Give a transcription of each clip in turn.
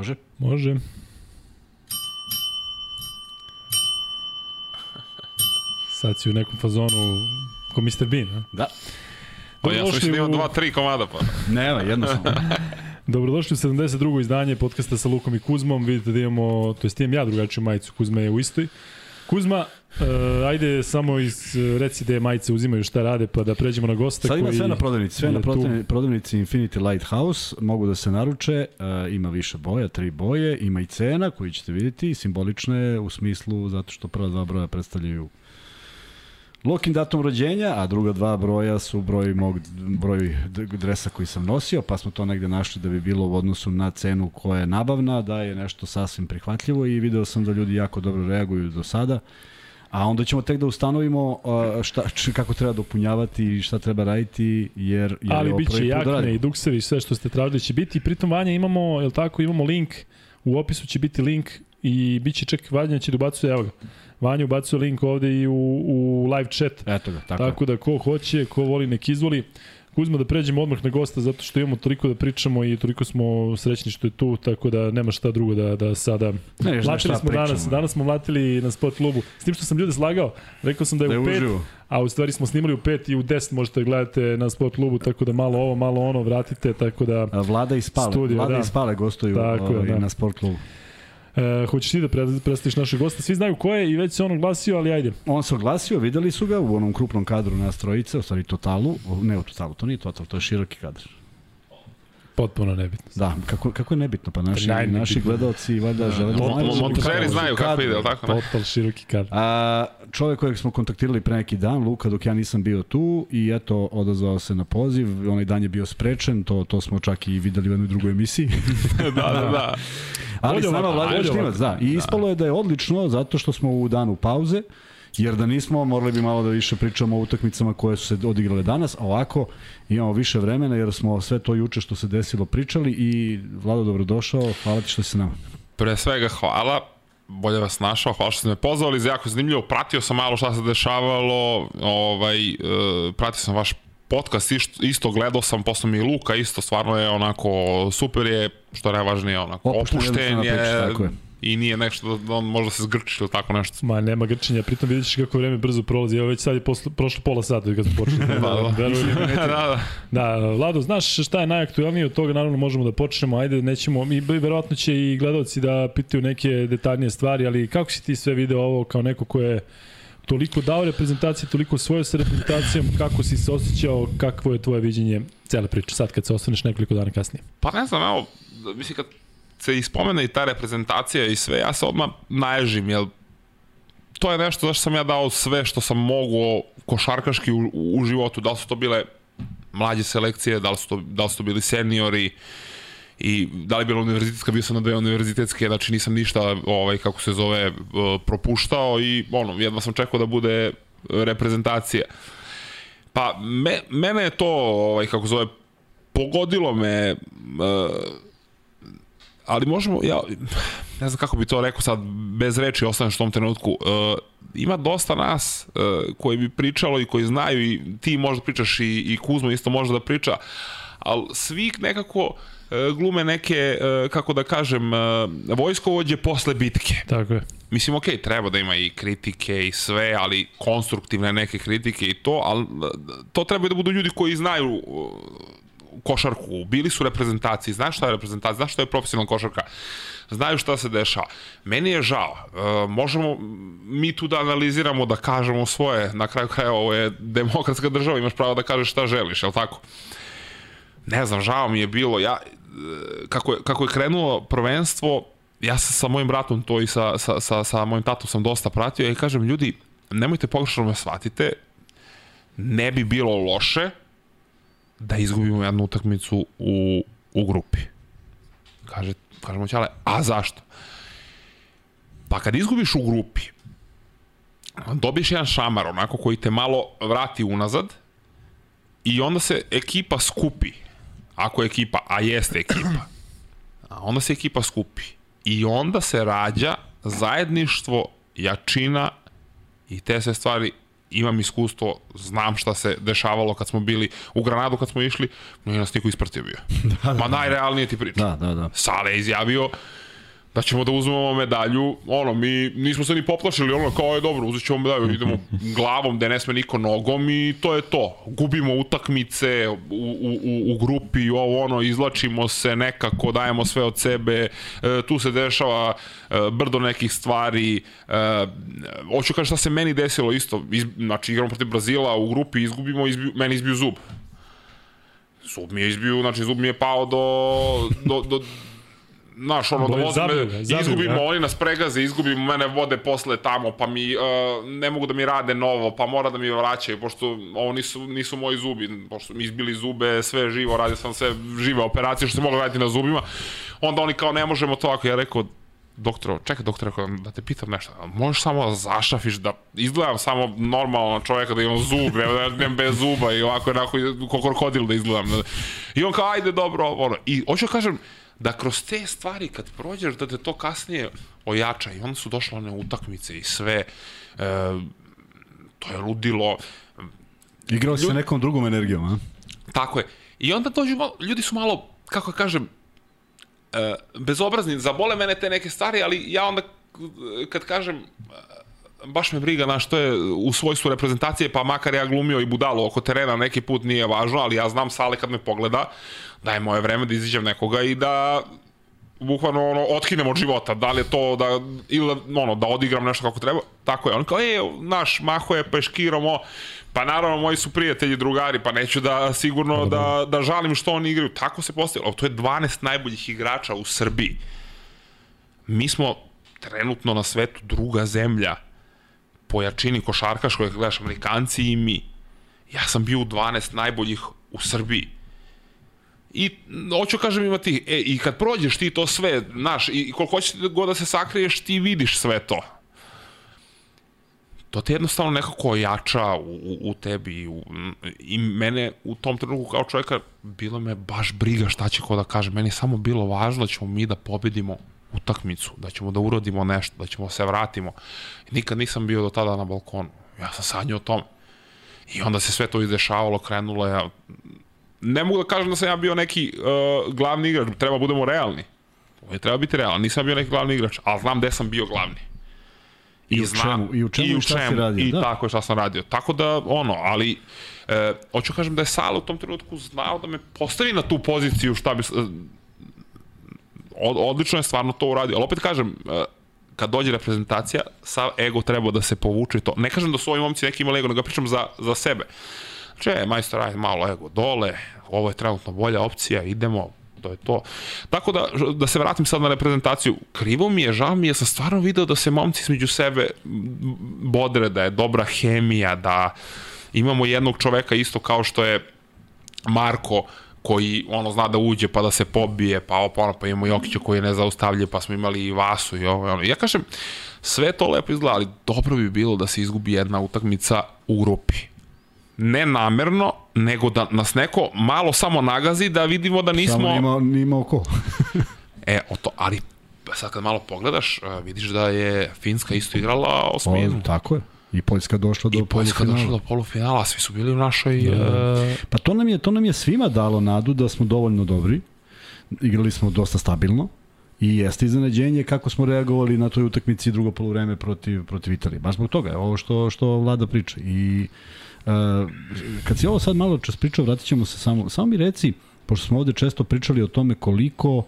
Može? Može. Sad si u nekom fazonu ko Mr. Bean, a? Da. Pa ja sam mislim da dva, tri komada pa. Nema, jednostavno. Dobrodošli u 72. izdanje podcasta sa Lukom i Kuzmom. Vidite da imamo, to jest imam ja drugačiju majicu, Kuzma je u istoj. Kuzma, uh, ajde samo iz, reci da je majice uzimaju šta rade, pa da pređemo na gosta Sad ima koji sve na prodavnici, sve na prodavnici, prodavnici Infinity Lighthouse, mogu da se naruče, uh, ima više boja, tri boje, ima i cena koju ćete vidjeti, simbolična je u smislu zato što prva dva broja predstavljaju Lokin datum rođenja, a druga dva broja su broj mog broj dresa koji sam nosio, pa smo to negde našli da bi bilo u odnosu na cenu koja je nabavna, da je nešto sasvim prihvatljivo i video sam da ljudi jako dobro reaguju do sada. A onda ćemo tek da ustanovimo šta, č, kako treba dopunjavati i šta treba raditi, jer, jer je Ali biće da jakne radimo. i duksevi sve što ste tražili će biti. Pritom Vanja imamo, jel tako, imamo link, u opisu će biti link i bit će čak Vanja će da ubacuje, evo ga. Vanja ubacuje link ovde i u, u live chat. Eto ga, tako, Tako, da ko hoće, ko voli, nek izvoli. Kuzma da pređemo odmah na gosta zato što imamo toliko da pričamo i toliko smo srećni što je tu, tako da nema šta drugo da, da sada... Ne, još Mlatili smo pričamo. danas, danas smo mlatili na sport klubu. S tim što sam ljude slagao, rekao sam da je, Da u 5, uživo. a u stvari smo snimali u 5 i u 10 možete da gledate na sport klubu, tako da malo ovo, malo ono, vratite, tako da... A, Vlada i Spale, Studio, Vlada da. i Spale gostuju Tako je, ovaj, da. na sport klubu. E, hoćeš ti da pre- predstaviš našeg gosta? Svi znaju ko je i već se on oglasio, ali ajde. On se oglasio, videli su ga u onom krupnom kadru nas trojice, u stvari totalu, ne u totalu, to nije total, to je široki kadar. Potpuno nebitno. Da, kako, kako je nebitno, pa naši, Najnebitno. naši gledaoci valjda žele da Mo- znaju. mo- Montažeri Kadru, znaju kako ide, jel tako? Ne? Total široki kadar. A, čovek kojeg smo kontaktirali pre neki dan, Luka, dok ja nisam bio tu i eto, odazvao se na poziv, onaj dan je bio sprečen, to, to smo čak i videli u jednoj drugoj emisiji. da, da, da. Ali s nama bolje Štimac, da. I ispalo je da je odlično zato što smo u danu pauze, jer da nismo, morali bi malo da više pričamo o utakmicama koje su se odigrale danas, a ovako imamo više vremena jer smo sve to juče što se desilo pričali i Vlado dobrodošao, hvala ti što si nama. Pre svega hvala, bolje vas našao, hvala što ste me pozvali, za jako zanimljivo, pratio sam malo šta se dešavalo, ovaj, e, pratio sam vaš podcast, isto, isto gledao sam, posle mi Luka, isto stvarno je onako super je, što je najvažnije, onako Opušten, je, priča, tako je. I nije nešto da on možda se zgrči ili tako nešto. Ma, nema grčenja, pritom vidjet ćeš kako vreme brzo prolazi. Evo već sad je posle, prošlo pola sata kad smo počeli. da, da. mi. da, da. Da, Vlado, znaš šta je najaktuelnije od toga, naravno možemo da počnemo, ajde, nećemo, mi verovatno će i gledalci da pitaju neke detaljnije stvari, ali kako si ti sve video ovo kao neko ko je toliko dao reprezentacije, toliko svoje sa reprezentacijom, kako si se osjećao, kakvo je tvoje viđenje cele priče, sad kad se osvrneš nekoliko dana kasnije? Pa ne znam, evo, mislim kad se ispomene i ta reprezentacija i sve, ja se odmah naježim, jel to je nešto zašto sam ja dao sve što sam mogao košarkaški u, u životu, da li su to bile mlađe selekcije, da li su to, da li su to bili seniori i da li je bila univerzitetska, bio sam na dve univerzitetske, znači nisam ništa, ovaj, kako se zove, eh, propuštao i ono, jedva sam čekao da bude reprezentacija. Pa me, mene je to, ovaj, kako zove, pogodilo me, uh, ali možemo, ja, ne znam kako bi to rekao sad, bez reči ostaneš u tom trenutku, uh, ima dosta nas uh, koji bi pričalo i koji znaju i ti možda pričaš i, i Kuzmo isto može da priča, ali svi nekako uh, glume neke, uh, kako da kažem, uh, vojskovođe posle bitke. Tako je. Mislim, okej, okay, treba da ima i kritike i sve, ali konstruktivne neke kritike i to, ali to treba da budu ljudi koji znaju košarku, bili su reprezentaciji, znaju šta je reprezentacija, znaju šta je profesionalna košarka, znaju šta se dešava. Meni je žao, uh, možemo mi tu da analiziramo, da kažemo svoje, na kraju kraja ovo je demokratska država, imaš pravo da kažeš šta želiš, je li tako? Ne znam, žao mi je bilo, ja, uh, kako je, kako je krenulo prvenstvo, ja sam sa mojim bratom to i sa, sa, sa, sa mojim tatom sam dosta pratio i kažem, ljudi, nemojte pogrešno me shvatite, ne bi bilo loše da izgubimo jednu utakmicu u, u grupi. Kaže, kažemo ćale, a zašto? Pa kad izgubiš u grupi, dobiješ jedan šamar, onako koji te malo vrati unazad i onda se ekipa skupi. Ako je ekipa, a jeste ekipa, a onda se ekipa skupi. I onda se rađa zajedništvo, jačina i te sve stvari imam iskustvo, znam šta se dešavalo kad smo bili u Granadu kad smo išli, no i nas niko ispratio bio. da, da, Ma najrealnije ti pričam. Da, da, da. Sale je izjavio, da ćemo da uzmemo medalju, ono, mi nismo se ni poplašili, ono, kao je dobro, uzet ćemo medalju, idemo glavom gde ne sme niko nogom i to je to. Gubimo utakmice u, u, u, grupi, ovo, ono, izlačimo se nekako, dajemo sve od sebe, e, tu se dešava e, brdo nekih stvari, e, hoću kaži šta se meni desilo isto, iz, znači igramo protiv Brazila, u grupi izgubimo, izbiju, meni izbiju zub. Zub mi je izbio, znači zub mi je pao do, do, do znaš, ono, da voze me, izgubimo, ja. oni nas pregaze, izgubimo, mene vode posle tamo, pa mi, uh, ne mogu da mi rade novo, pa mora da mi vraćaju, pošto ovo nisu, nisu moji zubi, pošto mi izbili zube, sve živo, radio sam sve žive operacije što se moglo raditi na zubima, onda oni kao ne možemo to, ako ja rekao, doktoro, čekaj doktore, da te pitam nešto, možeš samo da zašafiš, da izgledam samo normalno čoveka, da imam zub, ne, da nemam bez zuba i ovako, onako, ko krokodil da izgledam. I on kao, ajde, dobro, ono. I hoću da kažem, da kroz te stvari kad prođeš da te to kasnije ojača. I onda su došle one utakmice i sve e, to je ludilo. Igrao se Ljud... nekom drugom energijom a? tako je. I onda dođu malo, ljudi su malo kako kažem e, bezobrazni zabole mene te neke stvari ali ja onda kad kažem baš me briga na što je u svojstvu reprezentacije, pa makar ja glumio i budalo oko terena, neki put nije važno, ali ja znam sale kad me pogleda, da je moje vreme da iziđem nekoga i da bukvalno ono, otkinem od života, da li je to da, ili ono, da odigram nešto kako treba, tako je. On kao, e, naš, maho je peškirom, pa naravno moji su prijatelji, drugari, pa neću da sigurno da, da žalim što oni igraju. Tako se postavilo. To je 12 najboljih igrača u Srbiji. Mi smo trenutno na svetu druga zemlja po jačini košarkaškoj, gledaš Amerikanci i mi. Ja sam bio u 12 najboljih u Srbiji. I hoću kažem imati, e, i kad prođeš ti to sve, znaš, i koliko hoćeš god da se sakriješ, ti vidiš sve to. To te jednostavno nekako ojača u, u, u tebi u, i mene u tom trenutku kao čovjeka bilo me baš briga šta će ko da kaže. Meni je samo bilo važno da ćemo mi da pobedimo utakmicu, da ćemo da urodimo nešto, da ćemo se vratimo. Nikad nisam bio do tada na balkonu. Ja sam sanjao o tom. I onda se sve to izdešavalo, krenulo ja ne mogu da kažem da sam ja bio neki uh, glavni igrač, treba budemo realni. Ovo je treba biti realan, nisam bio neki glavni igrač, ali znam gde sam bio glavni. I, I, u znam, čemu, i u čemu i, u čemu, si radio, i da. tako je šta sam radio. Tako da, ono, ali, e, hoću kažem da je Sala u tom trenutku znao da me postavi na tu poziciju šta bi, e, odlično je stvarno to uradio, ali opet kažem, e, kad dođe reprezentacija, sav ego treba da se povuče to. Ne kažem da su ovi momci neki imali ego, nego pričam za, za sebe. Če, majstor, ajde malo ego dole, ovo je trenutno bolja opcija, idemo, to je to. Tako da, da se vratim sad na reprezentaciju, krivo mi je, žao mi je, sam stvarno video da se momci između sebe bodre, da je dobra hemija, da imamo jednog čoveka isto kao što je Marko, koji ono zna da uđe pa da se pobije, pa opa, ono, pa imamo Jokića koji je nezaustavljiv, pa smo imali i Vasu i ovo, ono. Ja kažem, sve to lepo izgleda, ali dobro bi bilo da se izgubi jedna utakmica u grupi ne namerno, nego da nas neko malo samo nagazi da vidimo da nismo... Samo nima, nima oko. e, o to, ali sad kad malo pogledaš, e, vidiš da je Finska isto igrala osminu. O, tako je. I Poljska došla do I Poljska došla do polufinala, svi su bili u našoj... Da. Uh... Pa to nam, je, to nam je svima dalo nadu da smo dovoljno dobri. Igrali smo dosta stabilno. I jeste iznenađenje kako smo reagovali na toj utakmici drugo poluvreme protiv, protiv Italije. Baš zbog toga, ovo što, što vlada priča. I Uh, kad si ovo sad malo čas pričao, vratit ćemo se samo. Samo mi reci, pošto smo ovde često pričali o tome koliko uh,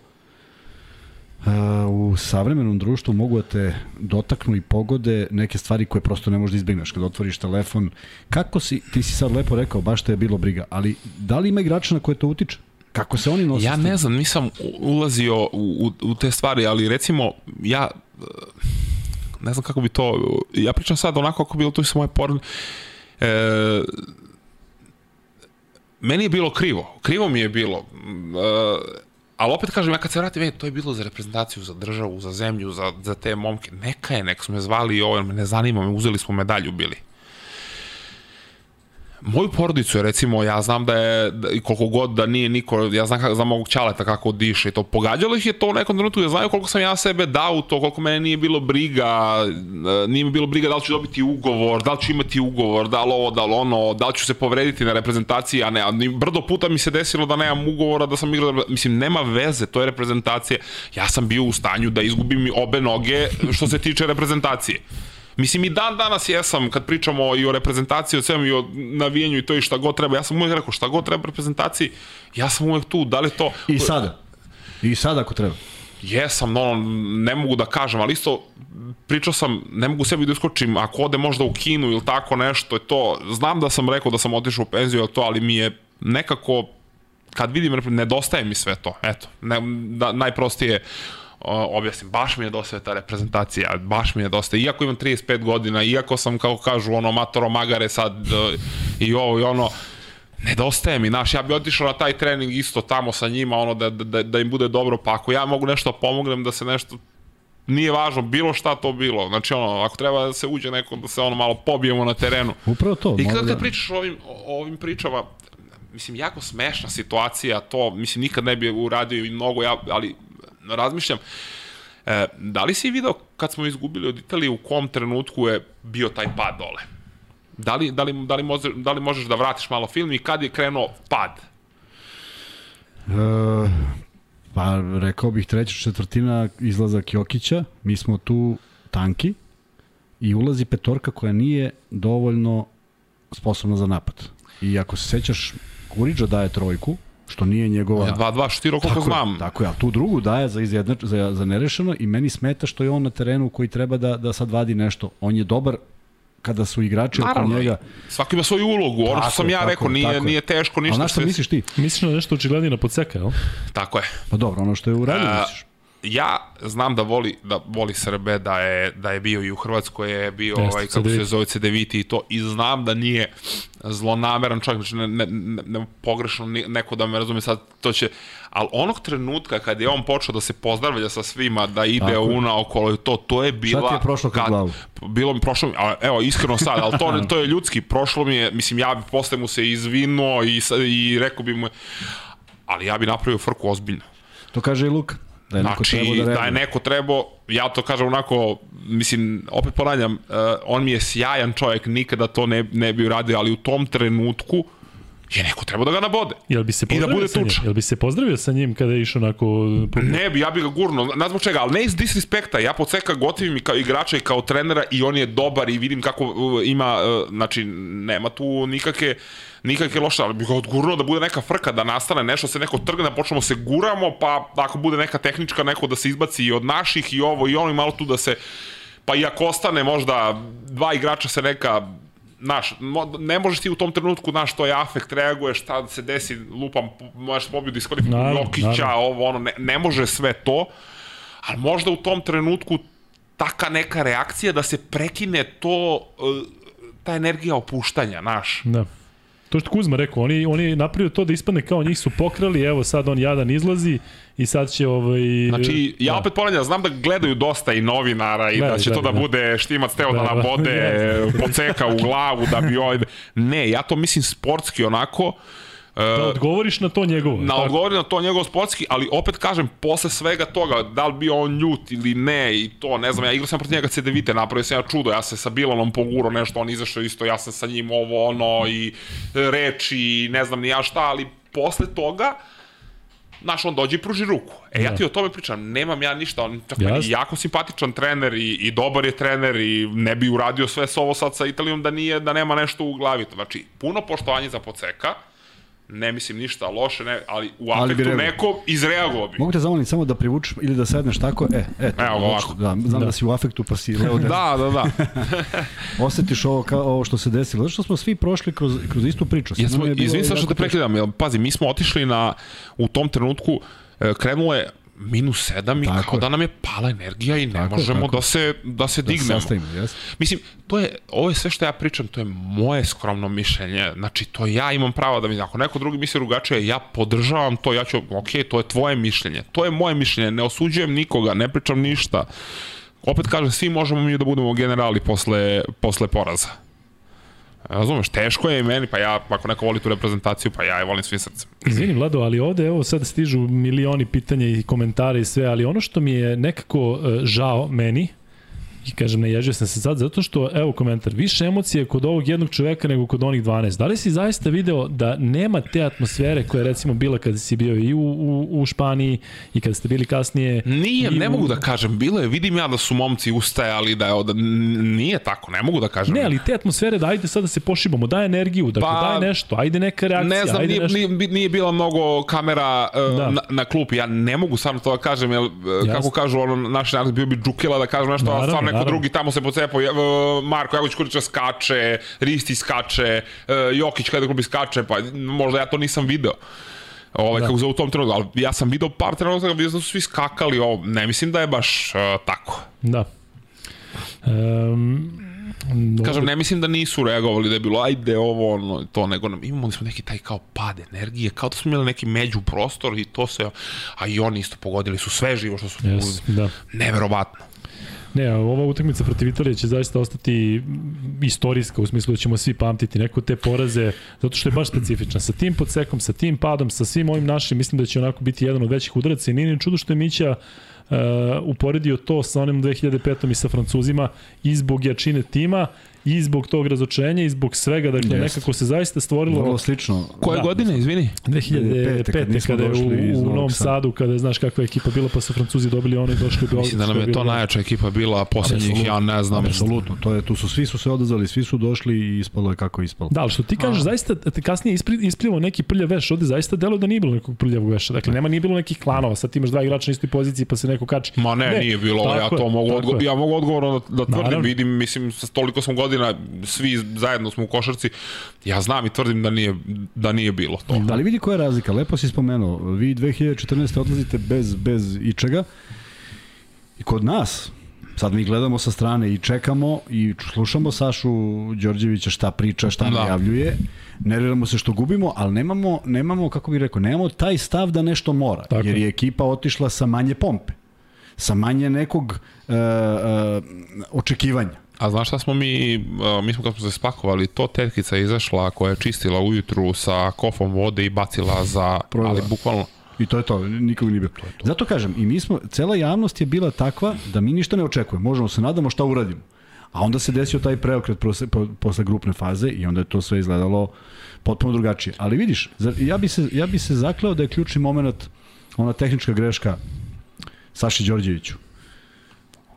u savremenom društvu mogu da te dotaknu i pogode neke stvari koje prosto ne možeš da izbigneš kad otvoriš telefon. Kako si, ti si sad lepo rekao, baš te je bilo briga, ali da li ima igrača na koje to utiče? Kako se oni nose? Ja ne znam, nisam ulazio u, u, u te stvari, ali recimo, ja ne znam kako bi to, ja pričam sad onako kako bilo to sa moje porne, E, meni je bilo krivo. Krivo mi je bilo. E, ali opet kažem, ja kad se vratim, e, to je bilo za reprezentaciju, za državu, za zemlju, za, za te momke. Neka je, nek su me zvali i ovo, ne zanima me, uzeli smo medalju bili. Moju porodicu recimo, ja znam da je, da, koliko god da nije niko, ja znam, znam mog ćaleta kako diše i to, pogađalo ih je to u nekom trenutku, ja znaju koliko sam ja sebe dao to, koliko mene nije bilo briga, e, nije mi bilo briga da li ću dobiti ugovor, da li ću imati ugovor, da li ovo, da li ono, da li ću se povrediti na reprezentaciji, a ne, a brdo puta mi se desilo da nemam ugovora, da sam igrao, mislim, nema veze, to je reprezentacija, ja sam bio u stanju da izgubim obe noge što se tiče reprezentacije. Mislim i dan danas jesam kad pričamo i o reprezentaciji, o svemu i o navijenju i to i šta god treba. Ja sam uvek rekao šta god treba reprezentaciji, ja sam uvek tu. Da li to... I sada. I sada ako treba. Jesam, no, ne mogu da kažem, ali isto pričao sam, ne mogu sebi da iskočim, ako ode možda u kinu ili tako nešto, je to, znam da sam rekao da sam otišao u penziju, ili to, ali mi je nekako, kad vidim, nedostaje mi sve to, eto, ne, da, najprostije, objasnim, baš mi je dosta ta reprezentacija, baš mi je dosta, iako imam 35 godina, iako sam, kao kažu, ono, matoro magare sad e, i ovo i ono, nedostaje mi, znaš, ja bi otišao na taj trening isto tamo sa njima, ono, da, da, da im bude dobro, pa ako ja mogu nešto da pomognem da se nešto nije važno bilo šta to bilo. Znači ono, ako treba da se uđe neko da se ono malo pobijemo na terenu. Upravo to. I kad, kad pričaš o ovim, o ovim pričama, mislim, jako smešna situacija, to, mislim, nikad ne bi uradio i mnogo, ja, ali razmišljam, e, da li si video kad smo izgubili od Italije u kom trenutku je bio taj pad dole? Da li, da li, da li, može, da li možeš da vratiš malo film i kad je krenuo pad? E, pa rekao bih treća četvrtina izlazak Jokića, mi smo tu tanki i ulazi petorka koja nije dovoljno sposobna za napad. I ako se sećaš, Kuriđa daje trojku, što nije njegova... Ja, 2-2 štiro koliko tako znam. Je, tako je, a tu drugu daje za, izjednač, za, za nerešeno i meni smeta što je on na terenu koji treba da, da sad vadi nešto. On je dobar kada su igrači Naravno, oko njega. Svaki ima svoju ulogu, ono što sam ja tako, rekao, nije, nije teško ništa. A znaš što misliš ti? Misliš na nešto očiglednije na podseka, jel? Tako je. Pa dobro, ono što je uradio, uh, misliš? Ja znam da voli da voli Srbe, da je da je bio i u Hrvatskoj je bio Jeste, ovaj kako se zove CDVT i to i znam da nije zlonameran čak znači ne, ne, ne, ne pogrešno neko da me razume sad to će al onog trenutka kad je on počeo da se pozdravlja sa svima da ide Tako. una okolo to to je bila Šta ti je prošlo kad, glavu? bilo mi prošlo mi, a, evo iskreno sad al to to je ljudski prošlo mi je mislim ja bi posle mu se izvinuo i i rekao bi mu ali ja bi napravio frku ozbiljno to kaže i Luka Da je znači, neko da, da je neko trebao, ja to kažem onako, mislim, opet ponavljam, uh, on mi je sjajan čovjek, nikada to ne, ne bi uradio, ali u tom trenutku je neko trebao da ga nabode. Jel bi se pozdravio da bude sa njim? Jel bi se pozdravio sa njim kada je išao onako... Ne bi, ja bi ga gurno, ne znam čega, ali ne iz disrespekta, ja podseka gotivim i kao igrača i kao trenera i on je dobar i vidim kako uh, ima, uh, znači, nema tu nikakve nikakve loše, ali bih ga odgurnuo da bude neka frka, da nastane nešto, se neko trgne, da počnemo se guramo, pa ako bude neka tehnička, neko da se izbaci i od naših i ovo i ono i malo tu da se, pa i ako ostane možda dva igrača se neka znaš, ne možeš ti u tom trenutku, znaš, to je afekt, reaguješ, šta se desi, lupam, možeš pobiju diskvalifikaciju Jokića, ovo, ono, ne, ne može sve to, ali možda u tom trenutku taka neka reakcija da se prekine to, e, ta energija opuštanja, znaš. Da. To što Kuzma rekao, oni, oni napravio to da ispadne kao njih su pokrali, evo sad on jadan izlazi i sad će ovaj... Znači, ja da. opet ponavljam, znam da gledaju dosta i novinara i Gledaj, da će da, to da, da bude štimac teo da, da nabode, da, poceka u glavu, da bi ovaj... Ne, ja to mislim sportski onako, Da odgovoriš na to njegovo. Na odgovori na to njegovo sportski, ali opet kažem, posle svega toga, da li bio on ljut ili ne i to, ne znam, ja igrao sam protiv njega CDVite, napravio sam ja čudo, ja se sa Bilanom poguro nešto, on izašao isto, ja sam sa njim ovo, ono, i reči, i ne znam ni ja šta, ali posle toga, znaš, on dođe i pruži ruku. E, ja da. ti o tome pričam, nemam ja ništa, on čak meni jako simpatičan trener i, i dobar je trener i ne bi uradio sve s ovo sad sa Italijom da nije, da nema nešto u glavi. Znači, puno poštovanje za Poceka, ne mislim ništa loše, ne, ali u afektu ali neko izreagovao bi. Mogu te zamolim samo da privučeš ili da sedneš tako, e, e, Evo, ovako. Da, znam da. da si u afektu pa si leo da, da, da. Osetiš ovo, kao, ovo što se desilo, zato što smo svi prošli kroz, kroz istu priču. Jesmo, izvim sa što te prekidam, pazi, mi smo otišli na, u tom trenutku, e, krenulo je minus 7 i tako kao je. da nam je pala energija i ne tako, možemo tako. da se da se da dignemo. Sastavimo, yes. Mislim, to je ovo je sve što ja pričam, to je moje skromno mišljenje. Znači to ja imam pravo da mi ako neko drugi misli drugačije, ja podržavam to, ja ću, ok, to je tvoje mišljenje. To je moje mišljenje, ne osuđujem nikoga, ne pričam ništa. Opet kažem, svi možemo mi da budemo generali posle, posle poraza. Razumeš, teško je i meni, pa ja, ako neko voli tu reprezentaciju, pa ja je volim svim srcem. Izvini Vlado, ali ovde evo sad stižu milioni pitanja i komentara i sve, ali ono što mi je nekako uh, žao meni, I kažem, ne ježio sam se sad, zato što, evo komentar, više emocije kod ovog jednog čoveka nego kod onih 12. Da li si zaista video da nema te atmosfere koja je recimo bila kada si bio i u, u, u Španiji i kada ste bili kasnije? Nije, ne u... mogu da kažem, bilo je, vidim ja da su momci ustajali, da je, da nije tako, ne mogu da kažem. Ne, ali te atmosfere da ajde sad da se pošibamo, daj energiju, dakle Pa, daj nešto, ajde neka reakcija, Ne znam, ajde nije, nešto. nije, nije bila mnogo kamera uh, Da. na, na klupi. Ja ne mogu samo to da kažem, jer, uh, kako Jasno. kažu ono, naš narod bio bi džukila da kažem nešto, a Naravno, stvarno neko naravno. drugi tamo se pocepao. Marko Jagović Kurića skače, Risti skače, uh, Jokić kada klubi skače, pa možda ja to nisam video. Ovaj, Da. kako za u tom trenutku, ali ja sam video par trenutaka gdje su svi skakali, ovo, ne mislim da je baš uh, tako. Da. Um, Kažem, ne mislim da nisu reagovali da je bilo ajde ovo, ono, to, nego nam, imali smo neki taj kao pad energije, kao da smo imali neki među prostor i to se, a i oni isto pogodili su sve živo što su Yes, da. neverovatno. Ne, ova utakmica protiv Italije će zaista ostati istorijska u smislu da ćemo svi pamtiti neko te poraze, zato što je baš specifična. Sa tim podsekom, sa tim padom, sa svim ovim našim, mislim da će onako biti jedan od većih udaraca i nije ni čudo što je Mića uh, uporedio to sa onim 2005. i sa Francuzima i zbog jačine tima i zbog tog razočenja i zbog svega, dakle Jeste. nekako se zaista stvorilo Vrlo slično. Koje Da. godine, izvini? 2005. kad nismo kada je u, u Novom. Sadu, kada je, znaš kakva je ekipa bila, pa su Francuzi dobili ono i došli u Beograd. Mislim da nam je to najjača ekipa bila poslednjih, ja ne znam. Apsolutno, to je, tu su svi su se odazvali, svi su došli i ispalo je kako je ispalo. Da, ali što ti kažeš, zaista te kasnije ispri, isplivao neki prljav veš, ovde zaista delo da nije bilo nekog prljavog veša. Dakle, nema nije bilo nekih klanova, sad ti imaš dva igrača na istoj poziciji pa se neko kači. Ma ne, nije bilo, ja to mogu, tako odgo je. ja mogu odgovorno da, da tvrdim, vidim, mislim, sa toliko godina, svi zajedno smo u košarci, ja znam i tvrdim da nije, da nije bilo to. Da. Ali vidi koja je razlika, lepo si spomenuo, vi 2014. odlazite bez, bez ičega i kod nas, sad mi gledamo sa strane i čekamo i slušamo Sašu Đorđevića šta priča, šta Da. najavljuje, nerviramo se što gubimo, ali nemamo, nemamo kako bih rekao, nemamo taj stav da nešto mora, Tako jer je. je ekipa otišla sa manje pompe, sa manje nekog uh, uh, očekivanja. A znaš šta smo mi, mi smo kad smo se spakovali, to tetkica je izašla koja je čistila ujutru sa kofom vode i bacila za, Provela. ali bukvalno, I to je to, nikog nije bilo. Zato kažem, i mi smo, cela javnost je bila takva da mi ništa ne očekujemo. Možemo se nadamo šta uradimo. A onda se desio taj preokret posle, po, posle grupne faze i onda je to sve izgledalo potpuno drugačije. Ali vidiš, zar- ja bi se, ja bi se zakleo da je ključni moment ona tehnička greška Saši Đorđeviću.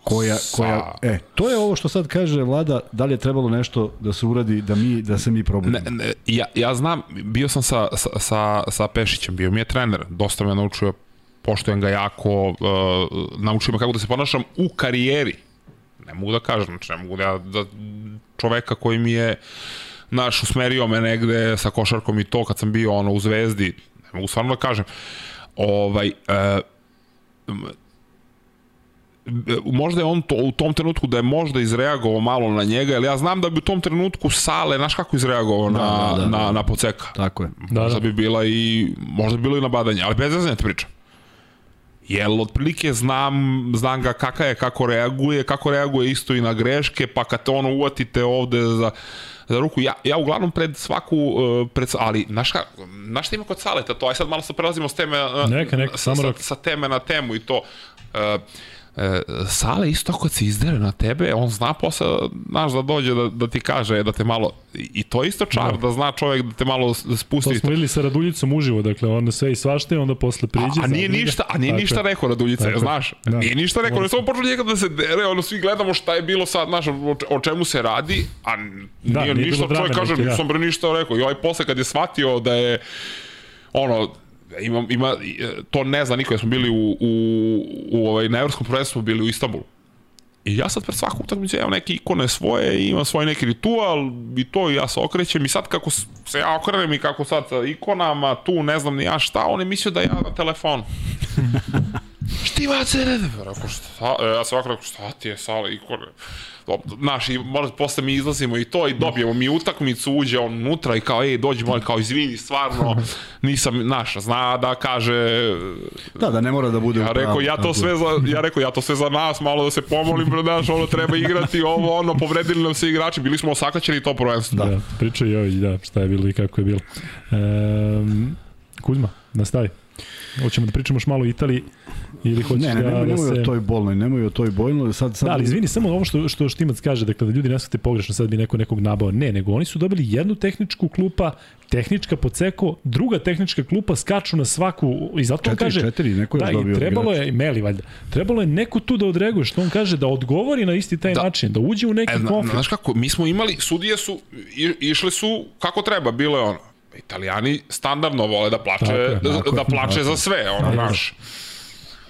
Koja, koja, e, to je ovo što sad kaže vlada, da li je trebalo nešto da se uradi, da mi, da se mi probudimo. Ne, ne, ja, ja znam, bio sam sa, sa, sa, sa Pešićem, bio mi je trener, dosta me naučio, poštujem ga jako, uh, naučio me kako da se ponašam u karijeri. Ne mogu da kažem, znači ne mogu da, ja- da čoveka koji mi je naš usmerio me negde sa košarkom i to kad sam bio ono u Zvezdi, ne mogu stvarno da kažem. Ovaj, uh, možda je on to, u tom trenutku da je možda izreagovao malo na njega, ali ja znam da bi u tom trenutku Sale, znaš kako izreagovao na, da, da, na, da. na Poceka. Tako je. Da, možda da. bi bila i, možda bi bilo i nabadanje, ali bez zezanja te pričam. Jel, otprilike znam, znam ga kaka je, kako reaguje, kako reaguje isto i na greške, pa kad te ono uvatite ovde za, za ruku, ja, ja uglavnom pred svaku, uh, pred, ali znaš, ka, znaš šta ima kod Saleta to, aj sad malo se prelazimo s teme, uh, Neka, neka, sa, samo sa, sa teme na temu i to. Uh, E, Sale isto kad se izdere na tebe, on zna posle, znaš, da dođe da, da ti kaže da te malo, i to je isto čar, da, da zna čovjek da te malo s- spusti. To smo videli sa Raduljicom uživo, dakle onda sve i svašta i onda posle priđe. A, a nije ništa, a nije Tako ništa rekao Raduljica, Tako je. znaš. Da. Nije ništa rekao, on je samo počeo njega da se dere, ono svi gledamo šta je bilo sad, znaš, o, o čemu se radi, a Da, nije, nije ništa, čovjek drame kaže, neke, da. nisam bre ništa rekao. I ovaj posle kad je shvatio da je, ono, ima, ima, to ne zna niko, jer smo bili u, u, u ovaj, na evropskom prvenstvu bili u Istanbulu. I ja sad pred svaku utakmicu imam neke ikone svoje, i imam svoj neki ritual i to i ja se okrećem i sad kako se ja okrenem i kako sad sa ikonama tu ne znam ni ja šta, oni misle da ja na telefonu. Štivac je, ne, ne, rekao, šta, e, ja sam ovako rekao, šta ti je, Sale, i ko, Znaš, i možda posle mi izlazimo i to i dobijemo mi utakmicu, uđe on unutra i kao, ej, dođi moj, kao, izvini, stvarno, nisam, naš, zna da kaže... Da, da ne mora da bude... Ja rekao, ja to sve za, ja rekao, ja to sve za nas, malo da se pomolim, znaš, ono, treba igrati, ovo, ono, povredili nam se igrači, bili smo osakaćeni to prvenstvo. Da, da priča ovaj, da, šta je bilo i kako je bilo. Um, Kuzma, nastavi. Hoćemo da pričamo još malo o Italiji ili hoćeš ne, ne, da, nemoj, da nemoj se... o toj bolnoj, nemoj o toj bolnoj, sad, sad... Da, ali izvini, samo ovo što, što Štimac kaže, dakle, da ljudi ne shvate pogrešno, sad bi neko nekog nabao. Ne, nego oni su dobili jednu tehničku klupa, tehnička poceko, druga tehnička klupa skaču na svaku, i zato on Četiri, kaže... četiri, neko je da, dobio i trebalo igrač. je, Meli valjda, trebalo je neko tu da odreaguje, što on kaže, da odgovori na isti taj Da. način, da uđe u neki E, konflikt. znaš kako, mi smo imali, sudije su, i, išle su kako treba, bilo je ono, Italijani standardno vole da plače, Tako je, da, tako da je, plače tako za sve, ono, znaš.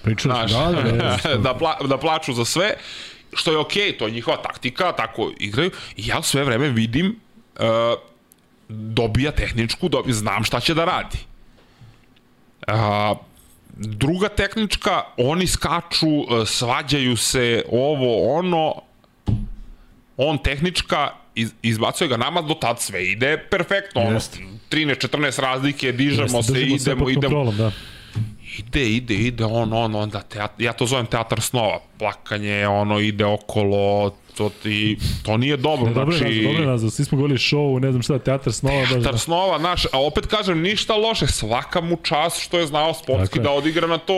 Pričali smo, da, da, da. da, pla, da plaču za sve, što je okej, okay, to je njihova taktika, tako igraju. I ja sve vreme vidim, uh, dobija tehničku, dobija, znam šta će da radi. Uh, druga tehnička, oni skaču, uh, svađaju se, ovo, ono, on tehnička, iz, izbacuje ga nama, do tad sve ide perfektno, ono. 13-14 razlike, dižemo Jeste, se, idemo, idemo, da. ide, ide, ide, on, on, onda teat, ja to zovem teatar snova, plakanje, ono, ide okolo, to ti, to nije dobro, Ne, dobro znači... dobro je nazva. Svi smo govorili show, ne znam šta, teatar snova. baš Teatar da. snova, naš, a opet kažem, ništa loše, svaka mu čast što je znao sportski da odigra na to,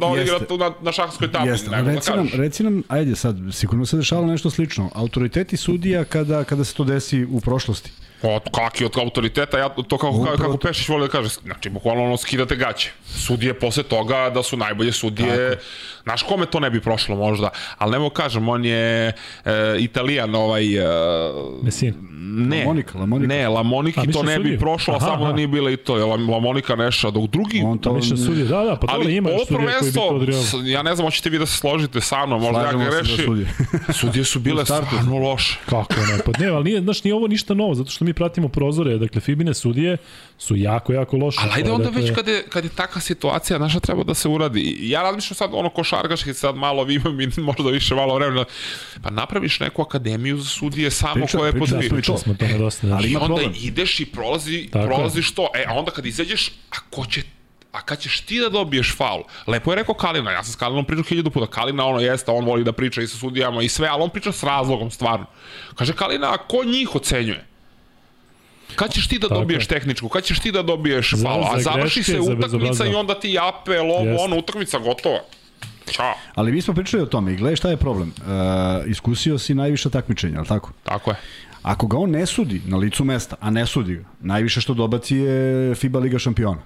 da odigra Jeste. to na, na šahskoj tabli, Jeste, nego da reci nam, kažeš. reci nam, ajde sad, sigurno se dešava nešto slično. Autoriteti sudija kada, kada se to desi u prošlosti. Od kaki od autoriteta, ja to kako, kako, Upravo kako. Pešić voli da kaže, znači bukvalno ono skidate gaće. Sudije posle toga da su najbolje sudije, znaš kome to ne bi prošlo možda, ali nemo kažem, on je e, italijan ovaj, e, ne, Lamonika, Lamonika. ne, Lamoniki to ne bi prošlo, Aha, samo da aha. nije bila i to, je Lam- Lamonika neša, dok drugi, On to... To mislim sudije, da, da, pa ali ima ovo sudija koji bi to s- ja ne znam, hoćete vi da se složite sa mnom, možda ja Slažemo se da grešim. sudije. Sudije su bile stvarno loše. Kako ne? Pa ne, ali nije, znaš, nije ovo ništa novo, zato što mi pratimo prozore, dakle, Fibine sudije su jako, jako loše. Ali ajde To onda dakle, već kad je, kad je takva situacija, naša treba da se uradi. Ja razmišljam sad ono košarkaški, sad malo vi mi možda više malo vremena. Pa napraviš neku akademiju za sudije samo Priča- koje priča- pod smo i to. Pričali smo o tome dosta. Da. Ali I onda problem. ideš i prolazi, Tako je. prolaziš to. E, a onda kad izađeš, a ko će a kad ćeš ti da dobiješ faul? Lepo je rekao Kalina, ja sam s Kalinom pričao hiljadu puta. Kalina ono jeste, on voli da priča i sa sudijama i sve, ali on priča s razlogom stvarno. Kaže Kalina, a ko njih ocenjuje? Kad ćeš ti da Tako dobiješ je. tehničku? Kad ćeš ti da dobiješ faul? A za završi greške, se utakmica i onda ti apel, ovo, ono, utakmica gotova. Ćao. Ali mi smo pričali o tome i gledaj šta je problem. Uh, iskusio si najviše takmičenja, ali tako? Tako je. Ako ga on ne sudi na licu mesta, a ne sudi ga, najviše što dobaci je FIBA Liga šampiona.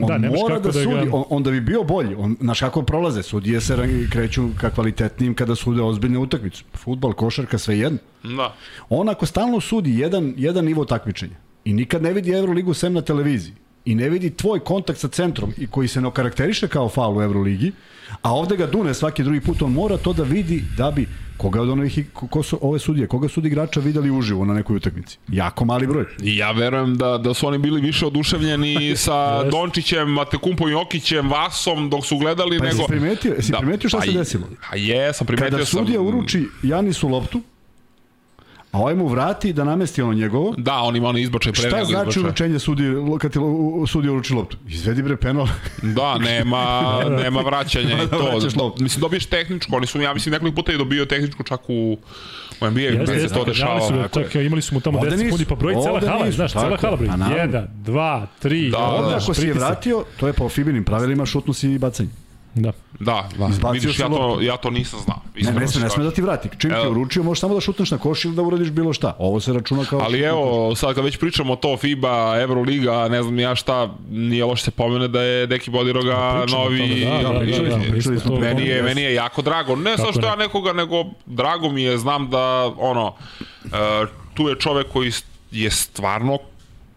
On Da, mora da, da sudi, ga- on, onda bi bio bolji. On, znaš kako prolaze, sudije se kreću ka kvalitetnijim kada sude ozbiljne utakmice. Futbal, košarka, sve jedno. Da. On ako stalno sudi jedan, jedan nivo takmičenja i nikad ne vidi Euroligu sem na televiziji i ne vidi tvoj kontakt sa centrom i koji se ne okarakteriše kao faul u Euroligi, a ovde ga dune svaki drugi put, on mora to da vidi da bi koga od onih, ko, su ove sudije, koga su od igrača videli uživo na nekoj utakmici. Jako mali broj. I ja verujem da, da su oni bili više oduševljeni sa. Dončićem, Matekumpom Jokićem, Vasom dok su gledali Pa nego... jesi primetio, jesi primetio šta pa se desilo? A jesam, primetio Kada sam. sudija uruči Janisu loptu, a ovaj mu vrati da namesti ono njegovo, Da, on ima onaj izbačaj pre Šta znači izbačaj. uručenje sudije, kad ti sudija uruči loptu? Izvedi bre penal. Da, nema, nema vraćanja i Da to. loptu. Mislim, dobiješ tehničku, oni su, ja mislim, nekoliko puta i dobio tehničku čak u, u NBA, Jeste, gde se to dešava. su da je. čak imali smo tamo Ovde 10 sekundi, pa broji cela hala, nisu, znaš, cela je. hala naravno. Jedan, dva, tri, Da, onda Onda ako si je vratio, to je po Fibinim pravilima, šutnu si i bacanje. Da. Da, da. Izbacio Vidiš, ja to, ja to nisam znao. Ne, ne sme, ne sme da ti vrati. Čim ti uručio, možeš samo da šutneš na koš ili da uradiš bilo šta. Ovo se računa kao... Ali evo, sad kad već pričamo o to, FIBA, Euroliga, ne znam ja šta, nije loše se pomene da je Deki Bodiroga Pričamo o novi... da, da, da, pričali da, pričali smo. Meni je, meni je jako drago. Ne Kako što ne? ja nekoga, nego drago mi je, znam da, ono, uh, tu je čovek koji je stvarno,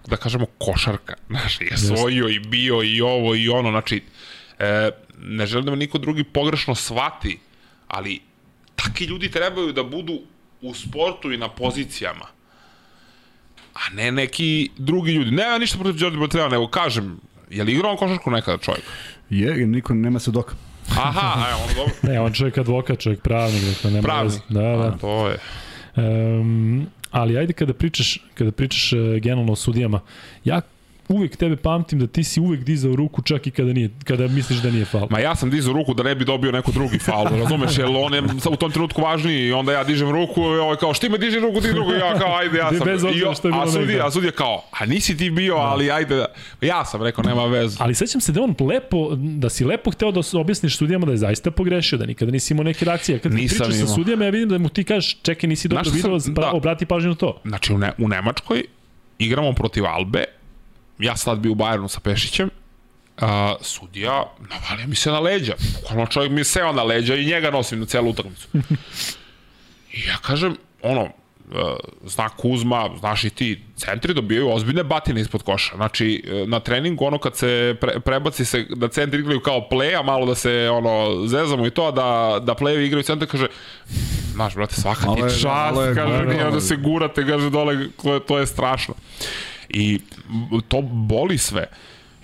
da kažemo, košarka. Znaš, je svojio i bio i ovo i ono, znači, e, ne želim da me niko drugi pogrešno shvati, ali takvi ljudi trebaju da budu u sportu i na pozicijama a ne neki drugi ljudi. Nema ništa protiv Đorđe Botreva, nego kažem, je li igrao on košarku nekada čovjek? Je, niko nema se doka. Aha, evo, ono dobro. Ne, on čovjek advokat, čovjek pravnik, dakle nema Pravnik. veze. Da, da. A, to je. Um, ali ajde kada pričaš, kada pričaš uh, generalno o sudijama, ja uvek tebe pamtim da ti si uvek dizao ruku čak i kada nije kada misliš da nije faul. Ma ja sam dizao ruku da ne bi dobio neko drugi faul, razumeš, jer on je u tom trenutku važniji i onda ja dižem ruku i ovaj kao, šti me diži ruku, ti drugu, ja kao, ajde, ja sam. Bez obzira što je bilo a sudija, a sudija kao, a nisi ti bio, ali ajde, da- ja sam rekao, nema veze. Ali sećam se da je on lepo, da si lepo hteo da objasniš sudijama da je zaista pogrešio, da nikada nisi imao neke reakcije. Kad Nisam pričaš sa sudijama, ja vidim da mu ti kažeš, čekaj, nisi dobro video, da. obrati pažnju na to. Znači, u, ne, u Nemačkoj igramo protiv Albe, ja sam tad bio u Bayernu sa Pešićem, a, sudija navalio mi se na leđa. Bukvalno čovjek mi je seo na leđa i njega nosim na celu utakmicu. I ja kažem, ono, e, zna Kuzma, znaš i ti, centri dobijaju ozbiljne batine ispod koša. Znači, e, na treningu ono kad se pre, prebaci se, da centri igraju kao play, a malo da se ono, zezamo i to, da, da playevi igraju centar, kaže, znaš, brate, svaka ti čast, malo je kaže, nije da se gurate, kaže, dole, to je, to je strašno. I to boli sve.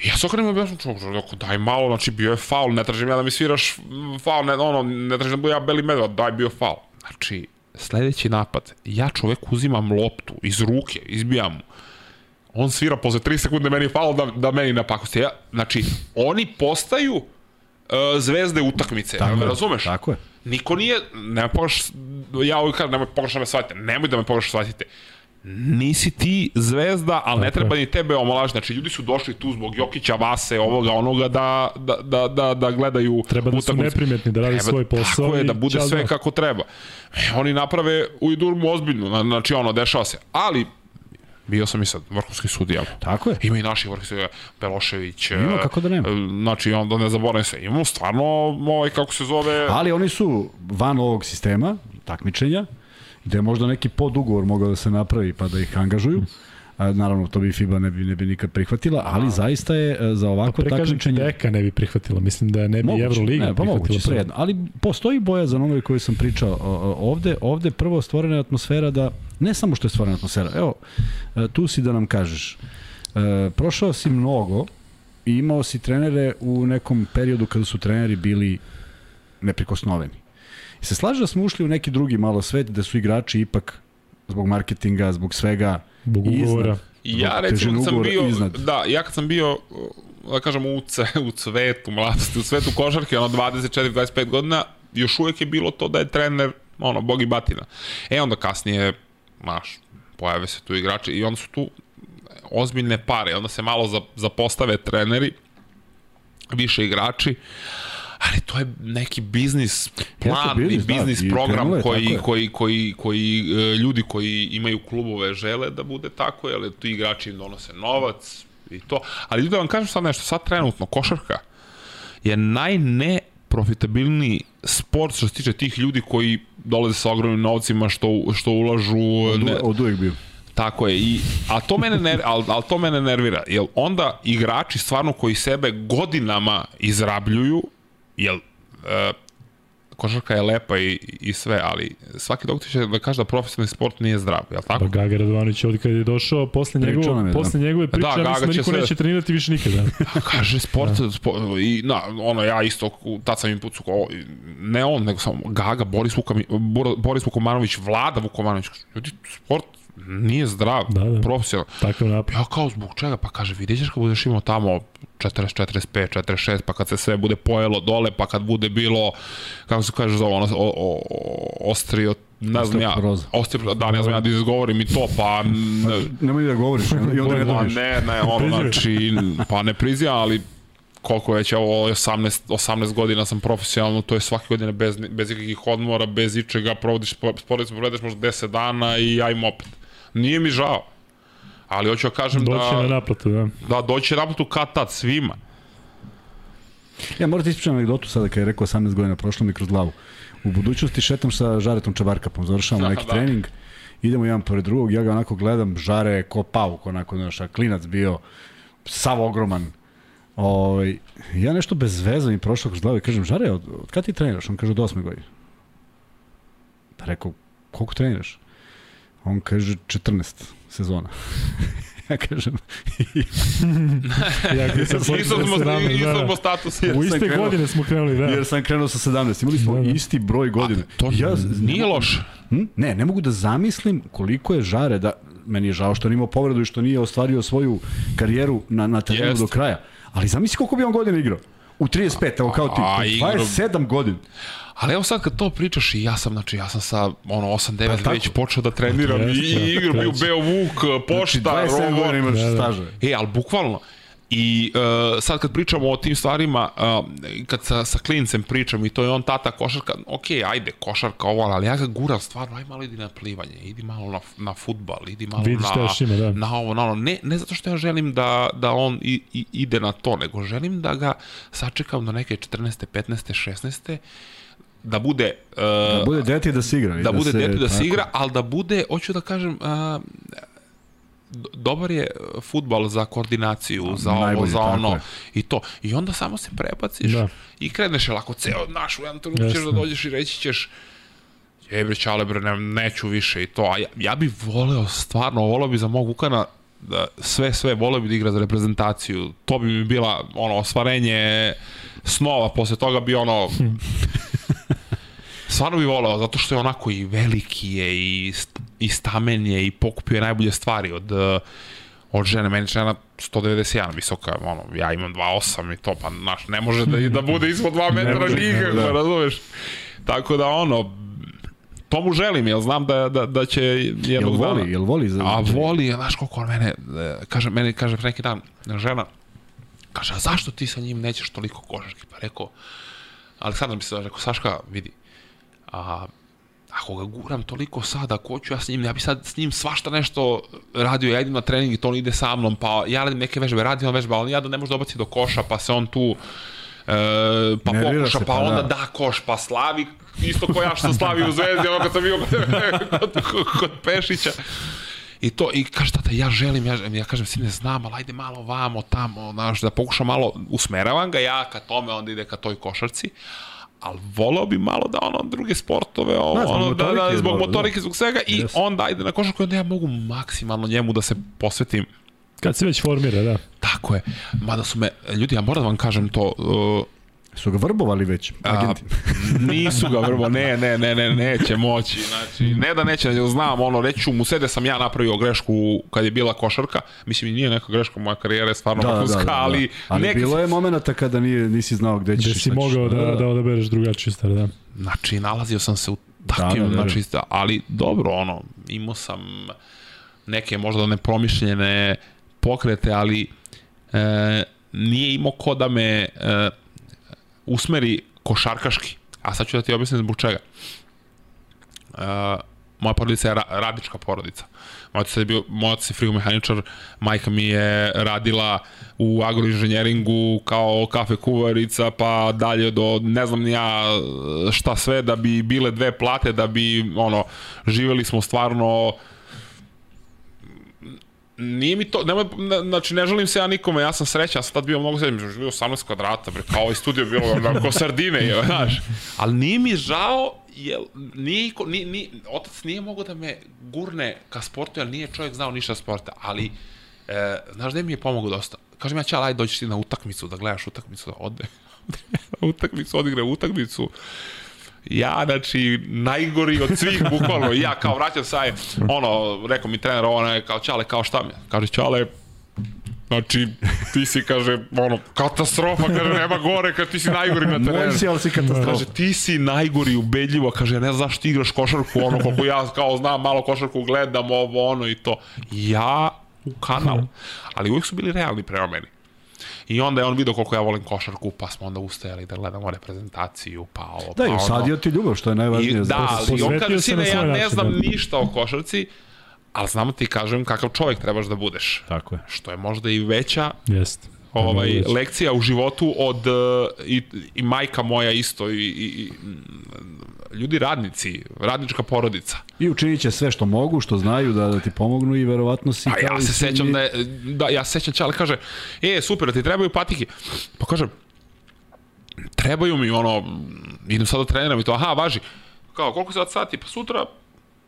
I ja se okrenem i objasnim čovjek, rekao, daj malo, znači bio je faul, ne tražim ja da mi sviraš faul, ne, ono, ne tražim da budem ja beli medved, daj bio faul. Znači, sledeći napad, ja čovek uzimam loptu iz ruke, izbijam mu, on svira posle 3 sekunde meni faul da, da meni napakosti. Ja, znači, oni postaju uh, zvezde utakmice, Tako je, razumeš? Tako je. Niko nije, nema pogreš, ja uvijek kažem, nemoj pogrešno me shvatite, nemoj da me pogrešno shvatite. Nisi ti zvezda, ali ne treba ni tebe omalažiti. Znači, ljudi su došli tu zbog Jokića, Vase, ovoga, onoga, da, da, da, da, da gledaju Treba da su utakmicu. neprimetni, da rade Treba- svoj posao. Tako je, da bude sve da. kako treba. E, oni naprave u Idurmu ozbiljno, na- znači ono, dešava se. Ali, bio sam i sad vrhunski sudija. Tako je. Ima i naši vrhunski sudija, Belošević. Ima, e, kako da nema. Znači, onda ne zaboravim se. Imamo stvarno, ovaj, kako se zove... Ali oni su van ovog sistema takmičenja, gde je možda neki podugovor mogao da se napravi pa da ih angažuju. A, naravno, to bi FIBA ne bi, ne bi nikad prihvatila, ali zaista je e, za ovako ti takmičenje... da Eka ne bi prihvatila, mislim da ne bi Moguće, Euroliga ne, pa moguće, svejedno. Ali postoji boja za onome koji sam pričao ovde. Ovde prvo stvorena je atmosfera da, ne samo što je stvorena atmosfera, evo, e, tu si da nam kažeš, e, prošao si mnogo i imao si trenere u nekom periodu kada su treneri bili neprikosnoveni. Se slaže da smo ušli u neki drugi malo svet gde su igrači ipak zbog marketinga, zbog svega Zbog iznad. ugovora. Ja recimo sam bio, iznad. da, ja kad sam bio, da kažem, u, ce, u cvetu mladosti, u svetu košarke, ono 24-25 godina, još uvek je bilo to da je trener, ono, bog i batina. E onda kasnije, znaš, pojave se tu igrači i onda su tu ozbiljne pare, onda se malo za, zapostave treneri, više igrači, ali to je neki biznis plan biznis, i da, biznis i program je, koji, je. koji, koji, koji e, ljudi koji imaju klubove žele da bude tako, jer tu igrači im donose novac i to. Ali ljudi da vam kažem sad nešto, sad trenutno košarka je najneprofitabilniji sport što se tiče tih ljudi koji dolaze sa ogromnim novcima što, što ulažu od, ne, od uvek bio. Tako je, i, a to mene ner, al, al to mene nervira, jer onda igrači stvarno koji sebe godinama izrabljuju, jel e, košarka je lepa i, i sve, ali svaki doktor će da kaže da profesionalni sport nije zdrav, jel tako? Pa Gaga Radovanović ovdje kad je došao, posle, Pričao njegov, nam je, da. posle njegove priče, Da, ja mislim da niko se- neće trenirati više nikada. A kaže sport, da. sport i na, ono ja isto tad sam im pucu kao ne on nego samo Gaga Boris Vukami, Bor- Boris Vukomanović Vlada Vukomanović ljudi sport nije zdrav Da, da. profesionalno Takav napad. Ja kao zbog čega? Pa kaže, vidjet ćeš kad budeš imao tamo 40, 45, 46, pa kad se sve bude pojelo dole, pa kad bude bilo, kako se kaže za ono, o, o, ostrio, ne znam ja, ostrio, da, ne znam ja da izgovorim i to, pa ne, Nemoj da govoriš, i onda ne pa dobiješ. ne, ne, ono, znači, pa ne prizija, ali koliko već, evo, 18, 18 godina sam profesionalno, to je svake godine bez, bez ikakvih odmora, bez ičega, provodiš, sporedicu provedeš možda 10 dana i ajmo opet. Nije mi žao. Ali hoću da kažem Doći na da, naplatu, da. da doći naplatu kad tad svima. Ja moram ti ispričati anegdotu sada kad je rekao 18 godina, prošlo mi kroz glavu. U budućnosti šetam sa Žaretom Čabarkapom, završavamo neki Da. trening, idemo jedan pored drugog, ja ga onako gledam, Žare je ko pauk, onako, znaš, a klinac bio, sav ogroman. Ovaj, ja nešto bez veze mi prošlo kroz glavu i kažem, Žare, od, od kada ti treniraš? On kaže, od 8 godine. Pa rekao, koliko treniraš? On kaže, 14 sezona. ja kažem, Ja sam počeo Isto smo, sa 17, isto da, smo da. status. U iste krenuo- godine smo krenuli, da. jer sam krenuo sa 17. Imali smo Da, da. isti broj godina. To ja, nije loše. Hm? Ne, ne mogu da zamislim koliko je žare da meni je žao što on imao povredu i što nije ostvario svoju karijeru na, na terenu Jeste. do kraja. Ali zamisli koliko bi on godina igrao. U 35, evo kao ti. A, A, igrao- 27 godina. Ali evo sad kad to pričaš i ja sam, znači ja sam sa ono 8 9 tako? već počeo da treniram i, jeste, i igram bio jeste. Beo Vuk, Pošta, Znači, 27 Rovo. godina imaš Da, da. staža. E, ali bukvalno. I uh, sad kad pričamo o tim stvarima, uh, kad sa, sa klincem pričam i to je on tata košarka, ok, ajde, košarka ovo, ali ja ga guram stvarno, aj malo idi na plivanje, idi malo na, na futbal, idi malo Vidi na, ima, da. na ovo, na ono. Ne, ne zato što ja želim da, da on i, i, ide na to, nego želim da ga sačekam do neke 14. 15. 16. da bude uh, Da bude dete da se igra. i da bude se- dete da se tako. igra, ali da bude, hoću da kažem, do- dobar je futbal za koordinaciju, za ovo, za ono je. i to. I onda samo se prebaciš Da. i kreneš, jer ako ceo naš u jednom trenutku ćeš da dođeš i reći ćeš jebre čale bre, ne, neću više i to. A ja, ja bih voleo, stvarno, voleo bi za mog Vukana da sve, sve, voleo bi da igra za reprezentaciju. To bi mi bila, ono, ostvarenje snova, posle toga bi ono, stvarno bi voleo, zato što je onako i veliki je i, i stamen je i pokupio je najbolje stvari od, eh, od žene. Meni žena 191 visoka, ono, ja imam 2,8 i to, pa naš, ne može da, da bude ispod 2 metra može, nikako, da. razumeš? Tako da, ono, to mu želim, jer znam da, da, da će Jel jednog dana... voli, jel voli za... A voli, znaš koliko on mene, e, kaže, meni kaže neki dan, žena, kaže, a zašto ti sa njim nećeš toliko košarke? Pa rekao, Aleksandar mi se rekao, Saška, vidi, a, ako ga guram toliko sad, ako hoću ja s njim, ja bi sad s njim svašta nešto radio, ja idem na trening i to on ide sa mnom, pa ja radim neke vežbe, radim on vežbe, ali ja da ne može obaci do koša, pa se on tu e, pa Nervira pokuša, se, pa, pa onda da. da. koš, pa slavi, isto ko ja što slavi u Zvezdi, ono kad sam bio kod, kod, kod Pešića. I to, i kaže tata, ja želim, ja, ja kažem, sine, znam, ali ajde malo vamo, tamo, znaš, da pokušam malo, usmeravam ga ja ka tome, onda ide ka toj košarci, ali voleo bi malo da ono druge sportove, ovo, Da, ono, da, da, zbog da. motorike, zbog svega, i Yes. onda ajde na košarku, onda ja mogu maksimalno njemu da se posvetim Kad se već formira, da. Tako je. Mada su me, ljudi, ja moram da vam kažem to, uh, Su ga vrbovali već, agenti. nisu ga vrbo, ne, ne, ne, ne, neće moći, znači, ne da neće, znam, ono, reći ću mu sve da sam ja napravio grešku kad je bila košarka, mislim, i nije neka greška, moja karijera je stvarno Da, da, da, da, da. ali, Ali neki- bilo je momenta kada nije, nisi znao gde ćeš Gde si šta ćeš. mogao da, da odabereš drugačiju stvar, da. Znači, nalazio sam se u takvim, Da, da, znači, ali dobro, ono, imao sam neke možda nepromišljene pokrete, ali e, nije imao ko da me e, usmeri košarkaški. A sad ću da ti objasnim zbog čega. E, moja porodica je ra radnička porodica. Moj otac je bio, moj otac je frigomehaničar, majka mi je radila u agroinženjeringu kao kafe kuvarica, pa dalje do ne znam ni ja šta sve, da bi bile dve plate, da bi, ono, živeli smo stvarno nije mi to, nemoj, ne, znači ne želim se ja nikome, ja sam srećan, ja sam tad bio mnogo srećan, bio 18 kvadrata, bre, kao ovaj studio bilo onako sardine, je, znaš. Ali nije mi žao, jel, nije, iko- ni, ni, otac nije mogao da me gurne ka sportu, jer nije čovjek znao ništa sporta, ali, e, znaš gde mi je pomogao dosta? Kažem ja, čal, ajde dođeš ti na utakmicu, da gledaš utakmicu, da ode. utakmicu, odigra utakmicu. Ja, znači, najgori od svih, bukvalno, I ja kao vraćam saj, ono, rekao mi trener, ovo, ne, kao Čale, kao šta mi? je? Kaže, Čale, znači, ti si, kaže, ono, katastrofa, kaže, nema gore, kad ti si najgori na terenu. Moj si, ali si katastrofa. Kaže, ti si najgori ubedljivo, kaže, ne znaš ti igraš košarku, ono, koliko ja kao znam, malo košarku gledam, ovo, ono i to. Ja u kanal. Ali uvijek su bili realni prema meni. I onda je on vidio koliko ja volim košarku, pa smo onda ustajali da gledamo reprezentaciju, pa ovo, Da, pa i ono. usadio ti ljubav, što je I, najvažnije. da, ali on kaže, sine, ja ne način, znam da. ništa o košarci, ali znam da ti kažem kakav čovjek trebaš da budeš. Tako je. Što je možda i veća Jeste. ovaj, reći. lekcija u životu od uh, i, i majka moja isto i, i, i ljudi radnici, radnička porodica. I učinit će sve što mogu, što znaju da, da ti pomognu i verovatno si A ja se sećam da, je, da ja se sećam Čale kaže, e, super, da ti trebaju patike. Pa kažem, trebaju mi ono, idem sad da treniram i to, aha, važi. Kao, koliko sad sati? Pa sutra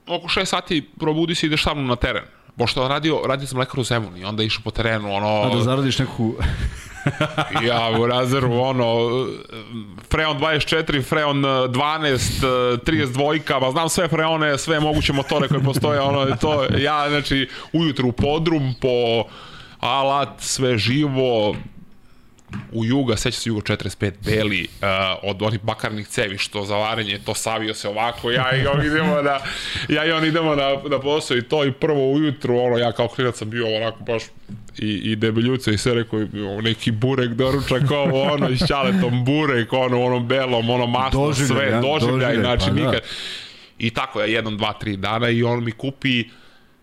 oko 6 sati probudi se i ideš sa mnom na teren. pošto radio, radio sam lekar u Zemunu i onda išao po terenu, ono... A da zaradiš neku... ja u rezervu, ono, Freon 24, Freon 12, 32, ma znam sve Freone, sve moguće motore koje postoje, ono, to, ja, znači, ujutru u podrum, po alat, sve živo, u Juga, seća se Jugo 45 beli uh, od onih bakarnih cevi što za varenje, to savio se ovako, ja i on idemo da ja i on idemo na, na posao i to i prvo ujutru, ono, ja kao klinac sam bio onako baš i, i debeljuce i sve rekao, neki burek doručak, ovo, ono, i šaletom burek, ono, onom belom, ono masno, doživljaj, sve, ja, doživljaj, znači pa, nikad. Da. I tako, ja jednom, dva, tri dana i on mi kupi,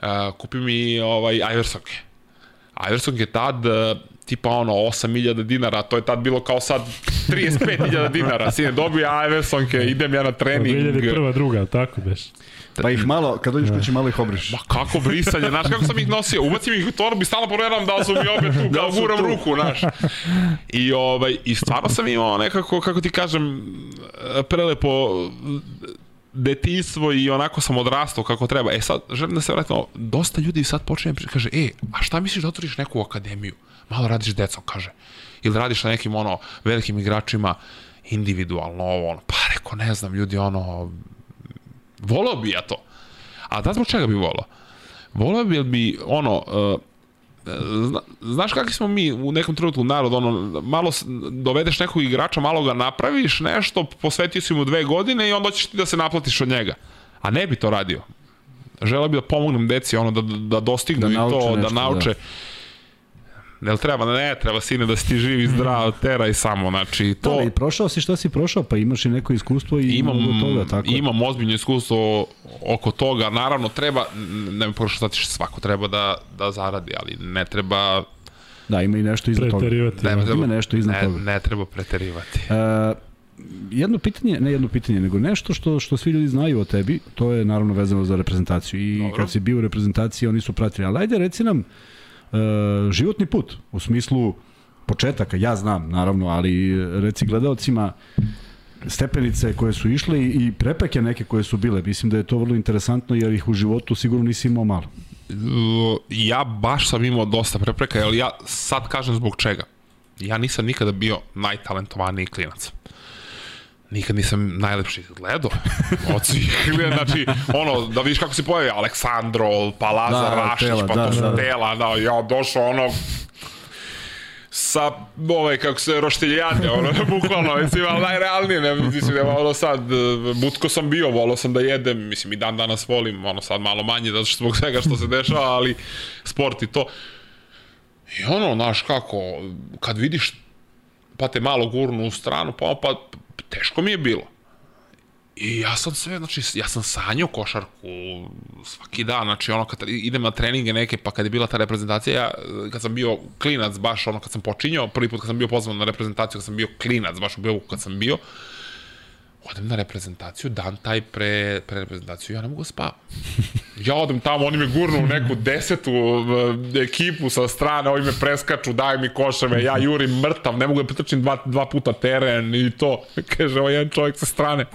uh, kupi mi ovaj, Iversonke. Iverson je tad uh, tipa ono 8000 dinara, to je tad bilo kao sad 35.000 dinara, sine dobio Iversonke, idem ja na trening. 2001. druga, tako beš. Pa ih malo, kad dođeš kući malo ih obriš. Ma kako brisanje, znaš kako sam ih nosio, ubacim ih u torbi, stalno provjeram da su mi opet tu, da kao guram tu. ruku, znaš. I, ovaj, I stvarno sam imao nekako, kako ti kažem, prelepo detinstvo i onako sam odrastao kako treba. E sad, želim da se vratimo, dosta ljudi sad počinje, kaže, e, a šta misliš da otvoriš neku akademiju? Malo radiš s decom, kaže. Ili radiš sa nekim, ono, velikim igračima individualno, ovo, ono, pa reko, ne znam, ljudi, ono, volao bi ja to. A da zbog čega bi volao? Volao bi, bi ono, uh, Zna, znaš kakvi smo mi u nekom trenutku narod, ono, malo dovedeš nekog igrača, malo ga napraviš, nešto, posvetio si mu dve godine i onda ćeš ti da se naplatiš od njega. A ne bi to radio. Želeo bi da pomognem deci, ono, da, da dostignu da i to, da nešto, da nauče. Da Jel treba? Ne, treba sine da si ti živ i zdrav, tera i samo, znači to... Da, i prošao si šta si prošao, pa imaš i neko iskustvo i imam, toga, tako Imam ozbiljno iskustvo oko toga, naravno treba, ne mi prošao šta svako treba da, da zaradi, ali ne treba... Da, ima i nešto iznad toga. Ne, treba, ima nešto iznad ne, toga. Ne treba preterivati. Uh, jedno pitanje, ne jedno pitanje, nego nešto što što svi ljudi znaju o tebi, to je naravno vezano za reprezentaciju i Dobro. kad si bio u reprezentaciji oni su pratili. Ali ajde reci nam e, životni put, u smislu početaka, ja znam naravno, ali reci gledalcima stepenice koje su išle i prepreke neke koje su bile. Mislim da je to vrlo interesantno jer ih u životu sigurno nisi imao malo. Ja baš sam imao dosta prepreka, ali ja sad kažem zbog čega. Ja nisam nikada bio najtalentovaniji klinac nikad nisam najlepši gledao od svih. znači, ono, da vidiš kako se pojavi Aleksandro, pa Lazar da, Rašić, tela, pa da, to su da, tela, da, ja došao ono, sa, ovaj, kako se, roštiljanje, ono, bukvalno, mislim, ali najrealnije, ne, mislim, ono sad, butko sam bio, volao sam da jedem, mislim, i dan danas volim, ono, sad malo manje, zato što zbog svega što se dešava, ali sport i to. I ono, znaš, kako, kad vidiš, pa te malo gurnu u stranu, pa, pa teško mi je bilo. I ja sam sve, znači, ja sam sanjao košarku svaki dan, znači ono kad idem na treninge neke, pa kad je bila ta reprezentacija, ja, kad sam bio klinac, baš ono kad sam počinjao, prvi put kad sam bio pozvan na reprezentaciju, kad sam bio klinac, baš u Beovu kad sam bio, odem na reprezentaciju, dan taj pre, pre reprezentaciju, ja ne mogu da spavam. Ja odem tamo, oni me gurnu u neku desetu e, ekipu sa strane, ovi me preskaču, daju mi koševe, ja jurim mrtav, ne mogu da pretrčim dva, dva puta teren i to. Kaže, ovaj jedan čovjek sa strane.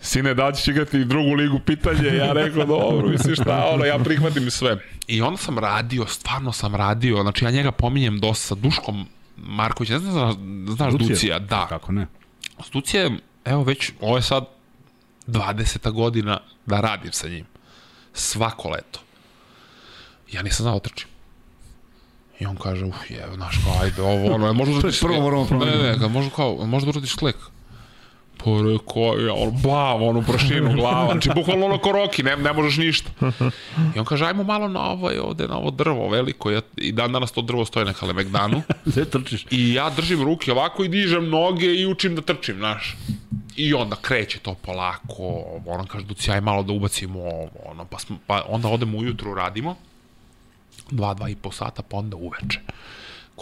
Sine, da ćeš igrati drugu ligu, pitanje, ja rekao, dobro, misliš šta, ono, ja prihvatim sve. I onda sam radio, stvarno sam radio, znači ja njega pominjem dosta sa Duškom Markovića, ne znam, znaš Ducija, Ducija da. Kako ne? Stucija, evo već, ovo je sad 20. godina da radim sa njim. Svako leto. Ja nisam znao da trčim. I on kaže, uf, je, znaš, kao, ajde, ovo, ono, možda uradiš... Prvo moramo promeniti. Ne, ne, ne, možda kao, možda uradiš slek. Pa rekao, ja, blav, ono, prašinu, glava, znači, bukvalno ono koroki, ne, ne možeš ništa. I on kaže, ajmo malo na ovaj, ovde, na ovo drvo veliko, ja, i dan danas to drvo stoje na Kalemegdanu. Gde trčiš? I ja držim ruke ovako i dižem noge i učim da trčim, znaš. I onda kreće to polako, ono kaže, duci, aj malo da ubacimo ovo, ono, pa, smo, pa onda odemo ujutru, radimo, dva, dva i po sata, pa onda uveče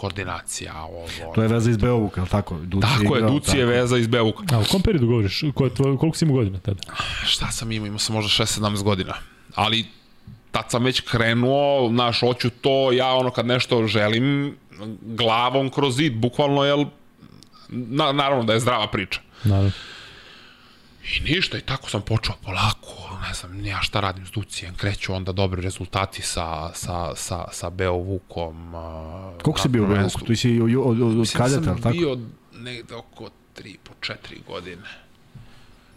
koordinacija, ovo. To je veza iz Beovuka, al tako? Duci tako je, Duci je veza iz Beovuka. A u kom periodu govoriš? Ko, tvoj, koliko si imao godina tada? Šta sam imao? Imao sam možda 6-17 godina. Ali tad sam već krenuo, znaš, hoću to, ja ono kad nešto želim, glavom kroz zid, bukvalno, jel, na, naravno da je zdrava priča. Naravno. I ništa, i tako sam počeo polako, ne znam, ja šta radim s Ducijem, kreću onda dobri rezultati sa, sa, sa, sa Beo Vukom. a, Koliko si bio u. Beovuku? Tu si od, od, od Mislim da kadeta, sam ali tako? bio negde oko 3 po 4 godine.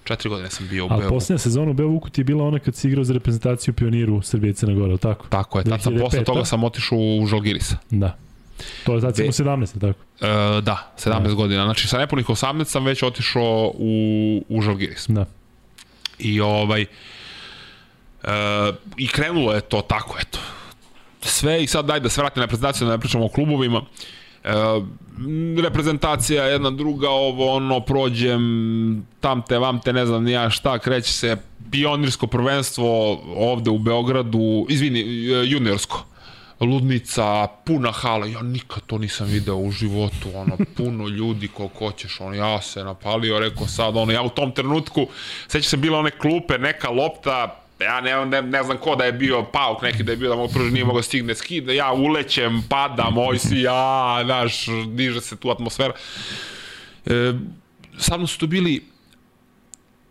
4 godine sam bio u Beovuku. posljednja sezona u Beovuku ti je bila ona kad si igrao za reprezentaciju pioniru Srbije i Crne Gore, tako? Tako je, tad sam 2005, posle toga sam otišao u Žalgirisa. Da. To je Be- imao 17, tako? E, da, 17 godina. Znači, sa nepunih 18 sam već otišao u, u Žalgiris. Da. I ovaj... E, I krenulo je to tako, eto. Sve i sad daj da se vratim na reprezentaciju, da ne pričamo o klubovima. E, reprezentacija jedna druga, ovo ono, prođem tam te, vam te, ne znam ni ja šta, kreće se pionirsko prvenstvo ovde u Beogradu, izvini, e, juniorsko. Ludnica, puna hala, ja nikad to nisam video u životu, ono, puno ljudi koliko hoćeš, ono, ja se napalio, rekao sad, ono, ja u tom trenutku, seća se bila one klupe, neka lopta, ja ne, ne, ne znam ko da je bio pauk neki da je bio da mogu pruži, nije mogao da stigne skida, ja ulećem, padam, oj si, ja, znaš, diže se tu atmosfera. E, sa mnom su tu bili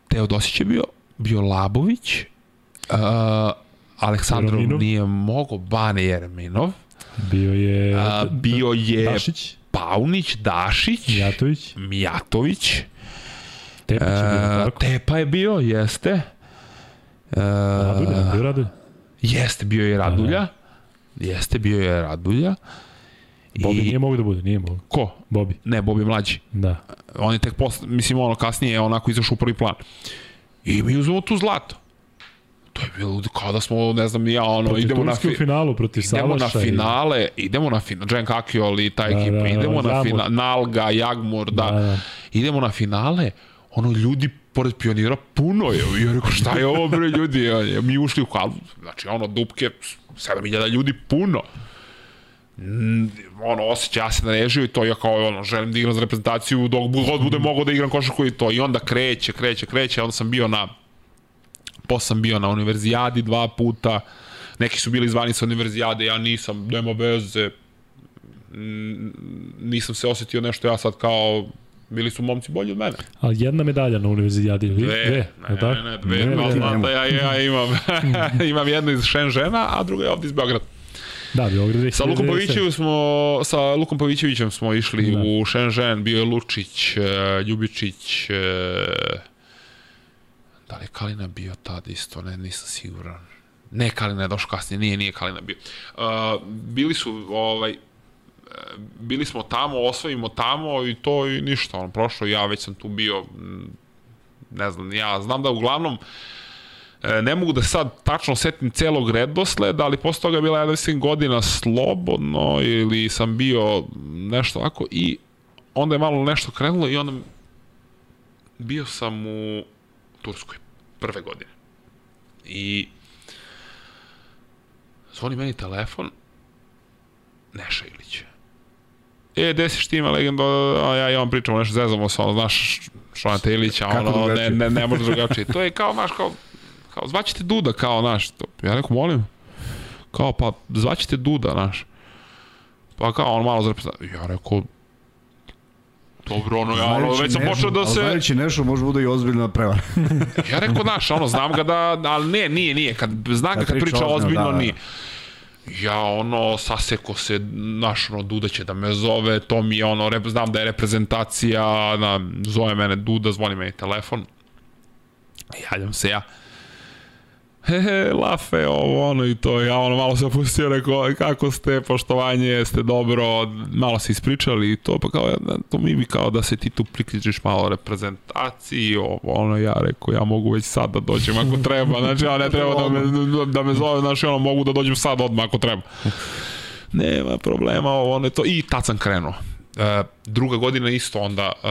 Teodosić je bio, bio Labović, Aleksandrov Jerminov. nije mogo, Bane Jerminov, Bio je... a, bio je Dašić, Paunić, Dašić, Mijatović, Mijatović, Tepić je bio, tako? Tepa je bio, jeste. Radulja, bio Radulja. jeste, bio je Radulja. Jeste, bio je Radulja. Bobi I nije mogu da bude, nije mogu. ko? Bobi, Ne, Bobi je mlađi. da. On je tek posle, mislim, ono, kasnije je onako izašao u prvi plan. I mi uzmemo tu zlato. To je bilo kao da smo, ne znam, ja, ono, Protiv idemo na, fi, finalu, protiv idemo na Salaša. i- finale, idemo na finale, Džen Kakiol i ta Da, ekipa, da, da, idemo na Jagmur. finale, Nalga, Jagmur, da, Da, da. idemo na finale, ono, ljudi pored pionira puno je, i ja rekao, šta je ovo, bre, ljudi, mi ušli u halu, znači, ono, dupke, 7000 ljudi, puno, Mm, ono, osjeća ja se narežio i to ja kao, ono, želim da igram za reprezentaciju dok god bude mogao da igram košarku i to, i onda kreće, kreće, kreće, onda sam bio na, posle sam bio na univerzijadi dva puta, neki su bili zvani sa univerzijade, ja nisam, nema veze, nisam se osetio nešto ja sad kao bili su momci bolji od mene. Ali jedna medalja na univerzijadi? Dve, Dve, ne, je tako? ne, ne, dve, Ne, ne, znam da ja, ja imam, imam jednu iz Šenžena, a druga je ovde iz Beograda. Da, Beograd 2010. Sa Lukom Pavićevićem smo, sa Lukom Pavićevićem smo išli Da. da. u Šenžen, bio je Lučić, e, Ljubičić, e, da li je Kalina bio tad isto, ne, nisam siguran. Ne, Kalina je došao kasnije, nije, nije Kalina bio. Uh, bili su, ovaj, e, bili smo tamo, osvojimo tamo i to i ništa, on prošlo, ja već sam tu bio, m, ne znam, ja znam da uglavnom E, ne mogu da sad tačno setim celog redosleda, ali posle toga je bila, ja mislim, godina slobodno ili sam bio nešto ovako i onda je malo nešto krenulo i onda bio sam u Turskoj prve godine. I zvoni meni telefon Neša Ilić. E, gde si ti ima legenda, a ja i on pričamo nešto, zezamo se, ono, znaš, Šonata Ilića, Kako ono, ne, ne, ne može drugačije. To je kao, znaš, kao, kao zvaćete Duda, kao, znaš, to, ja rekao, molim, kao, pa, zvaćete Duda, znaš, pa kao, on malo zrepeta, ja rekao, dobro, ono, ja, ono, već sam počeo da se, Znajući nešto može bude i ozbiljna prevara. ja rekao, znaš, ono, znam ga da, ali ne, nije, nije, kad, znam ga Da kad priča priča ozbiljno, da, da. nije. Ja, ono, saseko se, znaš, ono, Duda će da me zove, to mi je, ono, rep, znam da je reprezentacija, na, zove mene Duda, zvoni meni telefon, javljam se ja, he, he, lafe, ovo, ono i to, ja ono malo se opustio, rekao, kako ste, poštovanje, jeste dobro, malo se ispričali i to, pa kao, ja, to mi bi kao da se ti tu priključiš malo reprezentaciji, ovo, ono, ja rekao, ja mogu već sad da dođem ako treba, znači, ja ne treba da me, da me zove, znači, ono, mogu da dođem sad odmah ako treba. Nema problema, ovo, ono, je to, i tad sam krenuo. E, druga godina isto onda, e,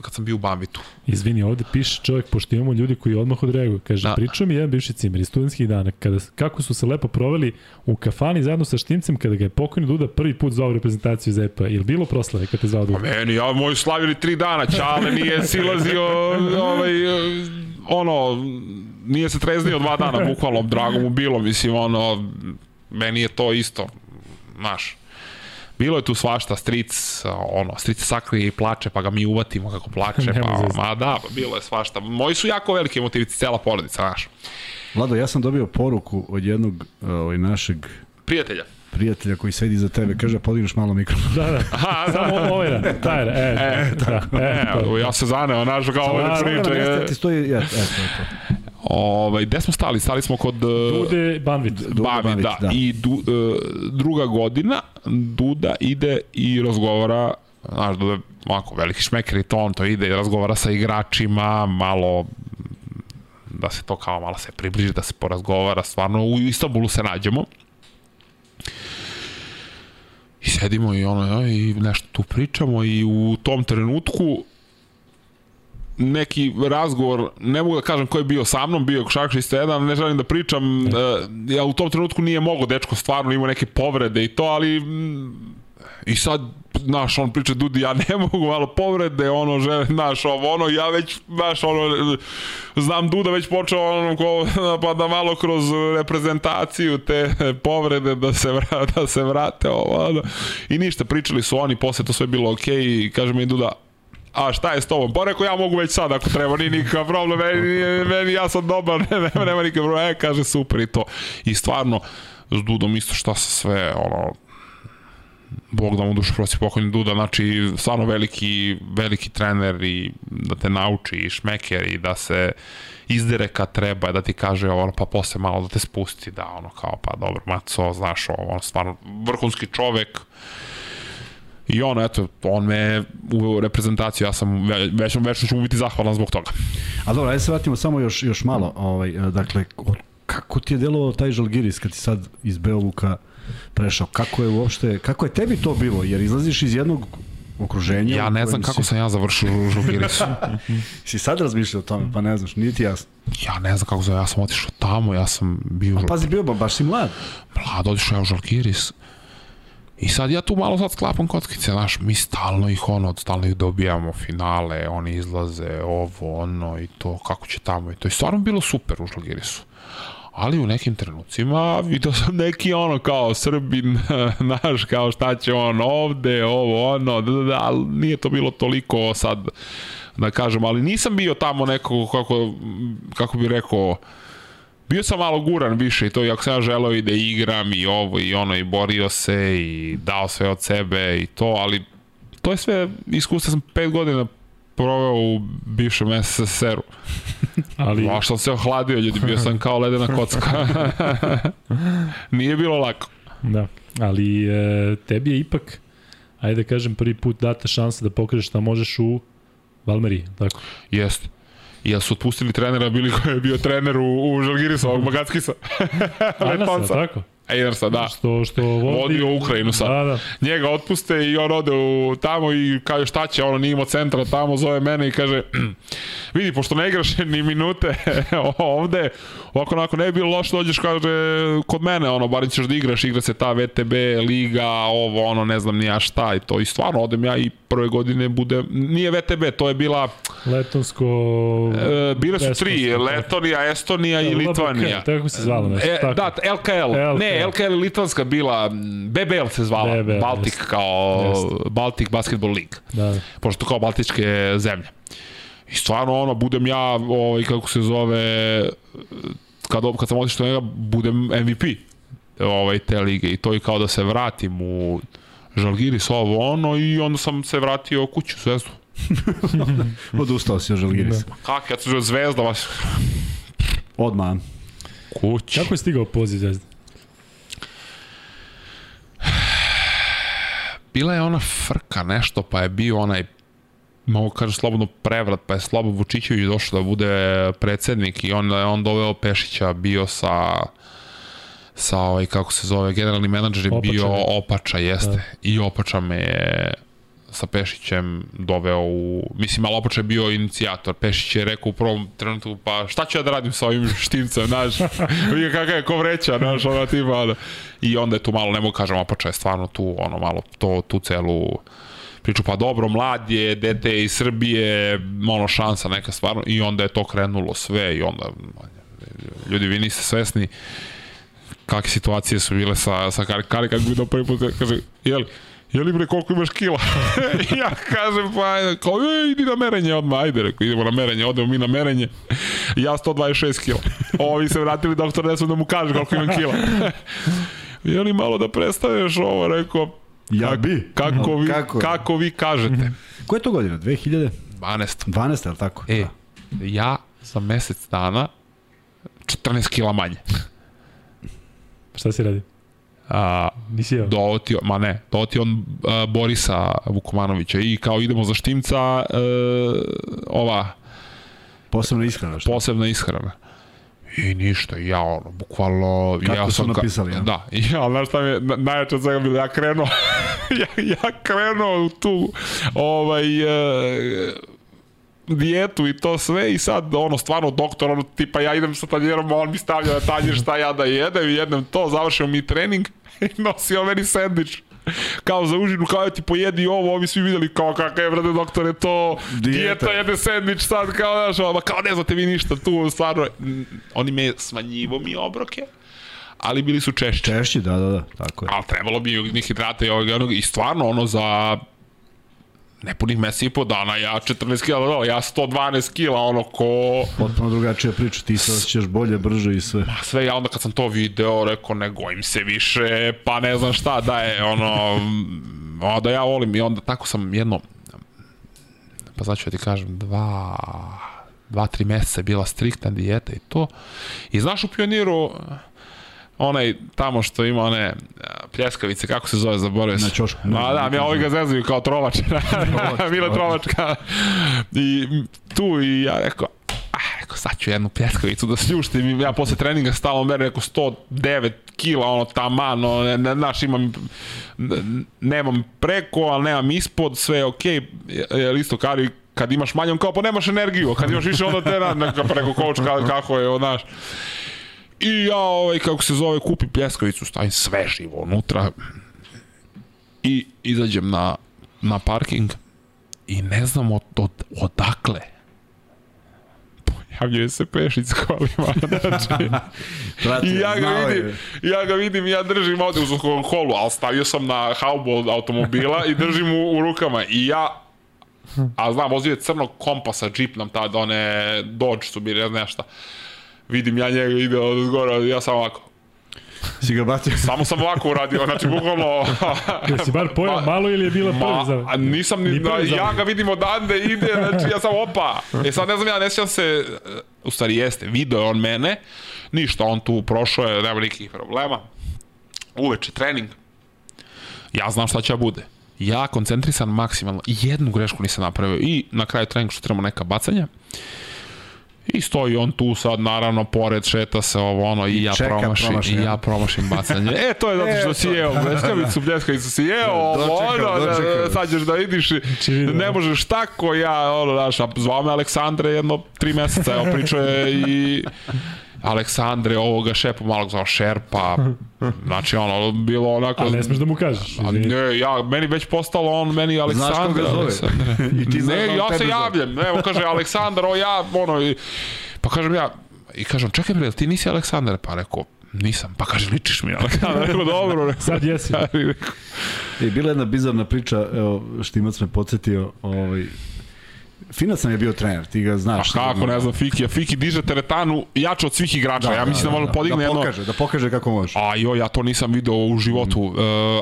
kad sam bio u Bambitu. Izvini, ovde piše čovjek, pošto imamo ljudi koji odmah odreaguju. Kaže, da. Pričao mi jedan bivši cimer iz studentskih dana, kada, kako su se lepo proveli u kafani zajedno sa Štimcem, kada ga je pokojni Duda prvi put zvao reprezentaciju za EPA. Je li bilo proslave kada te zvao Pa Duda? meni, ja moji slavili tri dana, Čale nije silazio, ovaj, ono, nije se treznio dva dana, bukvalno, drago mu bilo, mislim, ono, meni je to isto, znaš. Bilo je tu svašta, stric, ono, stric sakri i plače, pa ga mi uvatimo kako plače, pa, ma da, pa bilo je svašta. Moji su jako veliki motivici, cela porodica, znaš. Vlado, ja sam dobio poruku od jednog ovaj, našeg Prijatelja. prijatelja koji sedi iza tebe, kaže, podigneš malo mikrofon. Da, da. Aha, Samo ovaj da. Taj, da. E, E, da, e, E, to. ja se zaneo, znaš, kao ovo da Stvarno, Dobro, priča. mesta je- ti stoji, ja, eto, to. Ovaj, gde smo stali? Stali smo kod... uh, Dude Banvit. Duda Babić, da. da. I du, uh, druga godina, Duda ide i razgovara, znaš, Duda ovako veliki šmeker i to, on to ide i razgovara sa igračima, malo da se to kao malo se približi, da se porazgovara, stvarno u Istanbulu se nađemo. I sedimo i ono, i nešto tu pričamo i u tom trenutku neki razgovor, ne mogu da kažem ko je bio sa mnom, bio je košarkašista jedan, ne želim da pričam, e, ja u tom trenutku nije mogo, dečko stvarno imao neke povrede i to, ali mm, i sad, znaš, on priča, Dudi, ja ne mogu, malo povrede, ono, žele, znaš, ovo, ono, ja već, znaš, ono, znam Duda već počeo, ono, ko, pa da malo kroz reprezentaciju te povrede da se, vra, da se vrate, ovo, ono. I ništa, pričali su oni, posle to sve bilo okej, i kaže mi Duda, a šta je s tobom? Pa rekao, ja mogu već sad ako treba, nije nikakav problem, meni, meni ja sam dobar, ne, nema, nema nikakav problem, e, kaže, super i to. I stvarno, s Dudom isto šta se sve, ono, Bog da mu dušu prosi pokojni Duda, znači stvarno veliki, veliki trener i da te nauči i šmeker i da se izdere kad treba, da ti kaže ono, pa posle malo da te spusti, da ono kao, pa dobro, maco, znaš, ovo, on stvarno vrhunski čovek, I ono, eto, on me uveo u reprezentaciju, ja sam ve- već, već ću mu biti zahvalan zbog toga. A dobro, ajde se vratimo samo još, još malo. Ovaj, e, dakle, kako ti je delovao taj Žalgiris kad ti sad iz Beovuka prešao? Kako je uopšte, kako je tebi to bilo? Jer izlaziš iz jednog okruženja. Ja ne znam kako si, sam ja završio u Žalgirisu. Si sad razmišljao o tome, pa ne znaš, nije ti jasno. Ja ne znam kako sam, ja sam otišao tamo, ja sam bio A pazi, bio ba, baš si mlad. mlad, otišao ja u Žalgiris. I sad ja tu malo sad sklapam kockice, znaš, mi stalno ih ono, stalno ih dobijamo finale, oni izlaze, ovo, ono i to, kako će tamo i to. I stvarno bilo super u Žalgirisu. Ali u nekim trenucima vidio sam neki ono kao Srbin, znaš, kao šta će on ovde, ovo, ono, da, da, da, ali nije to bilo toliko sad, da kažem, ali nisam bio tamo neko, kako, kako bi rekao, bio sam malo guran više i to, iako sam ja želeo i da igram i ovo i ono i borio se i dao sve od sebe i to, ali to je sve, iskustvo sam pet godina proveo u bivšem SSR-u. Ali, Baš sam se ohladio, ljudi, bio sam kao ledena kocka. Nije bilo lako. da. Ali e, tebi je ipak, ajde da kažem, prvi put data šansa da pokažeš šta možeš u Valmeriji, tako? Jeste. Ja su otpustili trenera, bili koji je bio trener u, u Žalgirisa, ovog Magackisa. Ajnasa, Letonca. tako? Ejnersa, da. Što, što vodi... Vodio Ukrajinu sad. Da, da. njega otpuste i on ode u, tamo i kaže šta će, ono nije imao centra tamo, zove mene i kaže vidi, pošto ne igraš ni minute ovde, ovako onako ne bi bilo loše dođeš kaže kod mene, ono, barim ćeš da igraš, igra se ta VTB, liga, ovo, ono, ne znam ni ja šta i to i stvarno odem ja i prve godine bude, nije VTB, to je bila, Letonsko... e, bile su tri, Letonija, Estonija i Litvanija. Tako se zvalo nešto. E, da, LKL. Ne, LKL je litvanska bila, BBL se zvala, BBL, Baltic jest. kao Jest. Baltic Basketball League. Da, da. Pošto kao baltičke zemlje. I stvarno ono, budem ja, ovaj, kako se zove, kad, kad sam otišao njega, budem MVP ovaj, te lige i to i kao da se vratim u Žalgiris, ovo ono, i onda sam se vratio kuću, u Zvezdu. Odustao si od Žalgirisa. Kak, ja sam Zvezda, vas Odmah. kuća. Kako je stigao poziv Zvezda? bila je ona frka nešto, pa je bio onaj mogu kažem slobodno prevrat, pa je Slobo Vučićević došao da bude predsednik i je on doveo Pešića, bio sa sa ovaj, kako se zove, generalni menadžer je Opača, bio ne? Opača, jeste. Da. I Opača me je sa Pešićem doveo u... Mislim, ali Opača je bio inicijator. Pešić je rekao u prvom trenutku, pa šta ću ja da radim sa ovim štimcem, znaš? Vidi kakav je ko vreća, znaš, ona tipa. I onda je tu malo, ne mogu kažem, Opača je stvarno tu, ono, malo to, tu celu priču, pa dobro, mlad je, dete je iz Srbije, ono šansa neka stvarno, i onda je to krenulo sve i onda, ljudi, vi niste svesni kakve situacije su bile sa, sa Kari, Kari kako bi do prvi put kaže, jel, je li bre koliko imaš kila? ja kažem pa ajde, kao e, idi na merenje odmah, ajde, rekao, idemo na merenje, odemo mi na merenje. Ja 126 kila. Ovi se vratili doktor Nesu da mu kaže koliko imam kila. je li malo da predstaveš ovo, rekao, Ja bi. kako vi, Kako? kako vi kažete. Koja je to godina? 2012, 12. je li tako? E, Da. ja za mesec dana 14 kila manje. Šta si radi? A, Nisi jeo? dovotio, ma ne, dovotio on a, Borisa Vukomanovića i kao idemo za štimca e, ova Posebno ishrana. Što? posebna ishrana. I ništa, ja ono, bukvalno... Kako ja su sam napisali, ja? Da, ja, znaš šta mi je na- najjače od svega bilo, ja krenuo, ja, ja krenuo u tu, ovaj, e, dijetu i to sve i sad ono stvarno doktor ono tipa ja idem sa tanjerom on mi stavlja na tanjer šta ja da jedem i jedem to završimo mi trening i nosio meni sendvič kao za užinu, kao ja ti pojedi ovo, ovi svi videli kao kakav je, brate, doktore, to Dijeta. dijeta, jede sendvič sad, kao, znaš, ma kao ne znate vi ništa tu, stvarno, oni me smanjivo mi obroke, ali bili su češće. Češći, da, da, da, tako je. Ali trebalo bi i ovog i onog, i stvarno ono za nepunih mesec i po dana, ja 14 kila, da, ja 112 kila, ono ko... Potpuno drugačija priča, ti se osjećaš bolje, brže i sve. A sve ja onda kad sam to video, rekao ne gojim se više, pa ne znam šta da je, ono, da ja volim i onda tako sam jedno, pa znači da ti kažem, dva, dva, tri meseca je bila striktna dijeta i to. I znaš u pioniru, onaj tamo što ima one a, pljeskavice, kako se zove, zaboravio sam. Na ćošku. Ma da, mi ovi ga zezuju kao trovač. Mile trovačka. I tu i ja rekao, ah, rekao, sad ću jednu pljeskavicu da sljuštim i ja posle treninga stalno merim neko 109 kila, ono taman, ono, ne, ne, znaš, imam, nemam preko, ali nemam ispod, sve je okej, okay. isto kari, kad imaš manje, on kao pa nemaš energiju, kad imaš više onda te na, neka preko coach ka, kako je, znaš. I ja, ovaj, kako se zove, kupim pljeskavicu, stavim sve živo unutra i izađem na, na parking i ne znam od, od, odakle pojavljuje se pešić s kolima, znači, Brate, i ja ga vidim, je. ja ga vidim, ja držim ovde uz kolu, ali stavio sam na haubu od automobila i držim u, u rukama i ja a znam, vozio je crnog kompasa, džip nam tada, one Dodge su bili, ne znam šta. Vidim ja njega ide od gore, ja sam ovako. Si ga bacio? Samo sam ovako uradio, znači bukvalno... Jesi bar pojao malo ili je bila prvi Ma, za... a nisam ni, Ni da, ja ga vidim odande ide, znači ja sam opa. E sad ne znam ja, ne sjećam se, u stvari jeste, video je on mene, ništa, on tu prošao je, nema nikakvih problema. Uveče trening, ja znam šta će da bude. Ja koncentrisan maksimalno, jednu grešku nisam napravio i na kraju treninga što trebamo neka bacanja. I stoji on tu sad, naravno, pored, šeta se ovo, ono, i ja čeka promašim, promašaj, i ja. ja promašim bacanje. E, to je zato što E, si jeo bljeskavicu, bljeskavicu si jeo, ovo, Dočekao, ono, da, sad ćeš da vidiš, i vidio, ne da. možeš tako, ja, ono, znaš, zvao me Aleksandre jedno tri meseca, evo, pričao je i Aleksandre, ovoga šepa malog zvao Šerpa, znači, ono, bilo onako... A ne smeš da mu kažeš. A ne, ja, meni već postalo on, meni Aleksandar. Znaš kako ga zove? Aleksandar. I ti znaš ne, da ja se zove. javljam, evo kaže Aleksandar, o ja, ono, i, pa kažem ja, i kažem, čekaj bre, ti nisi Aleksandar? Pa rekao, nisam, pa kaže, ličiš mi Aleksandar, rekao, dobro, rekao, Sad jesi. I E, bila je jedna bizarna priča, evo, Štimac me podsjetio, ovaj, Finac nam je bio trener, ti ga znaš. A kako, ne znam, Fiki, a Fiki diže teretanu jače od svih igrača, ja mislim da, može podigne da jedno... pokaže, da pokaže kako može. A joj, ja to nisam video u životu. Uh,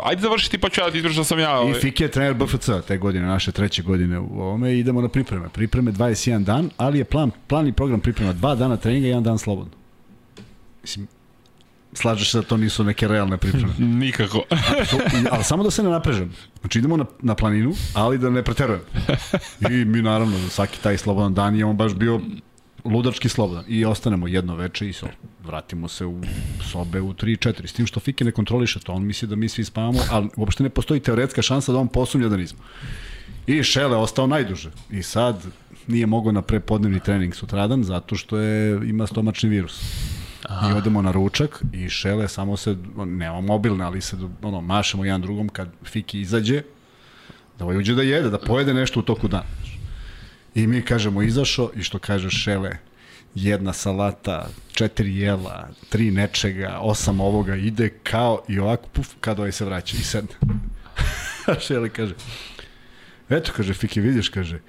ajde završi ti pa ću ja da ti ispričam da sam ja... I ovaj, Fiki je trener BFC te godine, naše treće godine u ovome i idemo na pripreme. Pripreme 21 dan, ali je plan, plan i program priprema dva dana treninga i jedan dan slobodno. Mislim, slažeš se da to nisu neke realne pripreme. Nikako. Ali samo da se ne naprežem. Znači idemo na, na planinu, ali da ne preterujem. I mi naravno, svaki taj slobodan dan je on baš bio ludački slobodan. I ostanemo jedno veče i so, vratimo se u sobe u 3-4. S tim što Fike ne kontroliše to. On misli da mi svi spavamo, ali uopšte ne postoji teoretska šansa da on posumnja da nismo. I Šele ostao najduže. I sad nije mogao na prepodnevni trening sutradan zato što je ima stomačni virus. Aha. I odemo na ručak i Šele samo se, nema mobilne, ali se ono, mašemo jedan drugom kad Fiki izađe, da ovaj uđe da jede, da pojede nešto u toku dana. I mi kažemo izašao i što kaže Šele, jedna salata, četiri jela, tri nečega, osam ovoga, ide kao i ovako, puf, kad ovaj se vraća i sedne. Šele kaže, eto, kaže, Fiki, vidiš, kaže,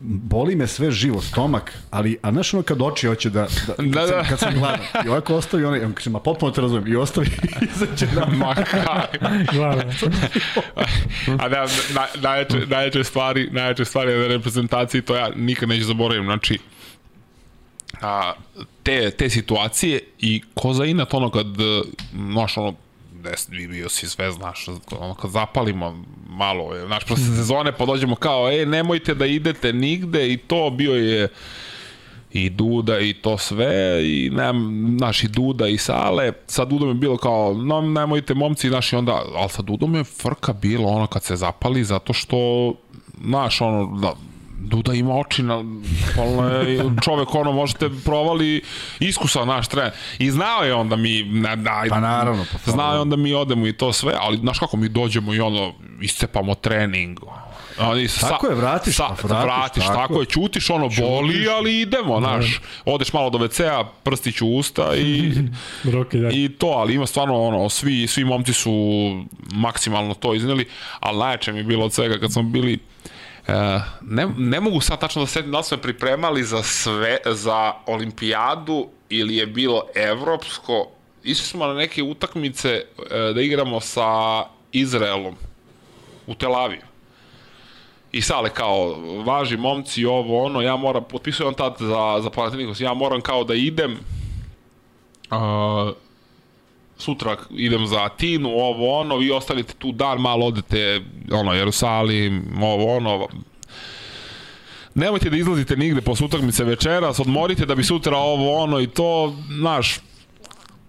boli me sve živo, stomak, ali, a znaš ono kad oči hoće da, da, kad, Da, sam, da. kad sam gladan, i ovako ostavi onaj, on kaže, ma potpuno te razumijem, i ostavi izađe na Ma. Glavno. A da, na, najjače, najjače stvari, najjače stvari na reprezentaciji, to ja nikad neću zaboravim, znači, a, te, te situacije i ko za inat ono kad, e, znaš, ono, des, bi bio si sve, znaš, ono kad zapalimo malo, je, znaš, posle sezone pa dođemo kao, e, nemojte da idete nigde i to bio je i Duda i to sve i ne, naši Duda i Sale. Sa Dudom je bilo kao no nemojte momci naši onda ali sa Dudom je frka bilo ono kad se zapali zato što naš ono da, Duda ima oči na je čovek ono možete provali iskusan naš trener i znao je onda mi na, na, Pa naravno, pa znao je onda mi odemo i to sve ali znaš kako mi dođemo i ono iscepamo trening Oni, Tako je, vratiš, sa, pa vratiš, vratiš, tako tako, je. ćutiš, ono boli, ali idemo, znaš. Odeš malo do WC-a, prstić u usta i, Roke, da. i to, ali ima stvarno ono, svi, svi momci su maksimalno to izneli, ali najjače mi je bilo od svega kad smo bili ne, ne mogu sad tačno da setim da smo pripremali za sve, za olimpijadu ili je bilo evropsko. Išli smo na neke utakmice e, da igramo sa Izraelom u Tel Avivu. I Sale kao, važi momci, ovo, ono, ja moram, potpisujem tad za, za Panathinaikos, ja moram kao da idem, uh, sutra idem za Atinu, ovo, ono, vi ostanete tu dan, malo odete, ono, Jerusalim, ovo, ono, nemojte da izlazite nigde posle utakmice večeras, odmorite da bi sutra ovo, ono i to, znaš,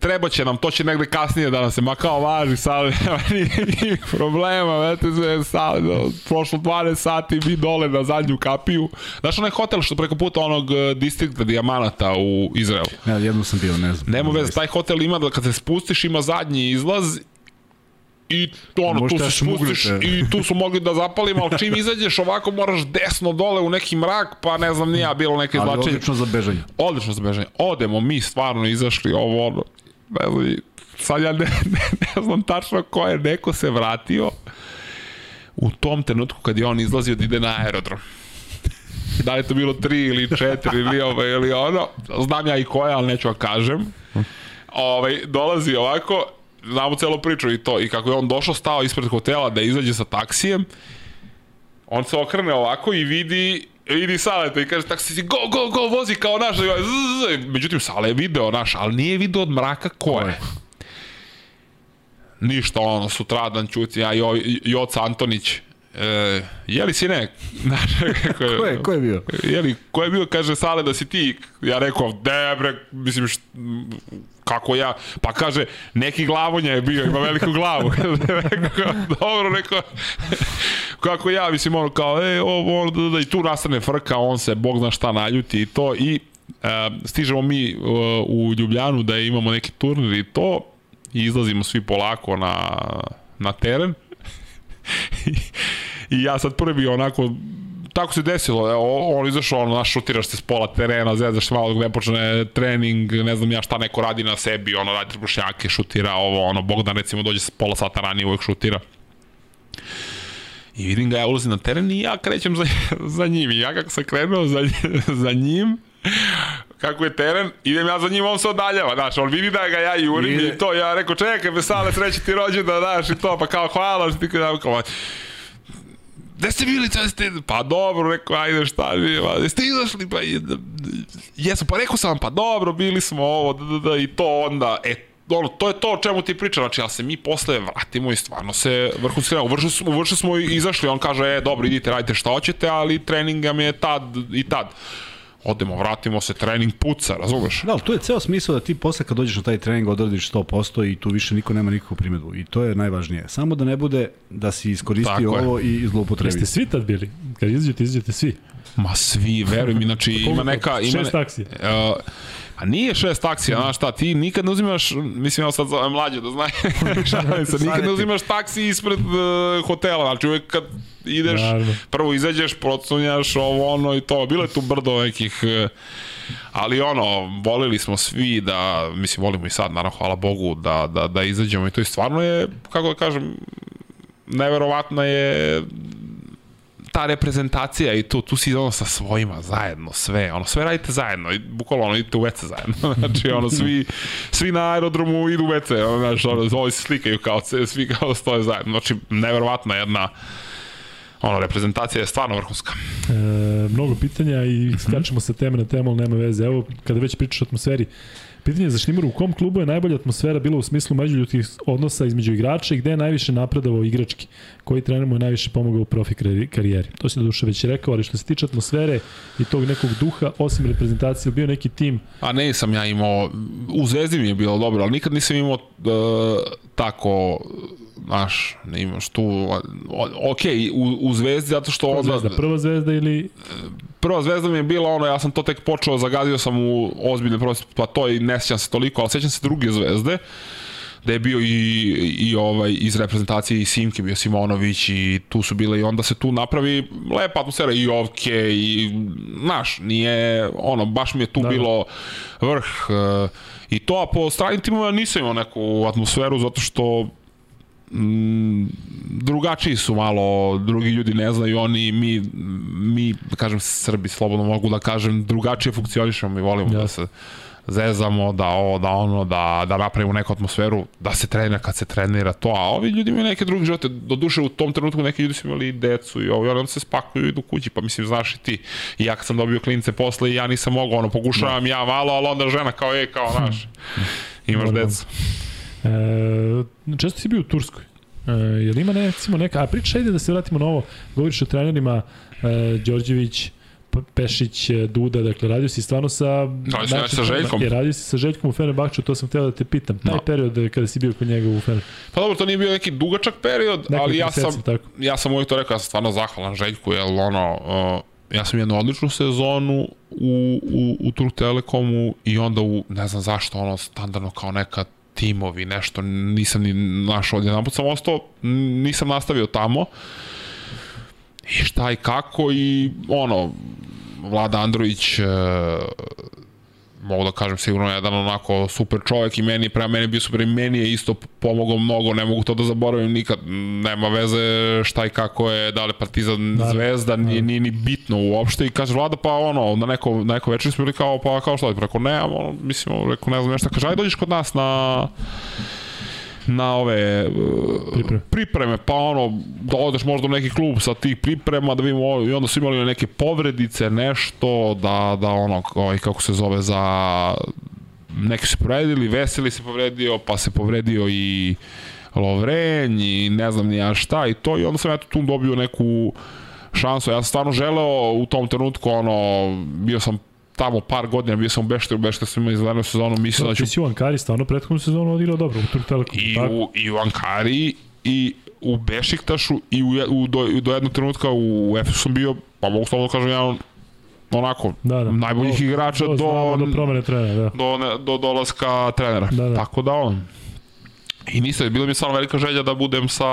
treba će nam, to će negde kasnije da nam se, ma kao važi, sad nema nikakvih problema, vete sve, sad, prošlo 12 sati, mi dole na zadnju kapiju. Znaš onaj hotel što preko puta onog eh, distrikta Dijamanata u Izraelu? Ja, jednom sam bio, ne znam. Nema veze, taj hotel ima da kad se spustiš ima zadnji izlaz i ono, tu Možete se da spustiš šmugnete. i tu su mogli da zapalimo, ali čim izađeš ovako moraš desno dole u neki mrak, pa ne znam nija, bilo neke Ali izlačenje. odlično za bežanje. Odlično za bežanje. Odemo mi stvarno izašli ovo ono. Ne znam, sad ja ne, ne, ne znam tačno ko je, neko se vratio u tom trenutku kad je on izlazio da ide na aerodrom. Da li je to bilo tri ili četiri ili ovo ili ono, znam ja i koja, ali neću da kažem. Ovaj, dolazi ovako, znamo celu priču i to, i kako je on došao, stao ispred hotela da izađe sa taksijem, on se okrene ovako i vidi vidi Saleta i kaže tako si go, go, go, vozi kao naš. zzz. Međutim, Sale je video naš, ali nije video od mraka ko je. Ništa, ono, sutradan ćuci, ja, jo, Joca Antonić, e, je li sine? Znaš, kako Ko je, ko je bio? je li, ko je bio, kaže Sale da si ti, ja rekao, ne bre, mislim, št, kako ja, pa kaže, neki glavonja je bio, ima veliku glavu, rekao, dobro, rekao, kako ja, mislim, ono, kao, e, ovo, ono, da, da, da, i tu nastane frka, on se, bog zna šta, naljuti i to, i e, stižemo mi uh, u Ljubljanu da imamo neki turnir i to, i izlazimo svi polako na, na teren, I ja sad prvi onako tako se desilo, evo, on izašao, ono, naš šutiraš se s pola terena, zezaš malo ne počne trening, ne znam ja šta neko radi na sebi, ono, radi trbušnjake, šutira ovo, ono, Bogdan recimo dođe s pola sata ranije, uvek šutira. I vidim ga, ja ulazim na teren i ja krećem za, za njim. I ja kako sam krenuo za, za njim, kako je teren, idem ja za njim, on se odaljava, znaš, on vidi da ga ja jurim Ide. i to, ja rekao, čekaj, vesale, sreće ti rođendan, znaš, i to, pa kao, hvala, što ti kao, kao, Gde ste bili, sad ste, pa dobro, rekao, ajde, šta mi, pa, jeste izašli, pa, je- jesmo, pa rekao sam pa dobro, bili smo ovo, da, da, da, i to onda, e, ono, to je to o čemu ti pričam, znači, ali se mi posle vratimo i stvarno se vrhunski krenuo. Uvršili smo, uvršili smo i izašli, on kaže, e, dobro, idite, radite šta hoćete, ali trening nam je tad i tad. Odemo, vratimo se, trening puca, razumeš? Da, ali tu je ceo smisao da ti posle kad dođeš na taj trening odradiš 100% i tu više niko nema nikakvu primedbu. I to je najvažnije. Samo da ne bude da si iskoristio Tako je. ovo i zloupotrebio. Jeste svi tad bili? Kad izađete, izađete svi. Ma svi, veruj mi, znači ima neka... Ima Šest ne, taksija. Uh, a nije šest taksija, znaš šta, ti nikad ne uzimaš, mislim ja sad zovem mlađe da znaju, šalim se, nikad ne uzimaš taksi ispred uh, hotela, znači uvek kad ideš, Naravno. prvo izađeš, procunjaš ovo ono i to, bilo je tu brdo nekih, uh, ali ono, volili smo svi da, mislim volimo i sad, naravno, hvala Bogu, da, da, da izađemo i to i stvarno je, kako da kažem, neverovatna je ta reprezentacija i tu, tu si ono sa svojima zajedno, sve, ono, sve radite zajedno, i bukvalno ono, idete u WC zajedno, znači, ono, svi, svi na aerodromu idu u WC, ono, znači, ono, ovi se slikaju kao, svi kao stoje zajedno, znači, neverovatna jedna, ono, reprezentacija je stvarno vrhunska. E, mnogo pitanja i skačemo sa teme na temu, ali nema veze. Evo, kada već pričaš o atmosferi, Pitanje za Štimaru, u kom klubu je najbolja atmosfera bila u smislu međuljudskih odnosa između igrača i gde je najviše napredovao igrački? Koji trener mu je najviše pomogao u profi karijeri? To si do duše već rekao, ali što se tiče atmosfere i tog nekog duha, osim reprezentacije, bio neki tim? A ne sam ja imao, u Zvezdi mi je bilo dobro, ali nikad nisam imao uh, tako znaš, ne imaš tu, ok, u, u Zvezdi zato što onda... Zvezda, prva Zvezda ili... Prva Zvezda mi je bila ono, ja sam to tek počeo, zagadio sam u ozbiljne prosti, pa to i ne sjećam se toliko, ali sećam se druge Zvezde, da je bio i, i ovaj iz reprezentacije i Simke bio Simonović i tu su bile i onda se tu napravi lepa atmosfera i Ovke i znaš, nije ono, baš mi je tu da. bilo vrh uh, i to, a po stranim timovima nisam imao neku atmosferu zato što mm, drugačiji su malo, drugi ljudi ne znaju, oni, mi, mi, da kažem, Srbi, slobodno mogu da kažem, drugačije funkcionišemo, mi volimo yes. da se zezamo, da ovo, da ono, da, da napravimo neku atmosferu, da se trenira kad se trenira to, a ovi ljudi imaju neke druge živote, do duše u tom trenutku neki ljudi su imali decu i ovo, i onda se spakuju i idu kući, pa mislim, znaš i ti, i ja kad sam dobio klince posle i ja nisam mogao, ono, pokušavam ja malo, ali onda žena kao je, kao, znaš, imaš decu. E, često si bio u Turskoj. E, jel ima ne, recimo neka, a priča ide da se vratimo na ovo, govoriš o trenerima e, Đorđević, Pešić, e, Duda, dakle radio si stvarno sa... Radio si sa Željkom. Je, radio si sa Željkom u Fenerbahču, to sam htio da te pitam. Taj no. period e, kada si bio kod njega u Fenerbahču. Pa dobro, to nije bio neki dugačak period, Nekak ali ja sam, tako. ja sam uvijek to rekao, ja sam stvarno zahvalan Željku, jer ono, uh, ja sam jednu odličnu sezonu u, u, u Turk Telekomu i onda u, ne znam zašto, ono, standardno kao neka timovi, nešto, nisam ni našao jedan put sam ostao, nisam nastavio tamo. I šta i kako i ono, Vlada Andrović e, mogu da kažem sigurno jedan onako super čovjek i meni prema meni bio super i meni je isto pomogao mnogo, ne mogu to da zaboravim nikad, nema veze šta i kako je, da li Partizan da, Zvezda, nije, nije ni bitno uopšte. I kaže Vlada pa ono, na neko, na neko večer smo bili kao pa kao šta, preko ne, ono, mislim, rekao ne znam nešto, kaže aj dođeš kod nas na na ove uh, pripreme. pripreme, pa ono, da odeš možda u neki klub sa tih priprema, da vidimo, i onda su imali neke povredice, nešto, da, da ono, ovaj, kako se zove, za neki se povredili, Veseli se povredio, pa se povredio i Lovrenj i ne znam ni ja šta i to i onda sam eto tu dobio neku šansu. Ja sam stvarno želeo u tom trenutku, ono, bio sam tamo par godina, bio sam u Bešteru, Bešter sam imao izgledanu sezonu, mislim da ću... Ti si u Ankari stvarno prethodnu sezonu odigrao dobro, u Turk Telekom. I, u, I u Ankari, i u Bešiktašu, i u, u, do, do jednog trenutka u Efesu sam bio, pa mogu slobodno da kažem, jedan onako, da, da. najboljih do, igrača do, do, do promene trenera, da. Do, ne, do dolaska trenera. Da, da. Tako da on, I nisam, bilo mi je stvarno velika želja da budem sa,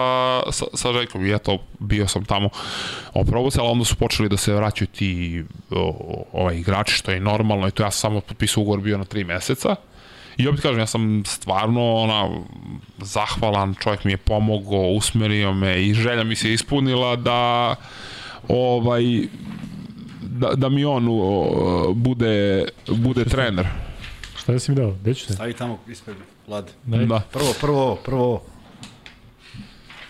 sa, sa Željkom i eto, bio sam tamo oprobao se, ali onda su počeli da se vraćaju ti o, ovaj, igrači, što je normalno i to ja sam samo potpisao ugovor bio na tri meseca. I opet kažem, ja sam stvarno ona, zahvalan, čovjek mi je pomogao, usmerio me i želja mi se ispunila da ovaj da, da mi on o, bude, bude trener. Šta da si mi dao? Gde ću se? Stavi tamo ispred Vlad. Ne. Da. Prvo, prvo, prvo.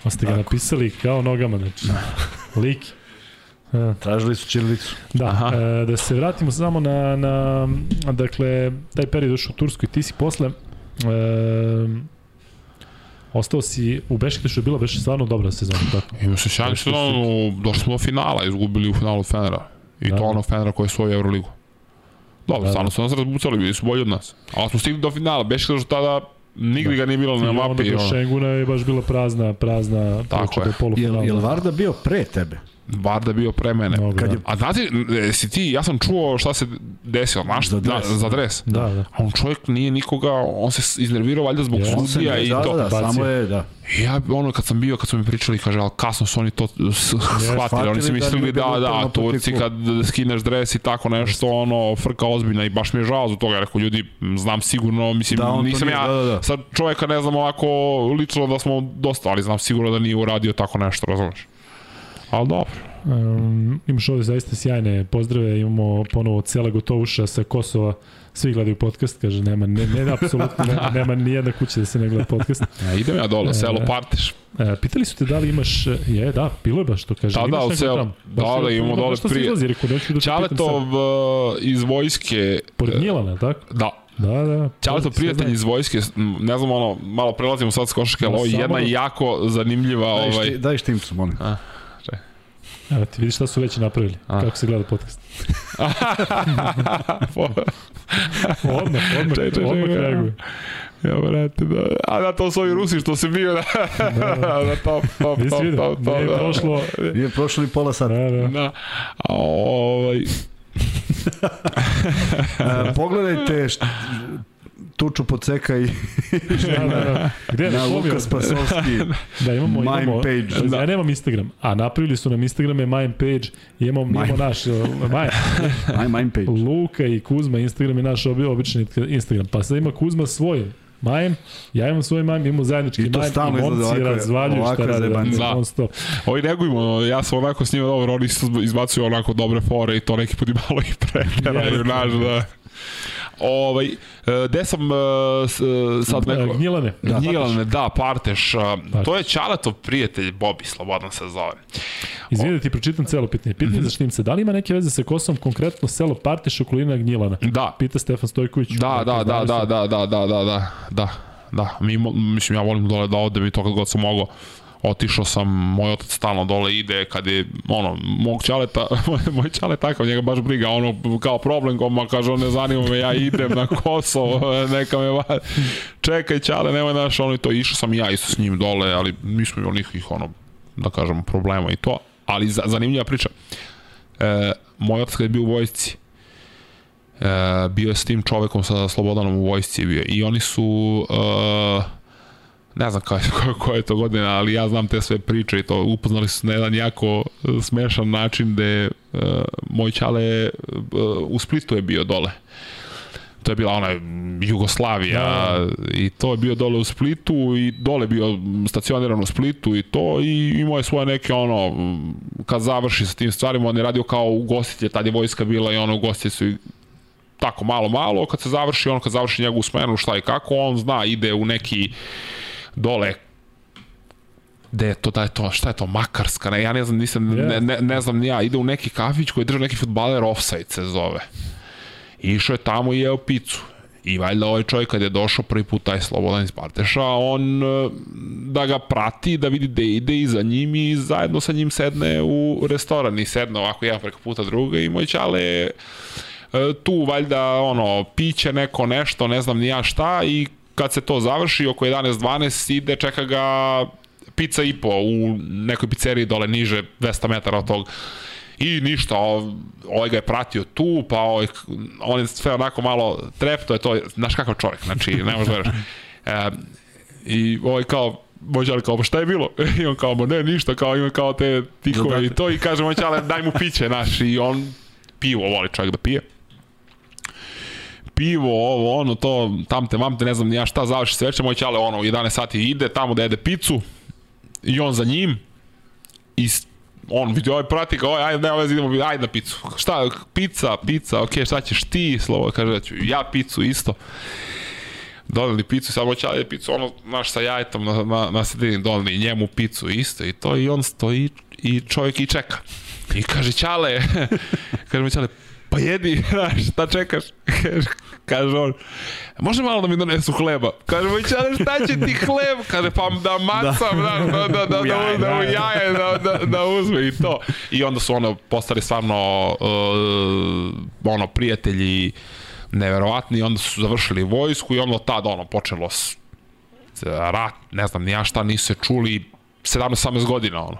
A ste ga Tako. napisali kao nogama, znači. Da. Lik. Ja. Tražili su Čirilicu. Da, e, da se vratimo samo na, na dakle, taj period došao u Tursku i ti si posle e, ostao si u Bešiktašu je bila Bešik stvarno dobra sezona, tako? Ima se sjajnu sezonu, došli smo do finala, izgubili u finalu Fenera. I da. to ono Fenera koji je svoju Euroligu. Dobro, da, stvarno su nas razbucali, bili su bolji od nas. Ali smo stigli do finala, Bešiktaš tada nigde da. ga nije bilo na mapi. I onda Šenguna je baš bila prazna, prazna Tako je. do polufinala. Jel, jel Varda bio pre tebe? Bar da je bio pre mene. Dobro, Kad da. je- A znate, si ti, ja sam čuo šta se desilo, znaš, Za da, dres. za dres. Da, da. A on čovjek nije nikoga, on se iznervirao valjda zbog Ja. sudija i da, to. da, da, bacio. samo je, da. I Ja, ono, kad sam bio, kad su mi pričali, kaže, ali kasno su oni to shvatili, oni su da mislili da, da, prema Turci kad skineš dres i tako nešto, ono, frka ozbiljna i baš mi je žao zbog toga, ja rekao, ljudi, znam sigurno, mislim, Da, nisam nije, ja, da, da, da. sad čoveka ne znam ovako lično da smo dosta, ali znam sigurno da nije uradio tako nešto, razumeš? Ali dobro. Um, imaš ovde zaista sjajne pozdrave, imamo ponovo cela gotovuša sa Kosova, svi gledaju podcast, kaže, nema, ne, ne, apsolutno, nema, nema nijedna kuća da se ne gleda podcast. Ja, idem ja dole, E, selo Parteš. E, pitali su te da li imaš, e, je, da, bilo je baš to, kaže, Da, da, imaš u selu. tamo? Da, Baš da, imamo dole prije. izlazi, rekao, neću da Ćaletov sad. uh, iz vojske, Pored Milana, tako? da, Da, da. Ćaletov Sve prijatelj iz vojske, ne znam ono, malo prelazimo sad s košarke, ali ovo je jedna da- jako zanimljiva, Daj, ovaj, daj štimcu, molim. Evo ti vidiš šta su već napravili, A. kako se gleda podcast. Odmah, odmah, Čekaj, čekaj, odmah čekaj. reaguje. Ja, brate, da. A da, to su ovi Rusi što se bio, da. Da, da. da, top, top, Nisi top, vidio, top, top, nije da. prošlo, Nije prošlo ni pola sata. da, da. Da. A, ovaj, pogledajte št, tuču poceka i Da, da, da. Gde je na Luka Spasovski. Da, imamo, Mime imamo, page. Da. Ja nemam Instagram, a napravili su nam Instagrame Mime page, i imamo, imamo Mime. naš, uh, Mime, Aj, mine page. Luka i Kuzma, Instagram je naš obi, obični Instagram, pa sad ima Kuzma svoj Mime, ja imam svoj Mime, imamo zajednički I to Mime, stalno i izgleda momci ovako- razvaljuju šta ovakve rade, da, Da. non stop. ovi negujemo, ja sam onako s njima dobro, oni izbacuju onako dobre fore i to neki put i malo i preteraju, Jeste. znaš, da. Ovaj, e, gde sam e, e, sad neko... Gnjilane, Da, Gnjilane, da, Parteš. Parteš. To je Ćaletov prijatelj, Bobi Slobodan se zove. Izvini da ti pročitam celo pitanje. Pitanje za Štimca, da li ima neke veze sa Kosovom, konkretno selo Partiš okolina Gnjilana? Da, Pita Stefan Stojković. Da, da, da, da, da, da, da, da, da, da, da. Mi, mislim, ja volim dole da odem i to kad god sam mogao. Otišao sam, moj otac stalno dole ide kad je, ono, mog čaleta, moj, čale takav, njega baš briga, ono, kao problem, ma kaže, on ne zanima me, ja idem na Kosovo, neka me va... Čekaj, čale, nemoj naš, ono i to, išao sam i ja isto s njim dole, ali nismo imali nikakvih, ono, da kažem, problema i to, ali za, zanimljiva priča. E, moj otac kad je bio u vojsci, e, bio je s tim čovekom sa Slobodanom u vojsci je bio i oni su e, ne znam koja, koja, koja je to godina, ali ja znam te sve priče i to upoznali su na jedan jako e, smešan način gde e, moj čale e, u Splitu je bio dole. To je bila ona Jugoslavija Da. i to je bio dole u Splitu i dole bio stacioniran u Splitu i to i imao je svoje neke ono kad završi sa tim stvarima on je radio kao ugostitelj, tad je vojska bila i ono ugostitelj su i tako malo malo, kad se završi, on kad završi njegovu smenu šta i kako, on zna, ide u neki dole. Gde je to, da je to, šta je to, Makarska, ne, ja ne znam, nisam, ne, ne, ne znam ni ja, ide u neki kafić koji drži neki futbaler offside se zove. I išao je tamo i jeo picu. I valjda ovaj čovjek kad je došao prvi put taj Slobodan iz Parteša, on e, da ga prati, da vidi gde ide i za njim i zajedno sa njim sedne u restoran. I sedne ovako jedan preko puta druga i moj čale je e, tu valjda ono piće neko nešto, ne znam ni ja šta i kad se to završi oko 11-12 ide čeka ga pizza i po u nekoj pizzeriji dole niže 200 metara od tog i ništa, ov- ovaj ga je pratio tu, pa ovaj, on je sve onako malo trepto je to, znaš kakav čovjek, znači ne možeš da veruješ. E, I ovaj kao, moj kao, pa šta je bilo? I on kao, ne, ništa, kao ima kao te tikove i to i kaže moj čale, daj mu piće, naš, i on pivo voli čovjek da pije pivo, ovo, ono, to, tamte, mamte, ne znam ja šta, završi se večer, moj čale, ono, u 11 sati ide tamo da jede picu i on za njim i on vidi ovaj prati ga, ovaj, ajde, nema veze, idemo, ajde na picu. Šta, pizza, pizza, okej, šta ćeš ti, slovo, kaže, da ću ja picu isto. Doneli picu, sad moća je picu, ono, naš sa jajetom na, na, na sredini, doneli njemu picu isto i to, i on stoji i čovjek i čeka. I kaže, Ćale, kaže mu Ćale, pa jedi, znaš, šta čekaš? Kaže, on, može malo da mi donesu hleba? Kaže, moj Ćale, šta će ti hleb? Kaže, pa da macam, da, da, da, da, da, da, da. u jaje, da, da, da uzme i to. I onda su ono postali stvarno uh, ono prijatelji neverovatni onda su završili vojsku i onda od tada ono počelo rat, ne znam ni ja šta, nisu se čuli 17-18 godina ono.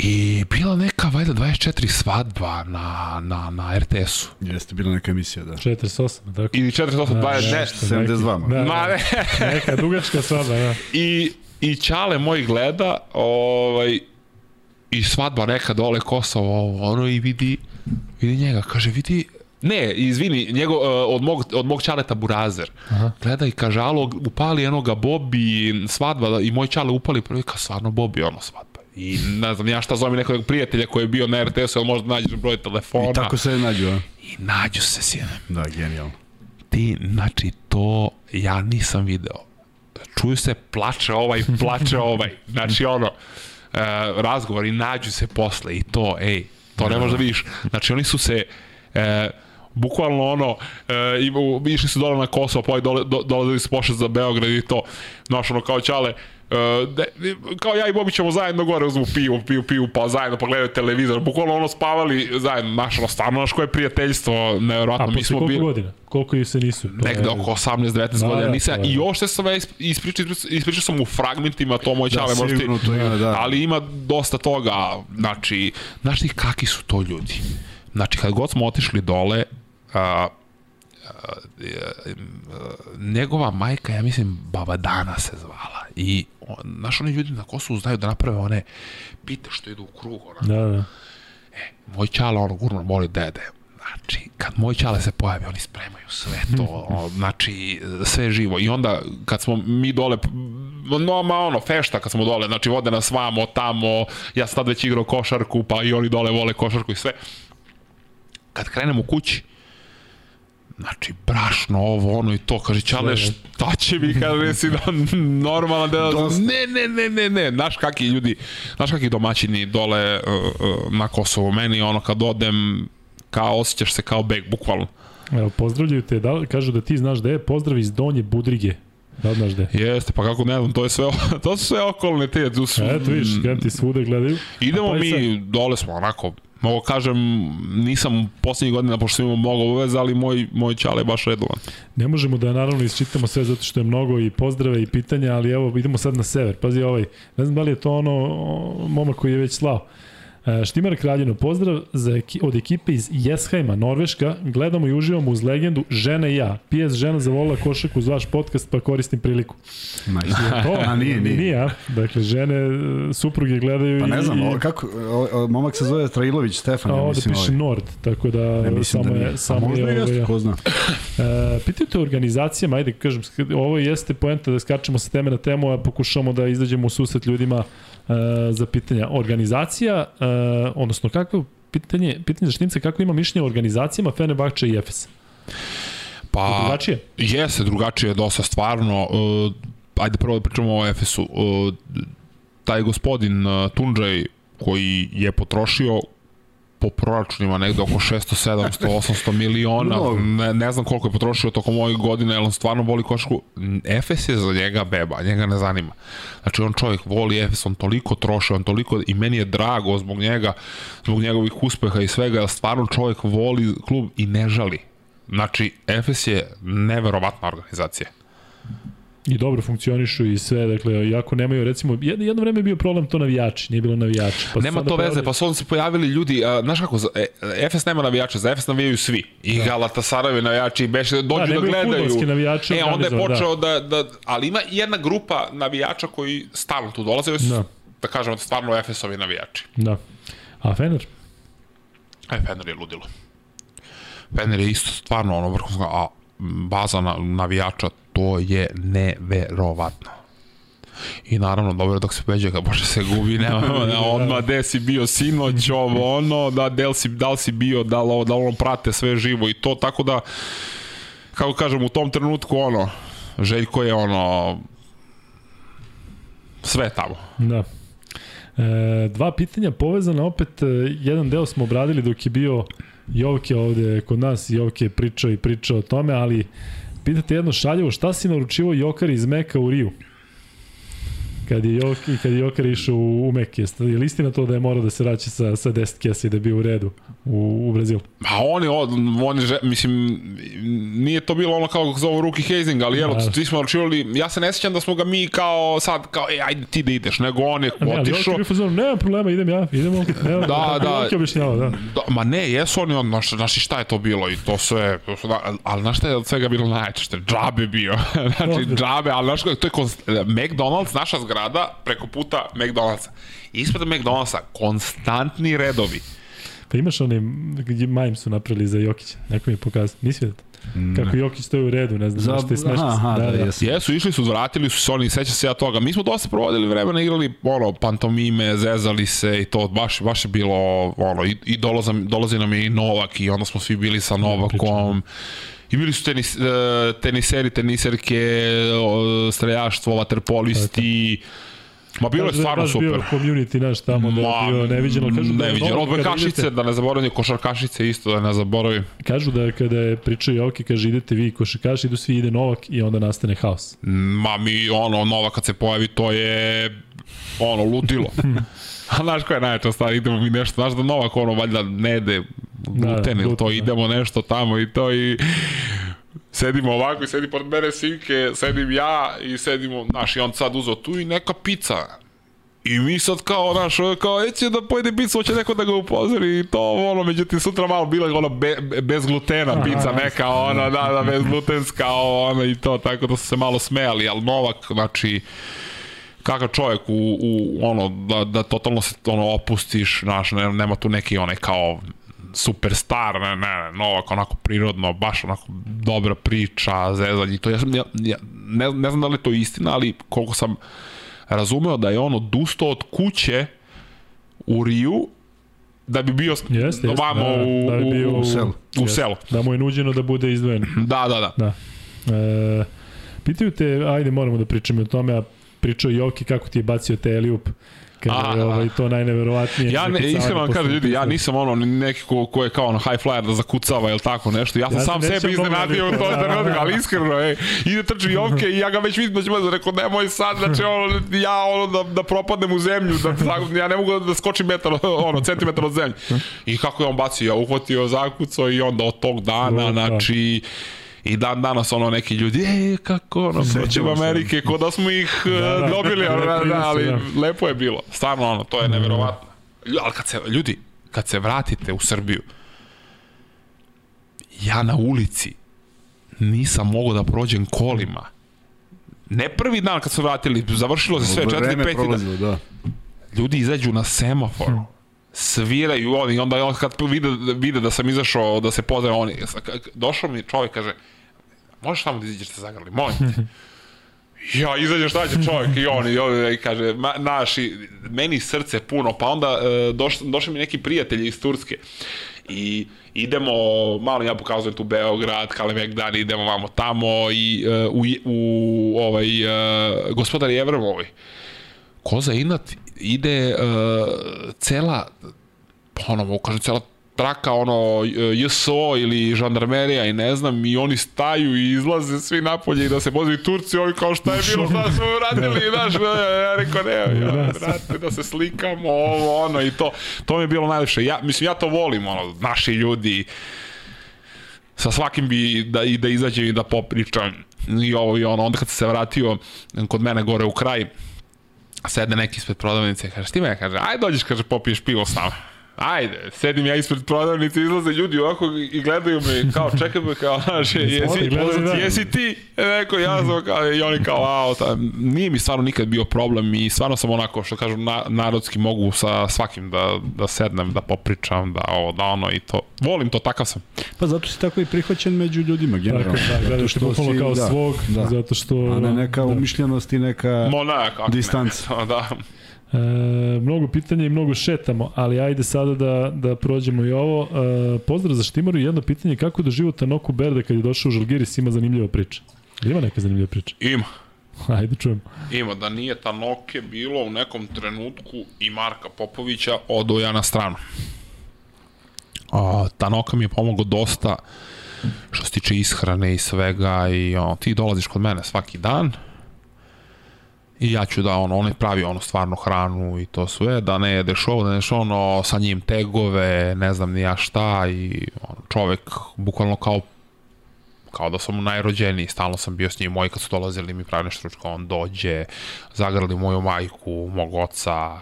I bila neka, valjda, 24 svadba na, na, na RTS-u. Jeste bila neka emisija, da. 48, tako. Ili 48, 20, ne, nešto, 72 neki- Da, ma da, ne. neka dugačka svadba, da. I, i Ćale moj gleda, ovaj, i svadba neka dole Kosovo, ovo, ono i vidi, vidi njega, kaže, vidi, ne, izvini, njego, uh, od, mog, od mog Ćaleta Burazer. Aha. Gleda i kaže, alo, upali enoga Bobi, svadba, i moj Ćale upali prvi, kao stvarno Bobi, ono svadba. I ne znam ja šta zovem nekog prijatelja koji je bio na RTS-u, ali možda nađeš broj telefona. I tako se nađu, a? I nađu se sjene. Da, genijalno. Ti, znači, to ja nisam video. Čuju se, plače ovaj, plače ovaj. Znači, ono, e, razgovor i nađu se posle i to, ej, to ne možeš da vidiš. Znači, oni su se, e, bukvalno ono, e, ima- išli su dole na Kosovo, pa dole, do, dolazili su pošli za Beograd i to. Znaš, ono, kao čale, e, de, kao ja i Bobi ćemo zajedno gore, uzmu pivu, piju, piju, pa zajedno, pa gledaju televizor, bukvalno ono spavali zajedno, znaš, ono, stvarno, znaš, koje prijateljstvo, nevjerojatno, mi posle smo koliko bili, godina? Koliko i se nisu? To negde je- oko 18-19 Da, godina, da, nisam, to je- i još sam sve isp- ispričao, ispričao sam u fragmentima, to moj Da, čale, možda ti, sigurno to ima, da. ali ima dosta toga, znači, znaš ti kakvi su to ljudi? Znači, kad god smo otišli dole, a, njegova majka, ja mislim, Baba Dana se zvala. I, on, znaš, oni ljudi na Kosovu znaju da naprave one pite što idu u krug, ona. Da, da. Moj čale, ono, gurno, moli dede. Znači, kad moj čale se pojavi, oni spremaju sve to, znači, sve živo. I onda, kad smo mi dole, no, ma ono, fešta kad smo dole, znači, vode nas vamo, tamo, ja sam tad već igrao košarku, pa i oni dole vole košarku i sve. Kad krenemo kući, znači, brašno, ovo, ono i to, kaže, čale, šta će mi, kaže, si da normalan da... Ne, ne, ne, ne, ne, znaš kakvi ljudi, znaš kakvi domaćini dole uh, uh, na Kosovu, meni ono kad odem, kao osjećaš se kao beg, bukvalno. Evo, pozdravljaju te, da, kažu da ti znaš da je, pozdrav iz Donje Budrige. Da znaš da je? Jeste, pa kako ne znam, to je sve, to su sve okolne te, tu su, Eto, vidiš, kad ti svude gledaju. idemo pa mi, dole smo onako, mogu kažem, nisam poslednjih godina, pošto imao mnogo obaveza, ali moj, moj čale je baš redovan. Ne možemo da naravno isčitamo sve zato što je mnogo i pozdrave i pitanja, ali evo idemo sad na sever. Pazi ovaj, ne znam da li je to ono momak koji je već slao. Štimar Kraljino, pozdrav za, eki- od ekipe iz Jesheima, Norveška. Gledamo i uživamo uz legendu Žena i ja. PS žena zavolila košaku uz vaš podcast, pa koristim priliku. Nice. To? A nije, nije. Nije, a? Dakle, žene, e, supruge gledaju Pa ne znam, i... o, kako, o, o, momak se zove Trailović, Stefan, A ja ovde mislim piše ovaj. Nord, tako da Ne, mislim samo da nije. A samo možda je, i jeste, ovaj, ko zna. E, pitajte organizacijama, ajde kažem, ovo jeste poenta da skačemo sa teme na temu, a pokušamo da izađemo u susret ljudima e, za pitanja. Organizacija, e, odnosno kako pitanje, pitanje za štimce, kako ima mišljenje o organizacijama Fenerbahče i Efes? Pa, Drugačije? Jeste, drugačije je dosta stvarno. Uh, ajde prvo da pričamo o Efesu. Uh, taj gospodin uh, Tunđaj koji je potrošio po proračunima negde oko 600, 700, 800 miliona. Ne, ne znam koliko je potrošio tokom ovih godina, jer on stvarno voli košku. Efes je za njega beba, njega ne zanima. Znači on čovjek voli Efes, on toliko troši, on toliko, i meni je drago zbog njega, zbog njegovih uspeha i svega, jer stvarno čovjek voli klub i ne žali. Znači, Efes je neverovatna organizacija. I dobro funkcionišu i sve, dakle, iako nemaju, recimo, jedno, jedno vreme je bio problem to navijači, nije bilo navijači. Pa Nema to veze, pa su onda se pojavili ljudi, a, znaš kako, za- e, Efes nema navijača, za Efes navijaju svi. I da. Galatasarovi navijači, i Beše, dođu da, da gledaju. navijači E, onda je organizovani, počeo da. da, ali ima jedna grupa navijača koji stalno tu dolaze, da. Da. da kažemo, stvarno Efesovi navijači. Da. A Fener? E, Fener je ludilo. Fener je isto stvarno ono vrhunsko, a baza na, navijača, to je neverovatno. I naravno, dobro dok se peđe, kad može se gubi, nema, nema odmah gde si bio sinoć, ovo, ono, da, del si, da li si bio, da li da ono prate sve živo i to, tako da, kako kažem, u tom trenutku, ono, Željko je, ono, sve tamo. Da. E, dva pitanja povezana opet, e, jedan deo smo obradili dok je bio Jovke ovde kod nas, Jovke je pričao i pričao o tome, ali pitate jedno šaljevo, šta si naručivo Jokar iz Meka u Riju? Kad je Joki, kad je Joker išao u, u Mek, jeste, je li istina to da je morao da se vraća sa, sa 10 kesa i da bio u redu u, u Brazilu? Ma on je, on je, mislim, nije to bilo ono kao kako zovu Ruki Hazing, ali jel, Da. svi smo računali, ja se ne sjećam da smo ga mi kao sad, kao, e, ajde ti da ideš, nego on je Ne, ali otišao. u fazonu, nema problema, idem ja, idemo. Nema, Da, da. Objašnjava, da. Da, ma ne, jesu oni, on, znaš, i šta je to bilo i to sve, to su, da, ali znaš šta je od svega bilo najče, što je džabe bio, znači džabe, ali znaš to je McDonald's, naša zgrada, preko puta McDonald'sa. Ispred McDonald'sa, konstantni redovi. Pa imaš onaj, gdje Majim su napravili za Jokića, neko mi je pokazao, nisi vidio? Kako Jokić stoji u redu, ne znam, Za, što je smešno. aha, aha, da, da, jesu. Jesu, išli su, vratili su se oni, seća se ja toga. Mi smo dosta provodili vremena, igrali ono, pantomime, zezali se i to, baš, baš je bilo, ono, i, i dolazi, dolazi nam je i Novak i onda smo svi bili sa Novakom. I bili su tenis, e, teniseri, teniserke, o, streljaštvo, vaterpolisti. Ma bilo je da stvarno baš super. bio community naš tamo da je bio neviđeno. Kažu da neviđeno. Novak Od kada Bekašice, idete- da ne zaboravim, košarkašice isto, da ne zaboravim. Kažu da kada je pričao Joki, kaže idete vi košarkaši, idu svi, ide Novak i onda nastane haos. Ma mi, ono, Nova kad se pojavi, to je, ono, ludilo. A znaš koja je najveća stvar, idemo mi nešto, znaš da Novak, ono, valjda ne jede gluten ili to, da. idemo nešto tamo i to i sedimo ovako i sedi pored mene Simke, sedim ja i sedimo, znaš, i on sad uzeo tu i neka pizza. I mi sad kao, znaš, kao, eće da pojede pizzu, hoće neko da ga upozori i to, ono, međutim, sutra malo bila je ono be, be- bez glutena pizza, neka, ona, da, da, bez glutenska, ono, i to, tako da su se malo smejali, ali Novak, znači, kakav čovjek u, u ono, da, da totalno se ono opustiš, znaš, ne, nema tu neki onaj kao superstar, ne, ne, ne, Novak onako prirodno, baš onako dobra priča, zezanje i to. Ja, sam, ja, ja ne, ne znam da li je to istina, ali koliko sam razumeo da je on odustao od kuće u Riju da bi bio Jeste, jeste, vamo da, u, da bi bio u, u selu. u Jeste. selu. Da mu je nuđeno da bude izdvojen. Da, da, da. Da. E, pitaju te, ajde moramo da pričamo o tome, a pričao Joki kako ti je bacio te Eliup. Kada je ovaj, to najneverovatnije. Ja ne, iskreno vam kažem ljudi, ja nisam ono neki ko, ko je kao ono high flyer da zakucava ili tako nešto. Ja sam Ja sam sebe iznenadio u to Da, da, trenutak, da. ali iskreno, ej, ide trči Jovke i ja ga već vidim da će me rekao nemoj sad, znači ono, ja ono da, da propadnem u zemlju, da, ja ne mogu da skočim metar, ono, centimetar od zemlje. I kako je on bacio, ja uhvatio zakucao i onda od tog dana, Da, da. znači, I dan danas ono neki ljudi, ej, kako ono, se. Amerike, ko da smo ih da, da. dobili, ono, da, da, ali Da. lepo je bilo. Stvarno ono, to je neverovatno. Lju- Ali kad se, ljudi, kad se vratite u Srbiju, ja na ulici nisam mogao da prođem kolima. Ne prvi dan kad su vratili, završilo se sve, četiri, peti dan. da. Ljudi izađu na semafor, sviraju oni, onda on kad vide, vide da sam izašao, da se pozdravim, oni, došao mi čovjek, kaže, možeš tamo da izađeš da zagrali, molim te. Ja, izađe šta će čovjek i on i, on, i kaže, ma, naši, meni srce puno, pa onda e, doš, došli mi neki prijatelji iz Turske i idemo, malo ja pokazujem tu Beograd, Kalemegdan, idemo vamo tamo i e, u, u ovaj, e, gospodar Jevremovoj, Koza Inat ide uh, cela ono, mogu kažem, cela traka, ono, JSO ili žandarmerija i ne znam, i oni staju i izlaze svi napolje i da se pozivaju Turci, ovi kao šta je bilo, šta smo uradili, znaš, ja rekao, ne, ja, brate, da se slikamo, ovo, ono, i to, to mi je bilo najlepše. Ja, mislim, ja to volim, ono, naši ljudi, sa svakim bi da, i da izađem i da popričam. I ovo i ono, onda kad se vratio kod mene gore u kraj, sedne neki ispred prodavnice i kaže, ti me, kaže, ajde dođeš, kaže, popiješ pivo s nama. Ajde, sedim ja ispred prodavnice, izlaze ljudi ovako i gledaju me, kao čekaj me, kao, znaš, jesi, da. jesi ti? E, neko, ja sam, kao, i oni kao, a, ta, nije mi stvarno nikad bio problem i stvarno sam onako, što kažu, na, narodski mogu sa svakim da, da sednem, da popričam, da ovo, da ono i to. Volim to, takav sam. Pa zato si tako i prihvaćen među ljudima, generalno. Tako, da, gledaš te bukvalno kao svog, zato što... A ne neka da. umišljenost i neka... Monak, kako ne. Distanca. Da. E, mnogo pitanja i mnogo šetamo, ali ajde sada da, da prođemo i ovo. E, pozdrav za Štimaru i jedno pitanje, kako da života Noku Berde kad je došao u Žalgiris ima zanimljiva priča? Ima neka zanimljiva priča? Ima. Ajde čujem. Ima, da nije ta Noke bilo u nekom trenutku i Marka Popovića odo ja na stranu. A, ta Noka mi je pomogao dosta što se tiče ishrane i svega i ono, ti dolaziš kod mene svaki dan I ja ću da ono, on pravi ono stvarno hranu i to sve, da ne jedeš ovo, da ne jedeš ono, sa njim tegove, ne znam ni ja šta i ono, čovek bukvalno kao kao da sam mu najrođeniji, stalno sam bio s njim, moji kad su dolazili mi pravi nešto ručka, on dođe, zagrali moju majku, mog oca,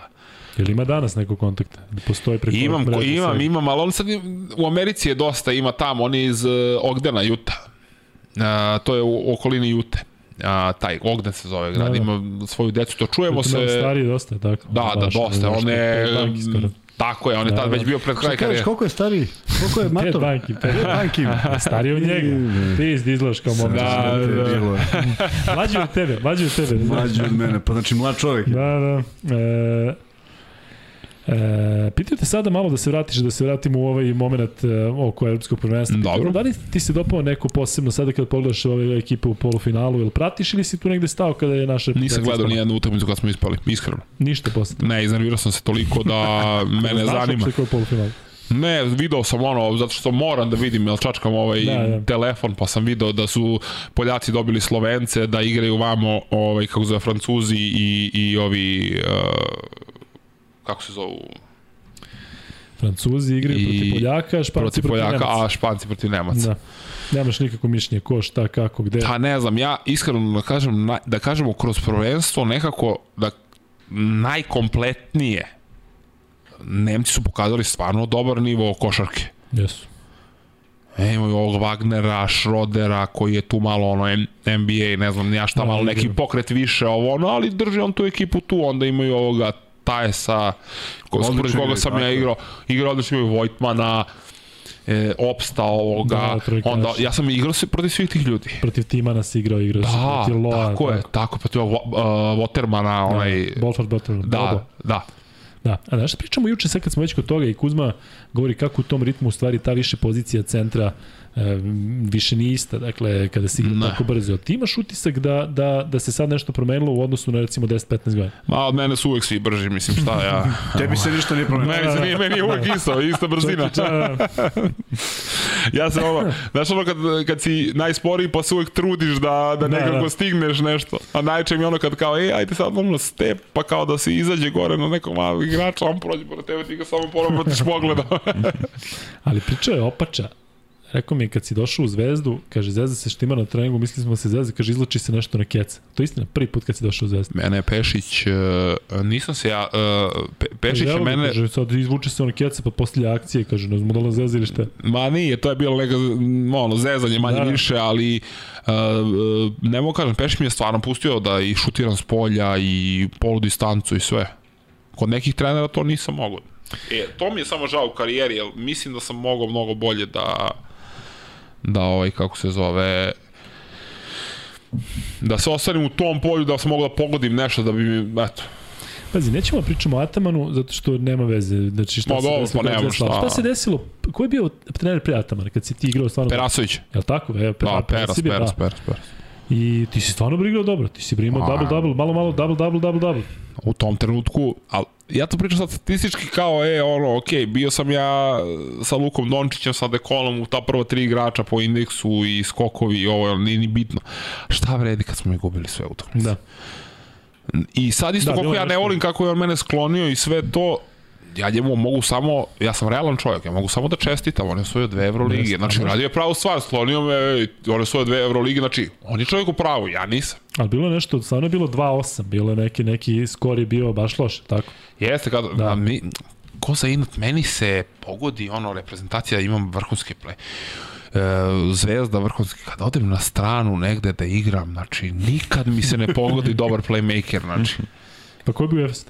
Ili ima danas neko kontakta? Postoji preko Imam, ko, imam, imam, ali on sad u Americi je dosta, ima tamo, on je iz uh, Ogdena, Juta. Uh, to je u okolini Jute. Uh, taj Ogden se zove grad, Da, da. ima svoju decu, to čujemo To je se... Stariji dosta, tako. Da, da, Baš, dosta, baš on je... pet. Tako je, on je Da, tad da. već bio pred kraj kažeš, karijere. koliko je stariji? Koliko je Pet mator? banki, pet Pet banki. Stariji od njega. Ti izgledaš kao moment. Da, da, da. Mlađi od tebe, mlađi od tebe. Mlađi od mene, pa znači mlad čovjek. je. Da, da. E, E, pitaju te sada malo da se vratiš, da se vratimo u ovaj moment e, oko evropskog prvenstva. Dobro. Da li ti se dopao neko posebno sada kad pogledaš ove ekipe u polufinalu, ili pratiš ili si tu negde stao kada je naša... Nisam gledao ni ispala? jednu utakmicu kad smo ispali, iskreno. Ništa posebno. Ne, iznervirao sam se toliko da mene Znaš zanima. je polufinalu? Ne, video sam ono, zato što moram da vidim, jel čačkam ovaj Da, da, telefon, pa sam video da su Poljaci dobili Slovence, da igraju vamo, ovaj, kako zove, Francuzi i, i ovi, uh, kako se zovu, Francuzi igraju I protiv Poljaka, Španci protiv protiv, Poljaka, Nemaca. a Španci protiv Nemaca. Da. Nemaš nikako mišljenje ko, šta, kako, gde. Pa ne znam, ja iskreno da kažem, na- da kažemo kroz prvenstvo nekako da najkompletnije Nemci su pokazali stvarno dobar nivo košarke. Jesu. E, imaju ovog Wagnera, Schrodera, koji je tu malo ono NBA, ne znam, ja šta, Da, malo neki igra. pokret više, ovo ono, ali drži on tu ekipu tu, onda imaju ovoga Tajesa, protiv koga sam ja igrao, igrao odlično imaju Vojtmana, e, Opsta ovoga, Da, trojkaš. onda, ja sam igrao se protiv svih tih ljudi. Protiv Timana si igrao, igrao si Da, protiv Loa. tako je, tako, protiv uh, Watermana, onaj, Bolford Butler. da, da, Da, a znaš pričamo juče sad kad smo već kod toga i Kuzma govori kako u tom ritmu u stvari ta više pozicija centra više nije ista, dakle kada se igra Ne. tako brzo. Ti imaš utisak da, da, da se sad nešto promenilo u odnosu na recimo 10-15 godina? ma od mene su uvek svi brži, mislim, šta ja, Tebi se ništa nije promenilo. meni, se nije, meni je uvek isto, ista brzina. Da, Ja sam ono, znaš ono kad, kad si najsporiji pa se uvek trudiš da, da Da, nekako da. stigneš nešto. A najče mi ono kad kao, ej, ajde sad ono step, pa kao da se izađe gore na nekog malog igrača, on prođe pored tebe, ti ga samo poravatiš pogleda. Ali pričao je Opača. Rekao mi je kad si došao u Zvezdu, kaže Zvezda se štima na treningu, mislili smo da se Zvezda, kaže izlači se nešto na keca. To je istina, prvi put kad si došao u Zvezdu. Mene je Pešić, uh, nisam se ja, uh, Pe, Pešić Kaže, je mene, Kaže, sad izvuče se on keca pa poslije akcije, kaže, ne znamo da Zvezda ili šta. Ma nije, to je bilo neka ono, zezanje manje Da, da, da. više, ali uh, ne mogu kažem, Peš mi je stvarno pustio da i šutiram s polja i polu distancu i sve. Kod nekih trenera to nisam mogao. E, to mi je samo žao u karijeri, jer mislim da sam mogao mnogo bolje da da ovaj, kako se zove da se ostanem u tom polju, da sam da pogodim nešto da bi mi, eto, Pazi, nećemo da pričamo o Atamanu zato što nema veze. Znači šta Ma se dobro, desilo? pa je desilo. šta. Šta se desilo? Ko je bio trener pre Atamana kad si ti igrao stvarno? Perasović. Jel tako? E, per, Da, Peras, Peras, da. Peras, Peras. I ti si stvarno igrao dobro. Ti si primao double double, malo malo double double double double. u tom trenutku, ali ja to pričam sad statistički kao, e, ono, ok, bio sam ja sa Lukom Dončićem, sa Dekolom u ta prva tri igrača po indeksu i skokovi i ovo, nije ni bitno. Šta vredi kad smo mi gubili sve utakmice? Da. I sad isto Da, koliko ja ne volim kako je on mene sklonio i sve to, ja njemu mogu samo, ja sam realan čovjek, ja mogu samo da čestitam, on je osvojio dve Evrolige, Jeste, znači radio je pravu stvar, sklonio me, on je osvojio dve Evrolige, znači on je čovjek u pravu, ja nisam. Ali bilo je nešto, stvarno je bilo 2-8, bilo je neki, neki skor je bio baš loš, tako? Jeste, kada, Da. mi, ko za inat, meni se pogodi ono reprezentacija, imam vrhunske play. E, zvezda vrhunski, kada odem na stranu negde da igram, znači nikad mi se ne pogodi dobar playmaker, znači. Pa ko je bio Efes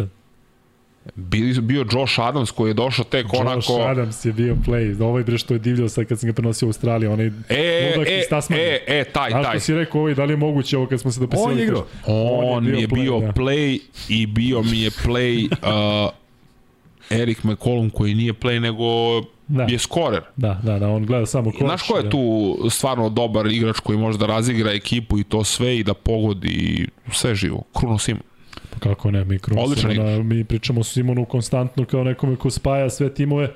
Bili, bio Josh Adams koji je došao tek Josh onako... Adams je bio play. Ovaj bre što je divljao sad kad sam ga prenosio u Australiju, onaj E, ludak e, iz Tasmanije. e, e, taj, taj. što si rekao ovaj, da li je moguće ovo kad smo se dopisali? On je igrao. On, mi je bio da. play i bio mi je play uh, Erik McCollum koji nije play nego Da. je skorer. Da, da, da, on gleda samo koš. Znaš ko je da. tu stvarno dobar igrač koji može da razigra ekipu i to sve i da pogodi sve živo? Kruno Simon. Kako ne, mi, Simona, mi pričamo o Simonu konstantno kao nekome ko spaja sve timove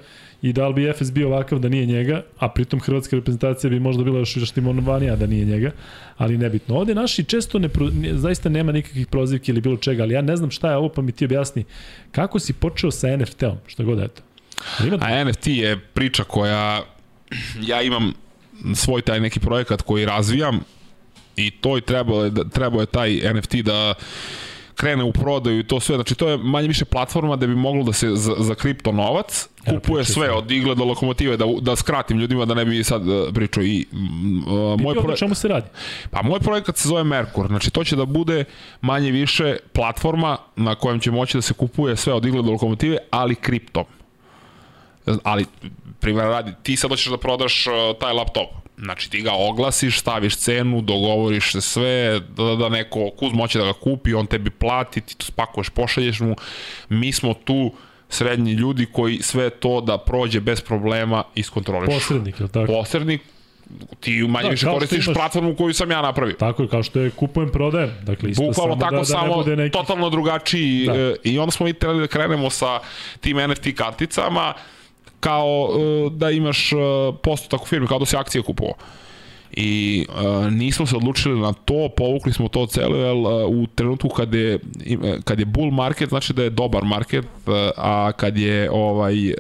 i da li bi FS bio ovakav da nije njega, a pritom hrvatska reprezentacija bi možda bila još štimonovanija da nije njega, ali nebitno. Ovde naši često ne, zaista nema nikakvih prozivki ili bilo čega, ali ja ne znam šta je ovo, pa mi ti objasni. Kako si počeo sa NFT-om, šta god je to? A NFT je priča koja, ja imam svoj taj neki projekat koji razvijam i to i trebalo je, trebalo je taj NFT da krene u prodaju i to sve. Znači, to je manje više platforma da bi moglo da se za, za kripto novac kupuje sve od igle do lokomotive, da, da skratim ljudima da ne bi sad uh, pričao. I, uh, moj projekt... čemu se radi? Pa moj projekat se zove Merkur. Znači, to će da bude manje više platforma na kojem će moći da se kupuje sve od igle do lokomotive, ali kriptom. Ali, primjer radi, ti sad hoćeš da prodaš uh, taj laptop Znači ti ga oglasiš, staviš cenu, dogovoriš se sve, da, da neko kuz moće da ga kupi, on tebi plati, ti to spakuješ, pošalješ mu. Mi smo tu srednji ljudi koji sve to da prođe bez problema iskontroliš. Posrednik, je li tako? Posrednik, ti manje da, više koristiš imaš... platformu koju sam ja napravio. Tako je, kao što je kupujem, prodajem. Dakle, isto Bukvalno samo tako, da, da samo bude neki... totalno drugačiji. Da. E, I onda smo mi trebali da krenemo sa tim NFT karticama, kao uh, da imaš uh, postotak u firmi, kao da si akcije kupovao. I uh, nismo se odlučili na to, povukli smo to celo, jer uh, u trenutku kad je, kad je bull market, znači da je dobar market, uh, a kad je ovaj uh,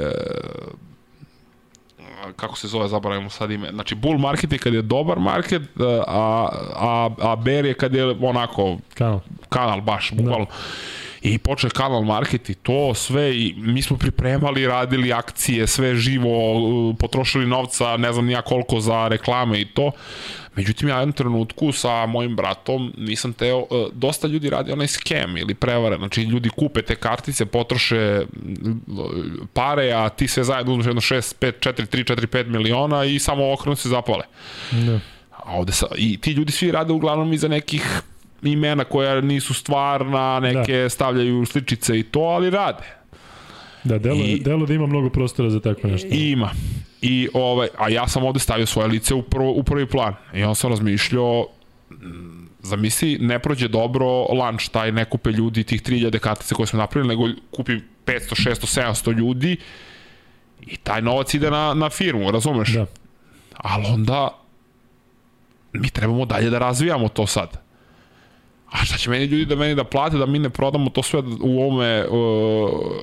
kako se zove, zaboravimo sad ime. Znači, bull market je kad je dobar market, a, a, a bear je kad je onako kanal, kanal baš, bukvalno. Da i počne kanal market i to sve i mi smo pripremali, radili akcije, sve živo, potrošili novca, ne znam nija koliko za reklame i to. Međutim, ja jednom trenutku sa mojim bratom nisam teo, e, dosta ljudi radi onaj skem ili prevare, znači ljudi kupe te kartice, potroše pare, a ti sve zajedno uzmeš jedno 6, 5, 4, 3, 4, 5 miliona i samo okrenu se zapale. Da. A ovde sa, I ti ljudi svi rade uglavnom iza nekih imena koja nisu stvarna, neke da. stavljaju sličice i to, ali rade. Da, delo, I, delo da ima mnogo prostora za tako nešto. I ima. I, ovaj, a ja sam ovde stavio svoje lice u, prvo, u prvi plan. I on sam razmišljao, mm, zamisli, ne prođe dobro lunch, taj ne kupe ljudi tih 3000 kartice koje smo napravili, nego kupi 500, 600, 700 ljudi i taj novac ide na, na firmu, razumeš? Da. Ali onda mi trebamo dalje da razvijamo to sad a šta će meni ljudi da meni da plate da mi ne prodamo to sve u ovome,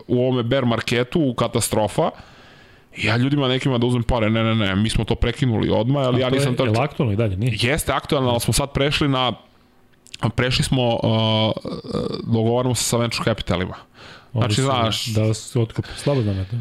u ovome bear marketu, u katastrofa, ja ljudima nekima da uzmem pare, ne, ne, ne, mi smo to prekinuli odmah, ali ja nisam... To je, je aktualno i dalje, nije? Jeste aktualno, ali smo sad prešli na... Prešli smo, uh, dogovaramo se sa venture capitalima. Znači, znaš... Da se otkupi, slabo znam ja to.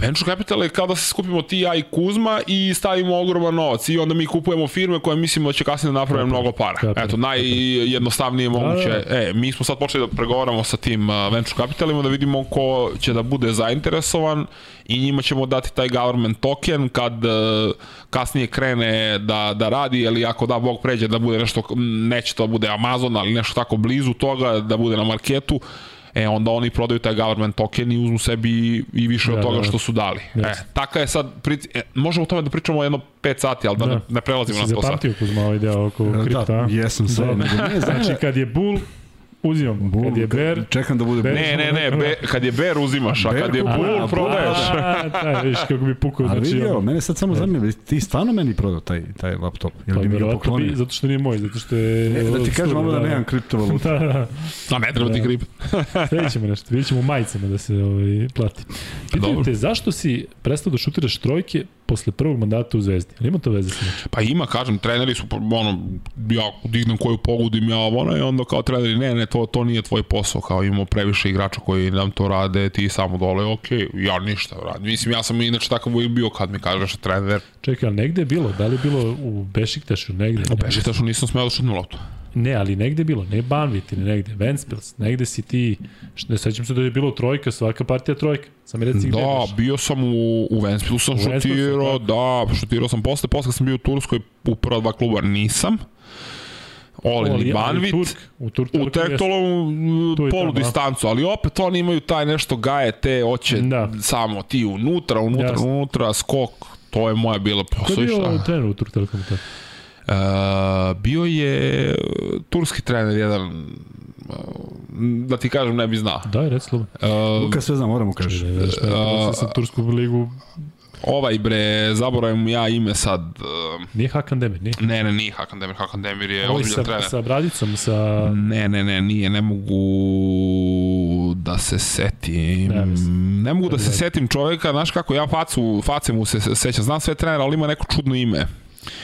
Venture capital je kao da se skupimo ti, ja i Kuzma i stavimo ogroman novac i onda mi kupujemo firme koje mislimo da će kasnije da naprave mnogo para. Kapital, Eto, najjednostavnije moguće. Da, da. E, mi smo sad počeli da pregovaramo sa tim uh, venture capitalima da vidimo ko će da bude zainteresovan i njima ćemo dati taj government token kad uh, kasnije krene da, da radi, ali ako da Bog pređe da bude nešto, neće to da bude Amazon, ali nešto tako blizu toga, da bude na marketu, e onda oni prodaju taj government token i uzmu sebi i više da, od toga da, da. što su dali. Yes. E, taka je sad, pri, e, možemo o tome da pričamo jedno 5 sati, ali da, da ne, ne prelazimo na to sad. Si zapamtio Kuzma ovaj deo oko da, kripta? Da, jesam sve. Da. znači kad je bull, uzimam. Bul, kad je ber... Čekam da bude ber. Ne, ne, ne, be, kad je ber uzimaš, a kad je bul prodaješ. Da, viš kako bi pukao. A znači, vidio, mene sad samo zanima, ti stvarno meni prodao taj, taj laptop? Jel pa, bi mi ga poklonio? Zato što nije moj, zato što je... Ne, da ti kažem ovo da, da nemam kriptovaluta. da, da. A ne treba ti kript. vidjet ćemo nešto, vidjet ćemo u majicama da se ovaj, plati. Pitaju te, zašto si prestao da šutiraš trojke posle prvog mandata u Zvezdi. Ali ima to veze sa nečim? Pa ima, kažem, treneri su, ono, ja dignem koju pogodim, ja ono, i onda kao treneri, ne, ne, to, to nije tvoj posao, kao imamo previše igrača koji nam to rade, ti samo dole, ok, ja ništa radim. Mislim, ja sam inače takav bio kad mi kažeš trener. Čekaj, ali negde je bilo? Da li je bilo u Bešiktašu negde? U Bešiktašu nisam smeo da šutnu loptu. Ne, ali negde je bilo, ne Banvit ili negde, Ventspils, negde si ti, ne sećam se da je bilo trojka, svaka partija trojka. Sam reci gde Da, bio sam u, u Ventspilsu, sam u šutirao, da, šutirao sam posle, posle sam bio u Turskoj u prva dva kluba, nisam. Olin Oli, i Banvit, u, Turk, u, Turk, u Tektolovu polu da. distancu, ali opet oni imaju taj nešto gaje, te oće da. samo ti unutra, unutra, Jasne. unutra, skok, to je moja bila posao. Ko je bio trener u Turk Telekomu? bio je turski trener jedan da ti kažem ne bi znao. Daj, reci Luka. Uh, Luka sve zna, moramo kažeš. Ne, ne, šta, uh, Tursku ligu. Ovaj bre, zaboravim ja ime sad. Uh, nije Hakan Demir, nije? Ne, ne, nije Hakan Demir. Hakan Demir je ozbiljan sa, trener. Sa Bradicom, sa... Ne, ne, ne, nije, ne mogu da se setim. Ne, ne mogu da se setim čoveka, znaš kako, ja facu, face mu se sećam, znam sve trenera, ali ima neko čudno ime.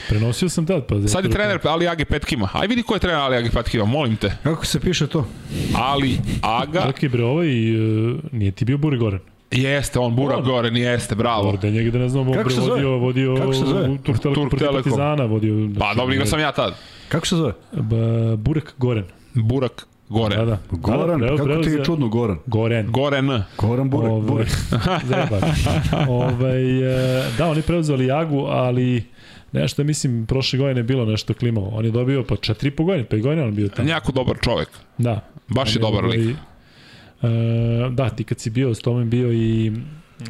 Prenosio sam tad, pa... Sad je trener Ali Age Petkima. Aj vidi ko je trener Ali Age Petkima, molim te. Kako se piše to? Ali Aga... Čekaj bre, ovaj, uh, nije ti bio Buri Goren? Jeste, on Burak on. Goren, jeste, bravo. Orde njega da ne znam, se vodio, vodio Kako se zove? Tur, Tur, Tur Partizana, vodio... Znači, pa, dobro, igrao sam ja tad. Kako se zove? Ba, Burak Goren. Burak Goren. Da, da. Goran, da, da, kako ti je čudno Goran? Goren. Goren. Goran Burak. Ove, Burak. ovaj, da, oni preuzeli Jagu, ali nešto, mislim, prošle godine je bilo nešto klimavo. On je dobio pa 4,5 godine, 5 godina on bio tamo. Jako dobar čovek. Da. Baš je dobar lik. Uh, da, ti kad si bio s tomem bio i uh,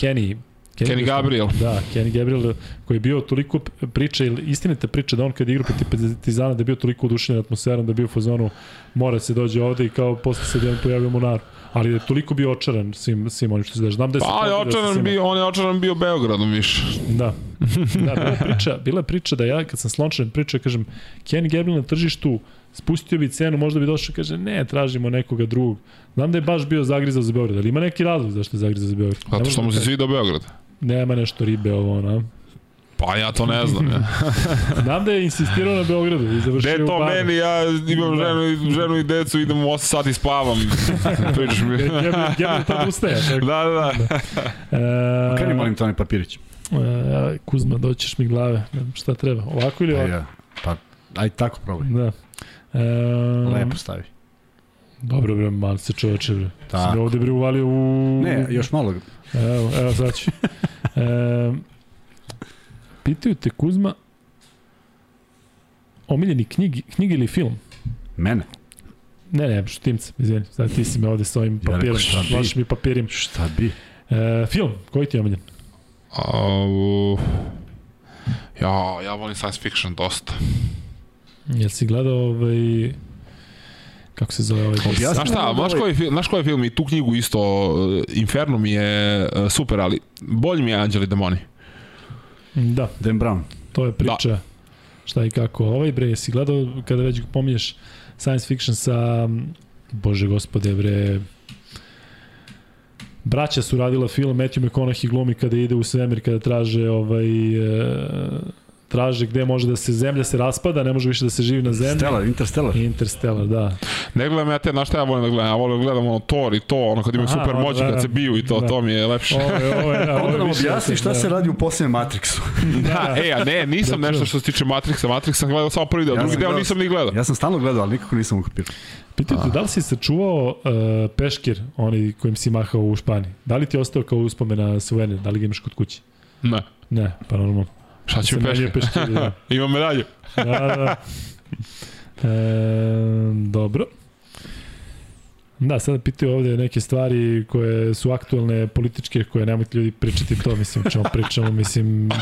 Kenny, Kenny, Kenny Gabriel. Da, Kenny Gabriel koji je bio toliko priča, ili istinite priče da on kad igra protiv Partizana da je bio toliko udušen atmosferom da je bio u fazonu mora se dođe ovde i kao posle se jedan pojavio naru ali je toliko bio očaran svim, svim onim što se daže. Znam da je pa, je očaran da bio, on je očaran bio Beogradom više. Da. Da, bila je priča, bila je priča da ja kad sam slončan priča, kažem, Kenny Gabriel na tržištu spustio bi cenu, možda bi došao kaže ne, tražimo nekoga drugog. Znam da je baš bio zagrizao za Beograd, ali ima neki razlog zašto je zagrizao za Beograd. Zato što mu se svidao Beograd. Nema nešto ribe ovo, ona. Pa ja to ne znam. Ja. Znam da je insistirao na Beogradu i završio u to meni, ja imam da. ženu, ženu i decu, idem u 8 sati spavam. Pričaš mi. Gabriel tad ustaje. Tako. Da, da. da. E, Kada molim Toni Papirić? E, Kuzma, doćeš mi glave. Šta treba? Ovako ili ovako? Ja. Pa, aj tako probaj. Da. E, Lepo stavi. Dobro bre, malo se čoveče bre. Tako. Sam ovde bre uvalio u... Ne, još malo. Evo, evo sad ću. E, pitaju te Kuzma, omiljeni knjigi, knjigi ili film? Mene? Ne, ne, štimca, izvini. Sad ti si me ovde s ovim papirom, ja vašim mi papirim. Šta bi? E, film, koji ti je omiljen? Uh, ja, ja volim science fiction dosta. Jel si gledao ovaj kako se zove ovaj Znaš šta, znaš koji, film, znaš koji film i tu knjigu isto, Inferno mi je uh, super, ali bolji mi je Anđeli Demoni. Da. Dan Brown. To je priča da. šta i kako. Ovaj bre, si gledao kada već pominješ science fiction sa, bože gospode bre, braća su radila film, Matthew McConaughey glumi kada ide u svemir, kada traže ovaj, e, traže gde može da se zemlja se raspada, ne može više da se živi na zemlji. Stellar, Interstellar. Interstellar, da. Ne gledam ja te, znaš šta ja volim da gledam? Ja volim da gledam ono Thor i to, ono kad imaju Aha, super moći, da, kad se biju i to, da. to mi je lepše. Ovo je, ovo je, da, Onda nam objasni šta da. se radi u posljednjem Matrixu. da, e, a ne, nisam da, nešto što se tiče Matrixa. Matrix sam gledao samo prvi deo, ja drugi deo nisam ni gledao. Ja sam stalno gledao, ali nikako nisam ukapio. Pitaju te, da li si sačuvao uh, peškir, onaj kojim si mahao u Španiji? Da li ti je ostao kao uspomena suvenir? Da li ga imaš kod kuće? Ne. Ne, pa normalno. Šta će mi peške? peške da. Ima medalju. da, da. E, dobro. Da, sada pitaju ovde neke stvari koje su aktualne političke, koje nemojte ljudi pričati to, mislim, čemu pričamo, mislim...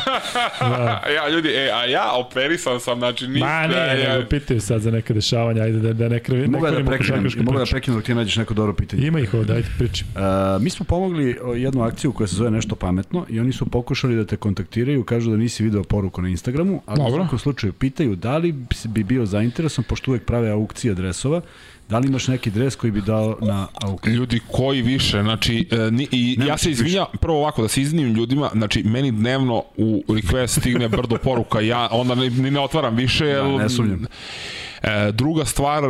Da. ja, ljudi, e, a ja operisan sam, znači ništa... Ma ne, ja... nego pitaju sad za neka dešavanja, ajde da, da ne krevi... Mogu da prekinem, mogu da prekinem dok ti nađeš neko dobro pitanje. Ima ih ovde, ajde priči. Uh, mi smo pomogli jednu akciju koja se zove Nešto pametno i oni su pokušali da te kontaktiraju, kažu da nisi video poruku na Instagramu, ali Dobro. u svakom slučaju pitaju da li bi bio zainteresan, pošto uvek prave aukcije dresova, Da li imaš neki dres koji bi dao na aukciju? Ljudi, koji više? Znači, e, ni, i, Nema ja se izvinjam, prvo ovako, da se izvinim ljudima, znači, meni dnevno u request stigne brdo poruka, ja onda ni, ni ne otvaram više. Da, ne sumnjam. E, druga stvar, e,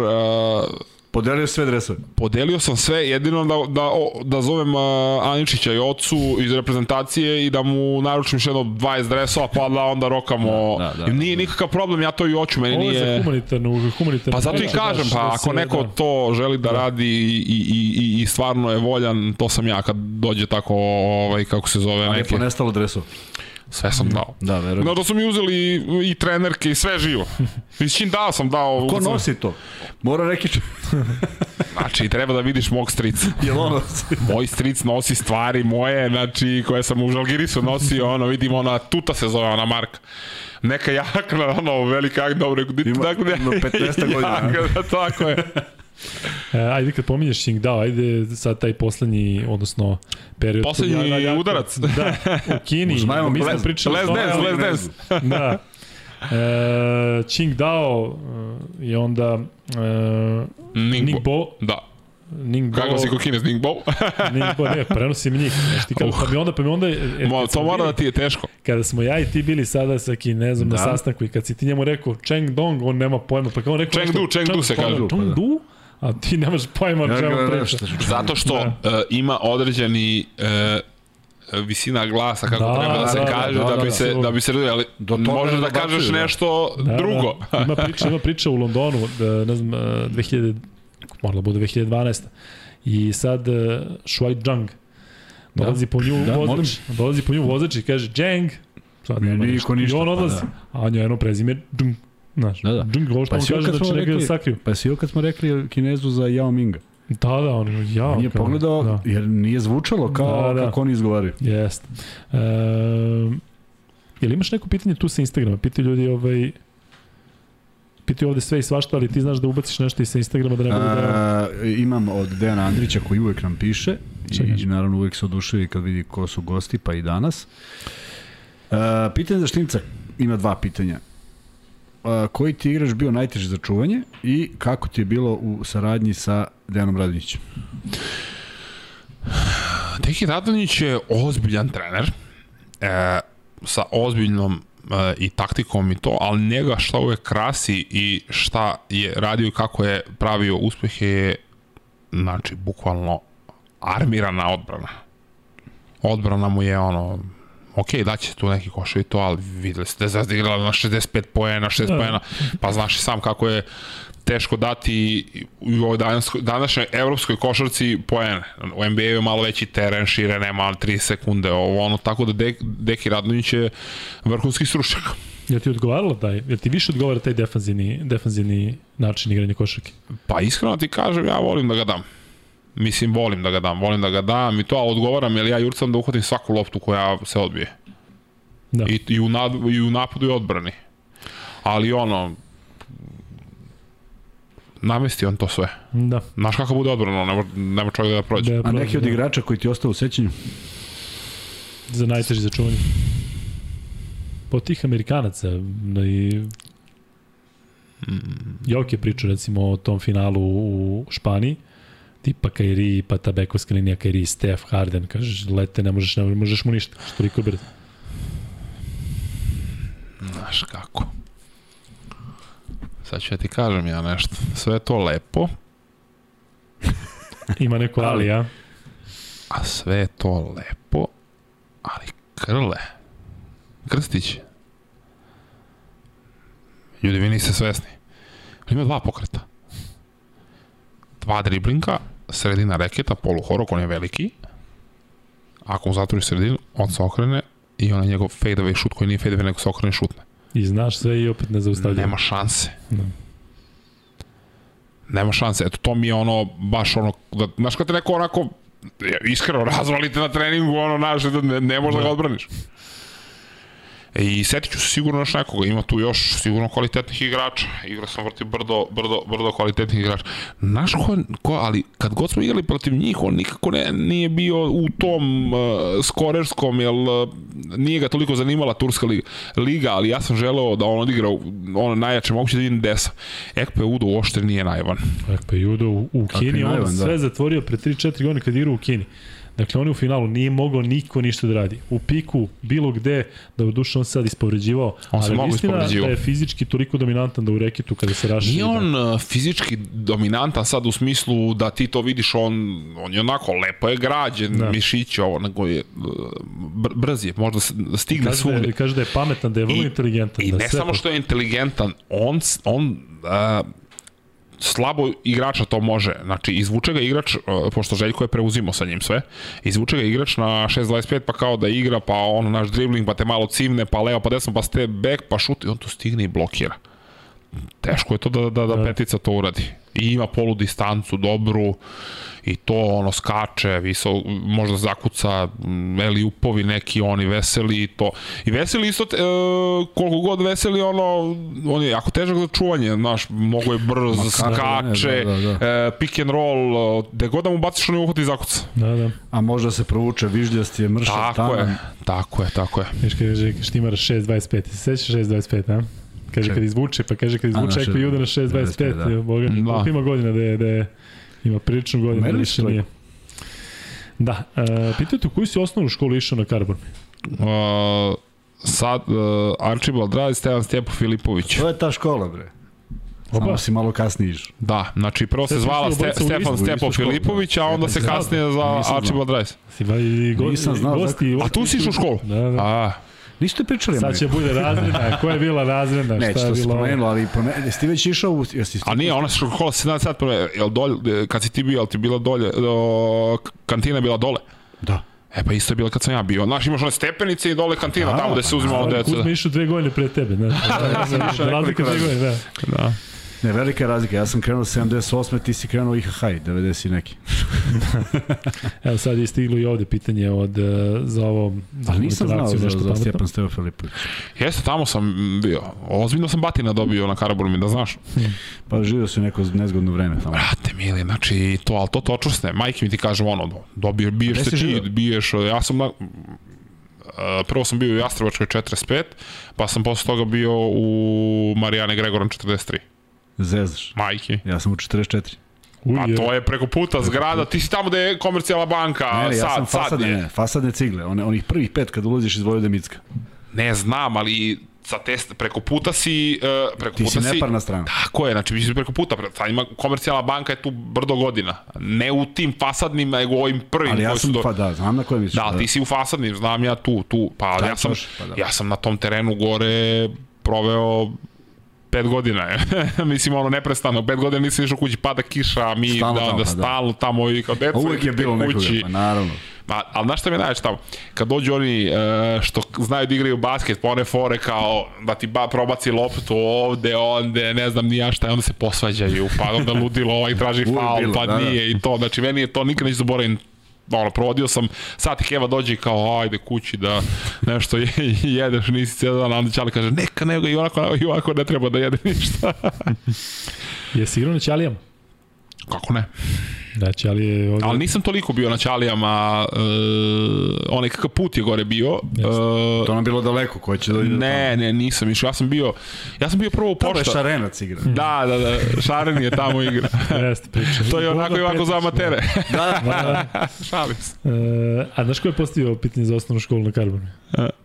Podelio sve dresove? Podelio sam sve, jedino da, da, da zovem uh, Aničića i ocu iz reprezentacije i da mu naručim još jedno 20 dresova, pa da onda rokamo. Da, da, da, nije nikakav problem, ja to i hoću, meni nije... Ovo je za humanitarnu, humanitarnu Pa zato i kažem, pa ako neko da. to želi da, da. radi i, i, i, i stvarno je voljan, to sam ja kad dođe tako, ovaj, kako se zove, neki... A je ponestalo dresova? Sve sam dao. Da, verujem. No, da su mi uzeli i, i trenerke i sve živo. Mislim, dao sam dao. Ko nosi to? Mora neki... znači, treba da vidiš mog strica. Jel ono? Moj stric nosi stvari moje, znači, koje sam u Žalgirisu nosio, ono, vidim, ona, tuta se zove ona marka. neka jakna, ono, velika jakna, dobro, Ima- dakle, ima 15 godina, jakna, tako je. E, ajde kad pominješ Xing Dao, ajde sad taj poslednji, odnosno period. Poslednji Ja- ja- ja- udarac. Da, u Kini. Uz Majo mi smo Les- pričali Les dance, ali- les dance. da. E, Qing Dao e, i onda e, Ningbo. Ningbo. Da. Ningbo. Kako si ko kinez, Ningbo? Ningbo, ne, prenosim njih. Znaš ti kada, pa mi onda, pa mi onda, e, Mo, to mora bili- da ti je teško. kada smo ja i ti bili sada sa Kinezom da. na Da. sastanku i kad si ti njemu rekao Cheng Dong, on nema pojma, pa kao on rekao Chengdu, nešto- Chengdu se pa, kaže. Chengdu? A ti nemaš pojma o Ja čemu ga, priča. šta ću Zato što Da. uh, ima određeni uh, visina glasa kako Da, treba da se da, da, kaže da, da, bi da, se da. da bi se ali Do toga možeš da kažeš da. nešto Da, drugo. Da. Ima priča, ima priča u Londonu, da, ne znam, eh, 2000, morala bude 2012. I sad uh, Shuai Zhang dolazi po nju Da, molim. vozač, dolazi po nju vozač i kaže Zhang. Sad nema niko ništa, I on pa odlazi. da. A jedno prezime Zhang. Znaš, Da, da. Ovo što Pa on kaže da će da rekli- sakriju. Pa si kad smo rekli kinezu za Yao Minga. Da, da, on je, ja. Nije kao- pogledao, Da. jer nije zvučalo kao Da, da. kako oni izgovaraju. Jeste. E, jel imaš neko pitanje tu sa Instagrama? Pitaju ljudi ovaj... Pitaju ovde sve i svašta, ali ti znaš da ubaciš nešto i sa Instagrama da ne bude da... Imam od Dejana Andrića koji uvek nam piše Čekaj. i naravno uvek se oduševi kad vidi ko su gosti, pa i danas. A, pitanje za Štimca ima dva pitanja. Koji ti igrač bio najteži za čuvanje i kako ti je bilo u saradnji sa Dejanom Radinićem? Deki Radonjić je ozbiljan trener. E, sa ozbiljnom e, i taktikom i to, ali njega šta uvek krasi i šta je radio i kako je pravio uspehe je znači bukvalno armirana odbrana. Odbrana mu je ono ok, daće tu neki koševi to, ali videli ste da je Zvezda igrala na 65 poena, 60 Da. poena, pa znaš i sam kako je teško dati u ovoj danskoj, današnjoj evropskoj košarci poene. U NBA je malo veći teren, šire nema 3 sekunde, ovo ono, tako da Dek, Deki Radonjić je vrhunski stručnjak. Jel ti odgovaralo taj, jel ti više odgovara taj defanzivni, defanzivni način igranja košarke? Pa iskreno ti kažem, ja volim da ga dam. Mislim, volim da ga dam, volim da ga dam i to, ali odgovaram, jer ja jurcam da uhvatim svaku loptu koja se odbije. Da. I, i, u, nad, i u napadu i odbrani. Ali ono, namesti on to sve. Da. Znaš kako bude odbrano, nema, nema čovjek da prođe. da A neki od da. igrača koji ti ostao u sećanju? Za najteži za čuvanje. Po tih Amerikanaca, da i Jok je pričao recimo o tom finalu u Španiji, tipa Kairi, pa ta bekovska linija Kairi, Steph, Harden, kažeš, lete, ne možeš, ne možeš mu ništa, što toliko brzo. Znaš kako. Sad ću ja ti kažem ja nešto. Sve je to lepo, Ima neko ali, ja? a sve je to lepo, ali Krle, Krstić, ljudi vi niste svesni, ima dva pokreta. Dva driblinka, sredina reketa, poluhorok, on je veliki, ako mu zatvori sredinu, on se okrene i onaj njegov fadeaway šut koji nije fadeaway, nego se okrene šutne. I znaš sve i opet ne zaustavlja. Nema šanse. Da. Nema šanse. Eto, to mi je ono, baš ono, da, znaš kad te neko onako, iskreno, razvalite na treningu, ono, znaš, da ne, ne možeš da ga odbraniš. E, I setit ću se sigurno još nekoga, ima tu još sigurno kvalitetnih igrača, igrao sam protiv brdo, brdo, brdo kvalitetnih igrača. Znaš ko, ko, ali kad god smo igrali protiv njih, on nikako ne, nije bio u tom uh, skorerskom, jer uh, nije ga toliko zanimala Turska liga, liga, ali ja sam želeo da on odigra u- ono najjače moguće da vidim desa. Ekpe Udo uopšte nije naivan. Dakle, Judo u, u Kini, on najvan, da. sve zatvorio pre 3-4 godine kad igra u Kini. Dakle, on je u finalu nije mogao niko ništa da radi. U piku, bilo gde, da u duše on se sad ispovređivao. On se ali istina ispovređivao. Da je fizički toliko dominantan da u reketu kada se raši. Nije on uh, fizički dominantan sad u smislu da ti to vidiš, on, on je onako lepo je građen, Da. da. mišić ovo, nego je uh, br brz je, možda da stigne Kaže da, svugde. je, kaže da je pametan, da je vrlo I- inteligentan. I da ne samo što je inteligentan, on, on uh, slabo igrača to može. Znači, izvuče ga igrač, uh, pošto Željko je preuzimo sa njim sve, izvuče ga igrač na 6.25, pa kao da igra, pa ono naš dribling, pa te malo cimne, pa leo, pa desno, pa step back, pa šut, i on tu stigne i blokira. Teško je to da, da, da, Da. petica to uradi. I ima polu distancu dobru i to ono skače, visok, možda zakuca m, Eli upovi neki oni veseli i to. I veseli isto, e, koliko god veseli ono, on je jako težak za čuvanje, znaš, mnogo je brz, Ma, ne, skače, da, da, E, pick and roll, gde god da mu baciš on je uhvati i zakuca. Da, da. A možda se provuče vižljast je mršav, Tako je, taman. tako je, tako je. Viš kaže Štimar 6.25, ti se sećaš 6.25, a? Kaže kad izvuče, pa kaže kad izvuče Ekpe Juda na 6.25, 6.25, da. da. Boga, Da. da. ima godina da je, da je ima priličnu godinu, da Merili više nije. Da, uh, pitajte u koju si osnovnu školu išao na Karbon? Uh, sad, uh, Archibald Rad, Stevan Stjepo Filipović. To je ta škola, bre. Oba. Samo si malo kasnije išao. Da, znači prvo se zvala Ste, Stefan Stepo Filipović, a da. onda se kasnije znao. Archibald Rice. Si ba, i Nisam znao, gosti, A tu si išao u školu? Da, da. A, Niste pričali Sad će bude razredna, koja je bila razredna, Neće, šta je bilo... promenilo, ali prome... jesi ti već išao u... Jesi a nije, ona škola 17 sat, jel dolje, kad si ti bio, jel ti bila dolje, o, kantina je bila dole? Da. E pa isto je bila kad sam ja bio. Znaš, imaš one stepenice i dole kantina, Da, tamo gde se uzimalo Ali deca. Kuzma išao dve godine pre tebe, ne? Razlika dve godine, da. Da. Ne, velika je razlika. Ja sam krenuo 78. Ti si krenuo IHH, 90 i neki. Evo sad je stiglo i ovde pitanje od, uh, za ovo... Za Ali nisam znao za, nešto za. Stjepan Stevo Filipović. Jeste, tamo sam bio. Ozbiljno sam batina dobio na Karaburmi, da znaš. Pa živio si neko nezgodno vreme tamo. Brate, mili, znači, to, ali to točusne. Majke mi ti kažem, ono, dobio, biješ se ti, biješ, ja sam na, uh, prvo sam bio u Jastrebačkoj 45, pa sam posle toga bio u Marijane Gregoran 43. Zezaš. Majke. Ja sam u 44. Uj, Pa je. to je preko puta zgrada, ti si tamo gde je komercijalna banka, Ne, ne, ja sam sad, sad fasadne, je. ne, fasadne cigle. One, onih prvih pet kad ulaziš iz Vojvode Micka. Ne znam, ali sa te, preko puta si, uh, preko Ti puta si neparna strana. Tako je, znači vi si preko puta, sad ima komercijalna banka je tu brdo godina. Ne u tim fasadnim, nego u ovim prvim Ali ja sam, do... pa da, znam na kojem misliš. Da, ali ti si u fasadnim, znam ja tu, tu, pa Taj ja sam, pa da. ja sam na tom terenu gore proveo pet godina je. Mislim, ono, neprestano, pet godina nisam išao kući, pada kiša, a mi Stalno da, tamo, da, pa da. stalno tamo i kao deca. Uvek je bilo kući. pa naravno. Ma, ali znaš šta mi je najveće tamo? Kad dođu oni e, što znaju da igraju basket, pa one fore kao da ti ba, probaci loptu ovde, onde, ne znam ni ja šta, onda se posvađaju, pa onda ludilo, ovaj traži faul, pa da, da. nije i to. Znači, meni je to nikad neću zaboravim ono, provodio sam sat Keva dođe i kao, ajde kući da nešto je, jedeš, nisi cijel dan, onda Ćali kaže, neka, nego i onako, i ovako ne treba da jede ništa. Jesi igrao na Ćalijama? Kako ne? Da, Ćalije... Ovde... Ali nisam toliko bio na Ćalijama, uh, onaj kakav put je gore bio. Uh, To nam bilo daleko, ko će da ide Ne, ne, nisam išao. Ja sam bio, ja sam bio prvo u tamo. To je pošta. šarenac igra. Da, da, da, Šaren je tamo igra. Jeste, priča. to je onako i ovako za amatere. Da, Da, Šalim se. da. E, a znaš ko je postavio pitanje za osnovnu školu na Karbonu?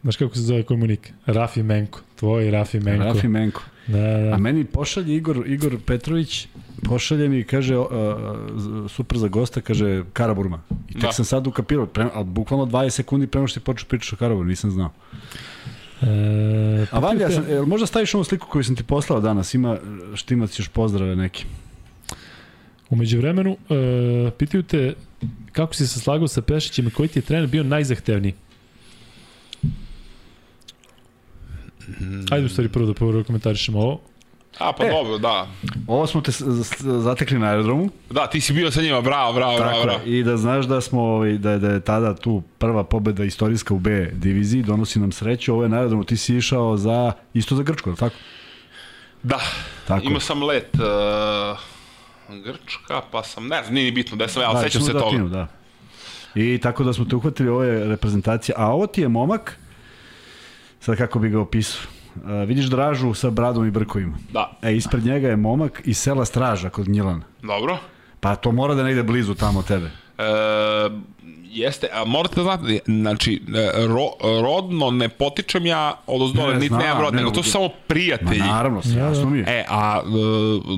Znaš kako se zove komunik? Rafi Menko. Tvoj Rafi Menko. Rafi Menko. Da, da. A meni pošalje Igor, Igor Petrović, pošalje mi, kaže, uh, super za gosta, kaže Karaburma. I tek Da. sam sad ukapirao, pre, ali bukvalno 20 sekundi prema što si počeo pričati o Karaburmu, nisam znao. E, A Vanja, pitajte- sam, jel možda staviš ovu sliku koju sam ti poslao danas, ima štimac još pozdrave neki. Umeđu vremenu, e, pitaju te kako si se slagao sa Pešićem i koji ti je trener bio najzahtevniji? Ajde u stvari prvo da prvo komentarišemo ovo. A, pa E. dobro, da. Ovo smo te zatekli na aerodromu, Da, ti si bio sa njima, bravo, bravo, bravo, tako bravo. je, i da znaš da smo, ovaj, da, je, da je tada tu prva pobeda istorijska u B diviziji, donosi nam sreću, ovo je na aerodromu, ti si išao za, isto za Grčku, je li tako? Da, Tako imao sam let uh, Grčka, pa sam, ne znam, nije ni bitno da sam, ja, ali sećam se da toga. Tinu, da. I tako da smo te uhvatili, ovo je reprezentacija, a ovo ti je momak, sad kako bi ga opisao, Uh, vidiš Dražu sa bradom i brkovima. Da, E, ispred njega je momak iz sela Straža kod Gnjilana. dobro. Pa to mora da negde blizu tamo tebe. E, jeste, a morate da znate, znači, e, ro, rodno ne potičem ja od ozdole, Ne, niti nemam rod, ne, nego to su samo Ma prijatelji. naravno, Ja, jasno da. mi je. E, a e,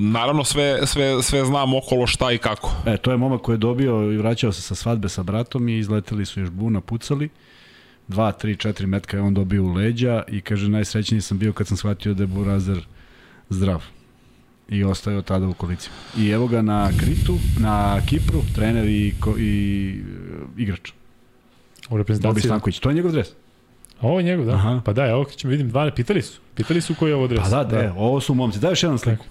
naravno sve, sve, sve znam okolo šta i kako. E, to je momak koji je dobio i vraćao se sa svadbe sa bratom i izleteli su još buna, pucali. Dva, tri, četiri metka je on dobio u leđa i kaže najsrećniji sam bio kad sam shvatio da je Burazer zdrav. I ostao je od tada u kolicima. I evo ga na Kritu, na Kipru, trener i, ko, i e, igrač. U Bobi reprezentaciji. Stanković. To je njegov dres. A ovo je njegov, da. Aha. Pa da, evo ćemo vidim dva, pitali su. Pitali su koji je ovo dres. Pa da, da, da. ovo su momci. Daj još jedan sliku.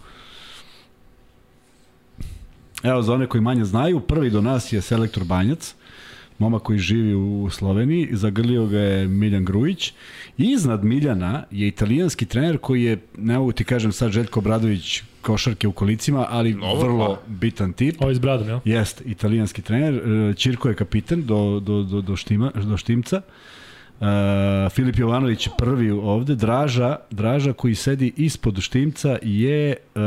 Evo, za one koji manje znaju, prvi do nas je selektor Banjac, momak koji živi u Sloveniji, zagrlio ga je Miljan Grujić. Iznad Miljana je italijanski trener koji je, ne mogu ti kažem sad Željko Bradović košarke u kolicima, ali Dobro, vrlo pa. bitan tip. Ovo je s bradom, jel? Jeste, italijanski trener, e, Ćirko je kapiten do, do, do, do, štima, do Štimca. Uh, Filip Jovanović prvi ovde, Draža, Draža koji sedi ispod Štimca je uh,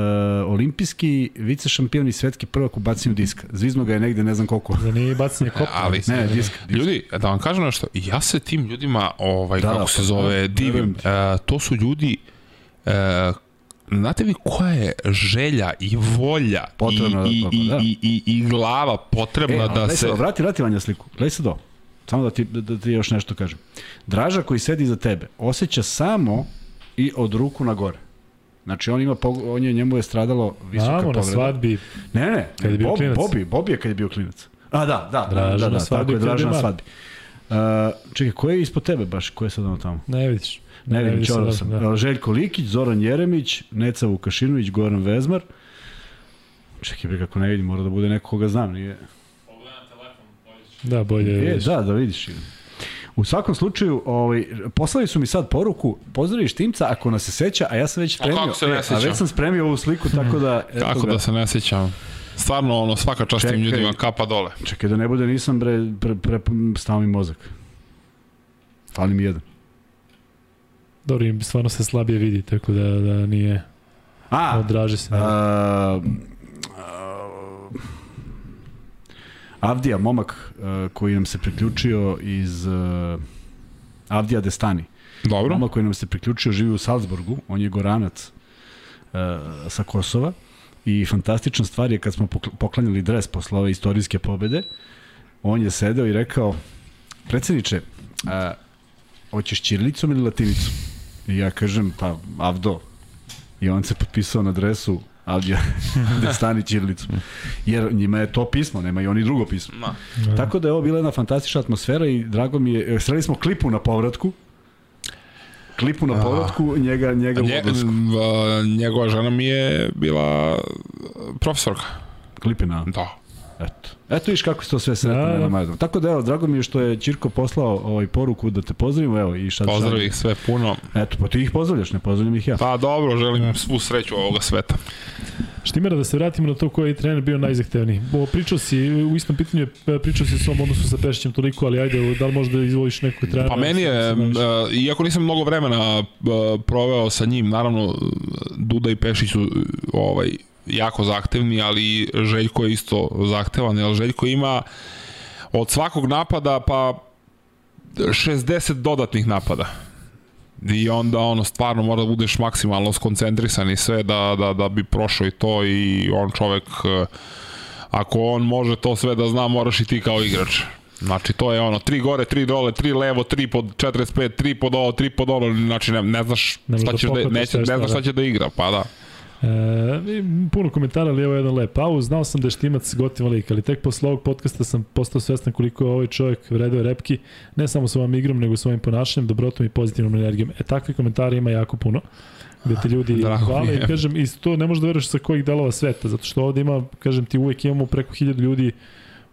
olimpijski vice šampion i svetski prvak u bacanju diska. Zvizno ga je negde, ne znam koliko. Da nije bacanje kopa. Ali, Ne, disk. disk. Ljudi, da vam kažem nešto, ja se tim ljudima, ovaj, Da, da, da, kako se pa, zove, da, divim. verujem ti. E, to su ljudi, e, znate vi koja je želja i volja Potrebna i, da- i, i, da. i, i, i glava potrebna E, da se... vrati, vrati Vanja sliku. Gledaj sad ovo. Samo da ti, da, da ti još nešto kažem. Draža koji sedi iza tebe osjeća samo i od ruku na gore. Znači on ima on je njemu je stradalo visoka Znamo, na povreda. svadbi. Ne, ne, Kad je bio Bob, klinac. Bobi, Bobi je kad je bio klinac. A da, da, Draža da, da, na da, svadbi tako je Draža na svadbi. Uh, čekaj, ko je ispod tebe baš? Ko je sad ono tamo? Ne vidiš. Ne, vidim, vidiš čorao sad, sam. Da. Željko Likić, Zoran Jeremić, Neca Vukašinović, Goran Vezmar. Čekaj, bre, kako ne vidim, mora da bude neko koga znam. Nije... da, bolje E, vidiš. da, da vidiš. U svakom slučaju, ovaj, poslali su mi sad poruku, pozdraviš Timca ako nas se seća, a ja sam već A spremio, kako se ne e, a sećam? već sam spremio ovu sliku, tako da... eto Kako ga. da se ne sjećam? Stvarno, ono, svaka čast tim ljudima, kapa dole. Čekaj da ne bude, nisam bre, pre, pre, stao mi mozak. Fali mi jedan. Dobro, im stvarno se slabije vidi, tako da, da nije... A, Odraži se. a, ne. a, Avdija, momak a, koji nam se priključio iz a, Avdija Destani. Dobro. Momak koji nam se priključio živi u Salzburgu, on je goranac a, sa Kosova i fantastična stvar je kad smo pokl- poklanjali dres posle ove istorijske pobede, on je sedeo i rekao, predsedniče, a, hoćeš ćirilicom ili latinicom? I ja kažem, pa Avdo. I on se potpisao na dresu Avdija Destani ćirilicom. Jer njima je to pismo, nema i oni drugo pismo. Ma. Da. Tako da je ovo bila jedna fantastična atmosfera i drago mi je, e, sreli smo klipu na povratku, klipu na povratku, njega, njega u Nje, odlasku. v- njegova žena mi je bila profesorka. Klip je na... Da. Eto. Eto viš kako se to sve sretno Da, da, da. Tako da evo, drago mi je što je Ćirko poslao ovaj poruku da te pozdravimo, evo i šta Pozdrav ih sve puno. Eto, pa ti ih pozdravljaš, ne pozdravljam ih ja. Pa dobro, želim svu sreću ovoga sveta. Štimera, da se vratimo na to koji je trener bio najzahtevniji. Bo, pričao si, u istom pitanju je pričao si o svom odnosu sa Pešićem toliko, ali ajde, da li možda izvoliš nekog trenera? Pa meni je, uh, iako nisam mnogo vremena uh, proveo sa njim, naravno Duda i Pešić su uh, ovaj, jako zahtevni, ali Željko je isto zahtevan, jer Željko ima od svakog napada pa 60 dodatnih napada. I onda ono stvarno mora da budeš maksimalno skoncentrisan i sve da, da, da bi prošao i to i on čovek ako on može to sve da zna, moraš i ti kao igrač. Znači to je ono, tri gore, tri dole, tri levo, tri pod 45, tri pod ovo, tri pod ono, znači ne, ne znaš šta da ćeš da, neće, ne znaš šta će da igra, pa da. E, puno komentara, ali evo jedan lep pauz. Znao sam da je Štimac gotivan lik, ali tek posle ovog podcasta sam postao svestan koliko je ovaj čovjek vredeo repki, ne samo svojom igrom, nego svojim ponašanjem, dobrotom i pozitivnom energijom. E, takvi komentari ima jako puno gde te ljudi Drago mi hvale je. i kažem, i to ne možeš da veruješ sa kojih delova sveta, zato što ovde ima, kažem ti, uvek imamo preko hiljadu ljudi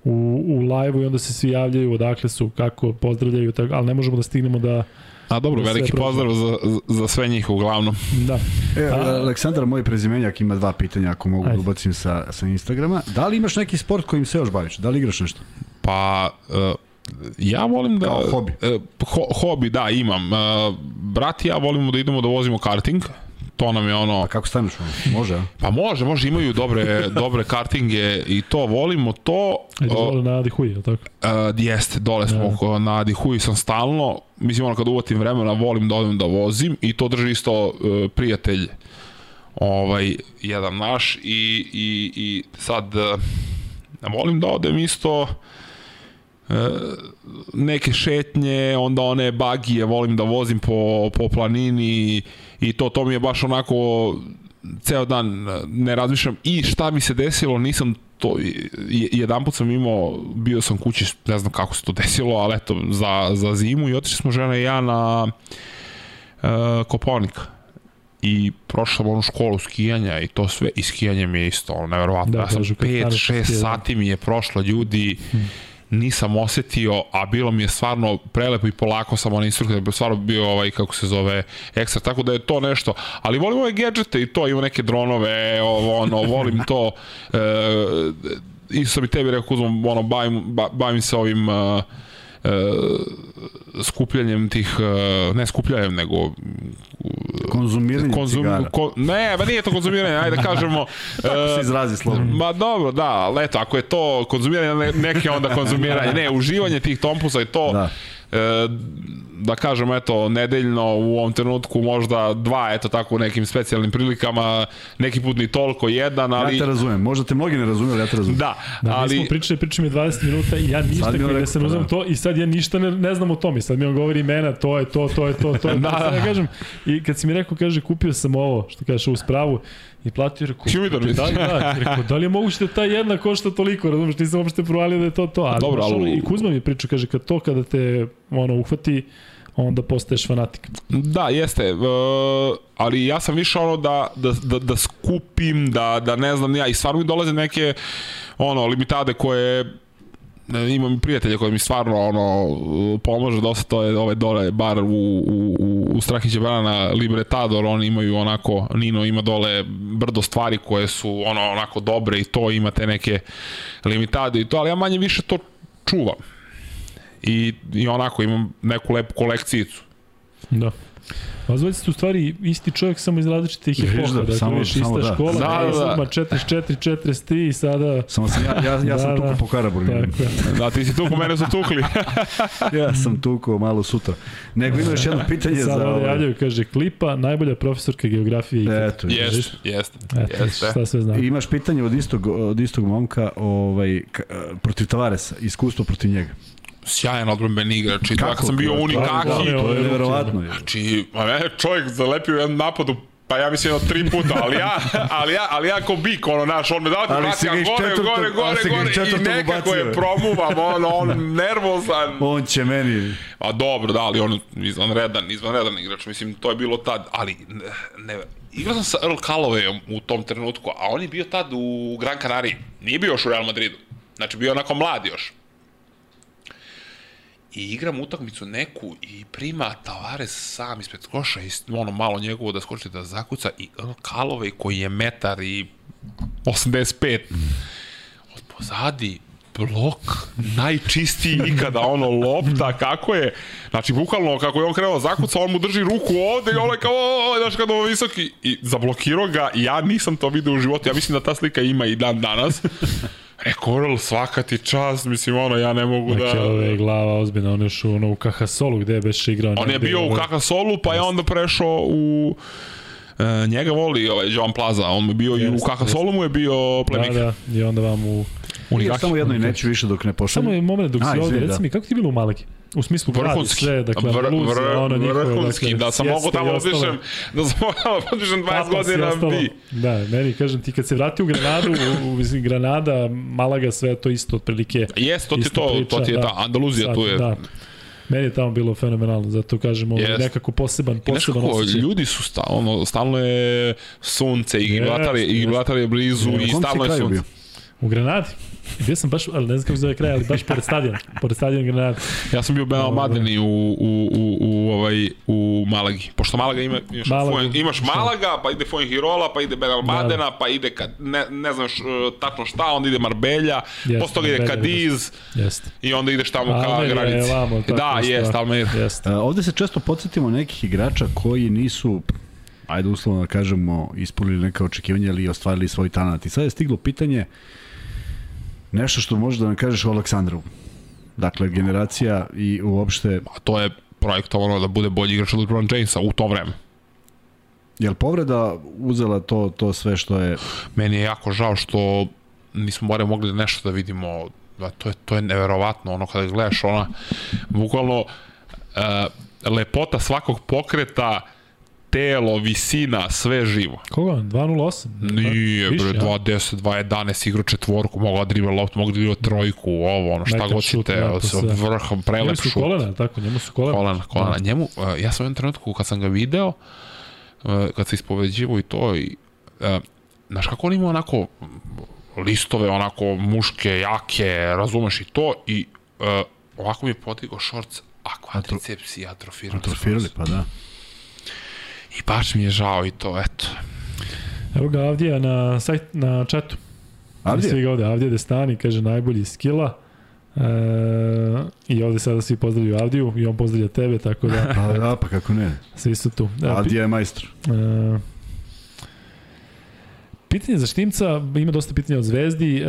u, u live-u i onda se svi javljaju odakle su, kako pozdravljaju, tako, ali ne možemo da stignemo da, A dobro, Da veliki pozdrav za, za sve njih uglavnom. da. E, A- Aleksandar, moj prezimenjak ima dva pitanja ako mogu Ajde. da ubacim sa, sa Instagrama. Da li imaš neki sport kojim se još baviš? Da li igraš nešto? Pa, uh, ja volim da... Kao hobi. Uh, ho, hobi, da, imam. Uh, brat i ja volimo da idemo da vozimo karting. To nam je ono... A kako staneš? Može, a? Pa može, može, imaju dobre, dobre kartinge i to, volimo to. Ajde, dole na Adi Huj, je li tako? Uh, jeste, dole smo Da. na Adihuji sam stalno, mislim ono kad uvatim vremena volim da odem da vozim i to drži isto uh, prijatelj ovaj, jedan naš i, i, i sad uh, volim da odem isto uh, neke šetnje, onda one bagije volim da vozim po, po planini i to, to mi je baš onako ceo dan e, ne razmišljam i šta mi se desilo, nisam to, je- jedan put sam imao, bio sam kući, ne znam kako se to desilo, ali eto, za, za zimu i otišli smo žena i ja na uh, Koponik. i prošao sam onu školu skijanja i to sve, i skijanje mi je isto, ono, neverovatno. Da, ja sam kažu kad 5-6 staneš na skijanje. sati mi je prošlo, ljudi, nisam osetio, a bilo mi je stvarno prelepo i polako sam onaj instruktor, stvarno bio ovaj, kako se zove, ekstra, tako da je to nešto, ali volim ove gadžete i to, ima neke dronove, ovo, ono, volim to, e, isto sam i tebi rekao, Kuzmo, ono, bavim, ba, bavim se ovim, uh, skupljanjem tih, e, ne skupljanjem, nego Konzumiranje konzum, cigara. ko, ne, ba nije to konzumiranje, ajde da kažemo. Tako se e, izrazi slobodno. Ma dobro, da, ali eto, ako je to konzumiranje, ne- neke onda konzumiranje, ne, uživanje tih tompusa i to, Da. e, da kažem, eto, nedeljno u ovom trenutku možda dva, eto tako u nekim specijalnim prilikama, neki put ni toliko jedan, Ja ali... te razumem. Možda te mnogi ne razume, ali ja te razumem. Da, Da, ali... mi smo pričali, pričali mi 20 minuta i ja ništa, kada rekao, se ne pa uzmem da. to i sad ja ništa ne, ne znam o tome. Sad mi on govori imena, to je to, to je to, to je Da, to. Sad da. ja kažem, I kad si mi rekao, kaže, kupio sam ovo, što kažeš, ovu spravu, i platio, rekao, Humidor, da, li, da, rekao, da li je moguće da ta jedna košta toliko, razumeš, nisam uopšte provalio da je to to. Ali, Dobro, ali- ono, I Kuzma mi je pričao, kaže, kad to, kada te ono, uhvati, onda postaješ fanatik. Da, jeste, uh, ali ja sam više ono da, da, da, da skupim, da, da ne znam ja, i stvarno mi dolaze neke ono, limitade koje e, imam prijatelja koji mi stvarno ono pomaže dosta to je ovaj dole bar u, u, u, u Strahiće Brana Libretador oni imaju onako Nino ima dole brdo stvari koje su ono onako dobre i to imate neke limitade i to ali ja manje više to čuvam i, i onako imam neku lepu kolekcijicu Da. A zovete ste u stvari isti čovjek samo iz različitih epoha. da, Dakle, samo- ista samo da. škola, Da, da, da, da. da. 44, 43 i sada... Samo sam, ja, ja, ja sam Da, tuko da. po Karaburgu. Da, ti si tu po mene su tukli. Ja sam tuko malo sutra. Nego ima još jedno pitanje Sad za... ovde ovaj- javljaju, kaže, klipa, najbolja profesorka geografije. Eto, Jeste, jeste, Eto, jeste. šta sve znam. Imaš pitanje od istog, od istog momka ovaj, protiv Tavaresa, iskustvo protiv njega. Sjajan odbranbeni igrač. I to ja kad sam bio Kako? unikaki, Da, da, To je da. neverovatno. je. znači, ma ne, čovjek zalepio jedan napadu Pa ja mislim jedno tri puta, ali ja, ali ja, ali ja ko bik, ono, naš, on me da Ali vrati, si ga a iz gore, četvrtog- gore, gore, iz gore, i nekako je promuvam, ono, on nervozan. On će meni... A dobro, da, ali on izvanredan, izvanredan igrač, mislim, to je bilo tad, ali ne, ne igrao sam sa Earl Callowayom u tom trenutku, a on je bio tad u Gran Canaria, nije bio još u Real Madridu, znači bio onako mlad još. I igram utakmicu neku i prima Tavares sam ispred koša i ono malo njegovo da skoči da zakuca i Calloway koji je metar i 85 od pozadi blok najčistiji ikada ono lopta kako je znači bukvalno kako je on krenuo da zakuca on mu drži ruku ovde i on je kao o, znaš kad ovo visoki i zablokirao ga ja nisam to video u životu ja mislim da ta slika ima i dan danas Rekao, Earl, svaka ti čast, mislim, ono, ja ne mogu da... Dakle, ove je glava ozbiljna, on je još u, ono, u Kahasolu gde je beše igrao. On je bio u Kakasolu, pa je onda prešao u... E, njega voli ovaj Jovan Plaza, on mu je bio i u Jeste, Kakasolu mu je bio Da, plemik. da, i onda vam u... Ja samo jedno i neću više dok ne pošaljem. Samo je moment dok si ovde, reci da. mi, kako ti je bilo u Malagi? U smislu gradi Vrhunski. sve, dakle, Vr, bluze, vr, ono njihove, vrhunski, dakle, da sam i tamo ostalo. otišem, da sam mogo tamo otišem 20 Tapas i godina ostalo. bi. Da, meni, kažem ti, kad se vrati u Granadu, u, u mislim, Granada, Malaga, sve je to isto otprilike. Jes, to ti to, priča, to ti je da. ta Andaluzija, tu je. Da. Meni je tamo bilo fenomenalno, zato kažem, ovo, Jest. nekako poseban, poseban kako, osjećaj. ljudi su stalno, stalno je sunce i Gibraltar je, i Jest, Gibraltar je blizu Na i stalno je sunce. U Granadi. I bio sam baš, ali ne znam kako se zove kraj, ali baš pored stadiona. Pored stadiona Granada. Ja sam bio Benal Madeni u, u, u, u, ovaj, u Malagi. Pošto Malaga ima, imaš, Malagu. Fuen, imaš Malaga, pa ide Fuengirola, pa ide Benal Da, Madena, pa ide, kad, ne, ne znaš uh, tačno šta, onda ide Marbelja, Jeste, posle toga ide Kadiz Jeste. i onda ideš tamo ka je granici. ovamo, tako Da, jest, da. Almer. Jeste. A, ovde se često podsjetimo nekih igrača koji nisu ajde uslovno da kažemo, ispunili neka očekivanja ili ostvarili svoj talent. I sad je stiglo pitanje nešto što možeš da nam kažeš o Aleksandru. Dakle, generacija i uopšte, A to je projektovano da bude bolji igrač od LeBron Jamesa u to vreme. je li povreda uzela to, to sve što je... Meni je jako žao što nismo bare mogli nešto da vidimo da to je to je neverovatno ono kada gledaš ona bukvalno uh, lepota svakog pokreta telo, visina, sve živo. Koga? 2.08? Nije, Više, bre, a? 2.10, 2.11, igrao četvorku, mogla da dribla loptu, mogla da dribla trojku, ovo, ono, šta god ćete, da, sa vrhom, Njemu prelep su šut. kolena, tako, njemu su kolena. Kolena, kolena. Njemu, uh, ja sam u jednom trenutku kad sam ga video, uh, kad se ispoveđivo i to i uh, znaš kako on ima onako listove onako muške, jake, razumeš i to i uh, ovako mi je podigao šorc, a kvadriceps i atrofirali. Atrofirali, pa da. I baš mi je žao i to, eto. Evo ga Avdija na, sajt, na čatu. Avdija? Svi ga ovde, Avdija Destani, kaže najbolji skila. E, I ovde sada svi pozdravljaju Avdiju i on pozdravlja tebe, tako da Pa da, pa kako ne. svi su tu. E, Adija je majstor. E, pitanje za Štimca, ima dosta pitanja od Zvezdi. E,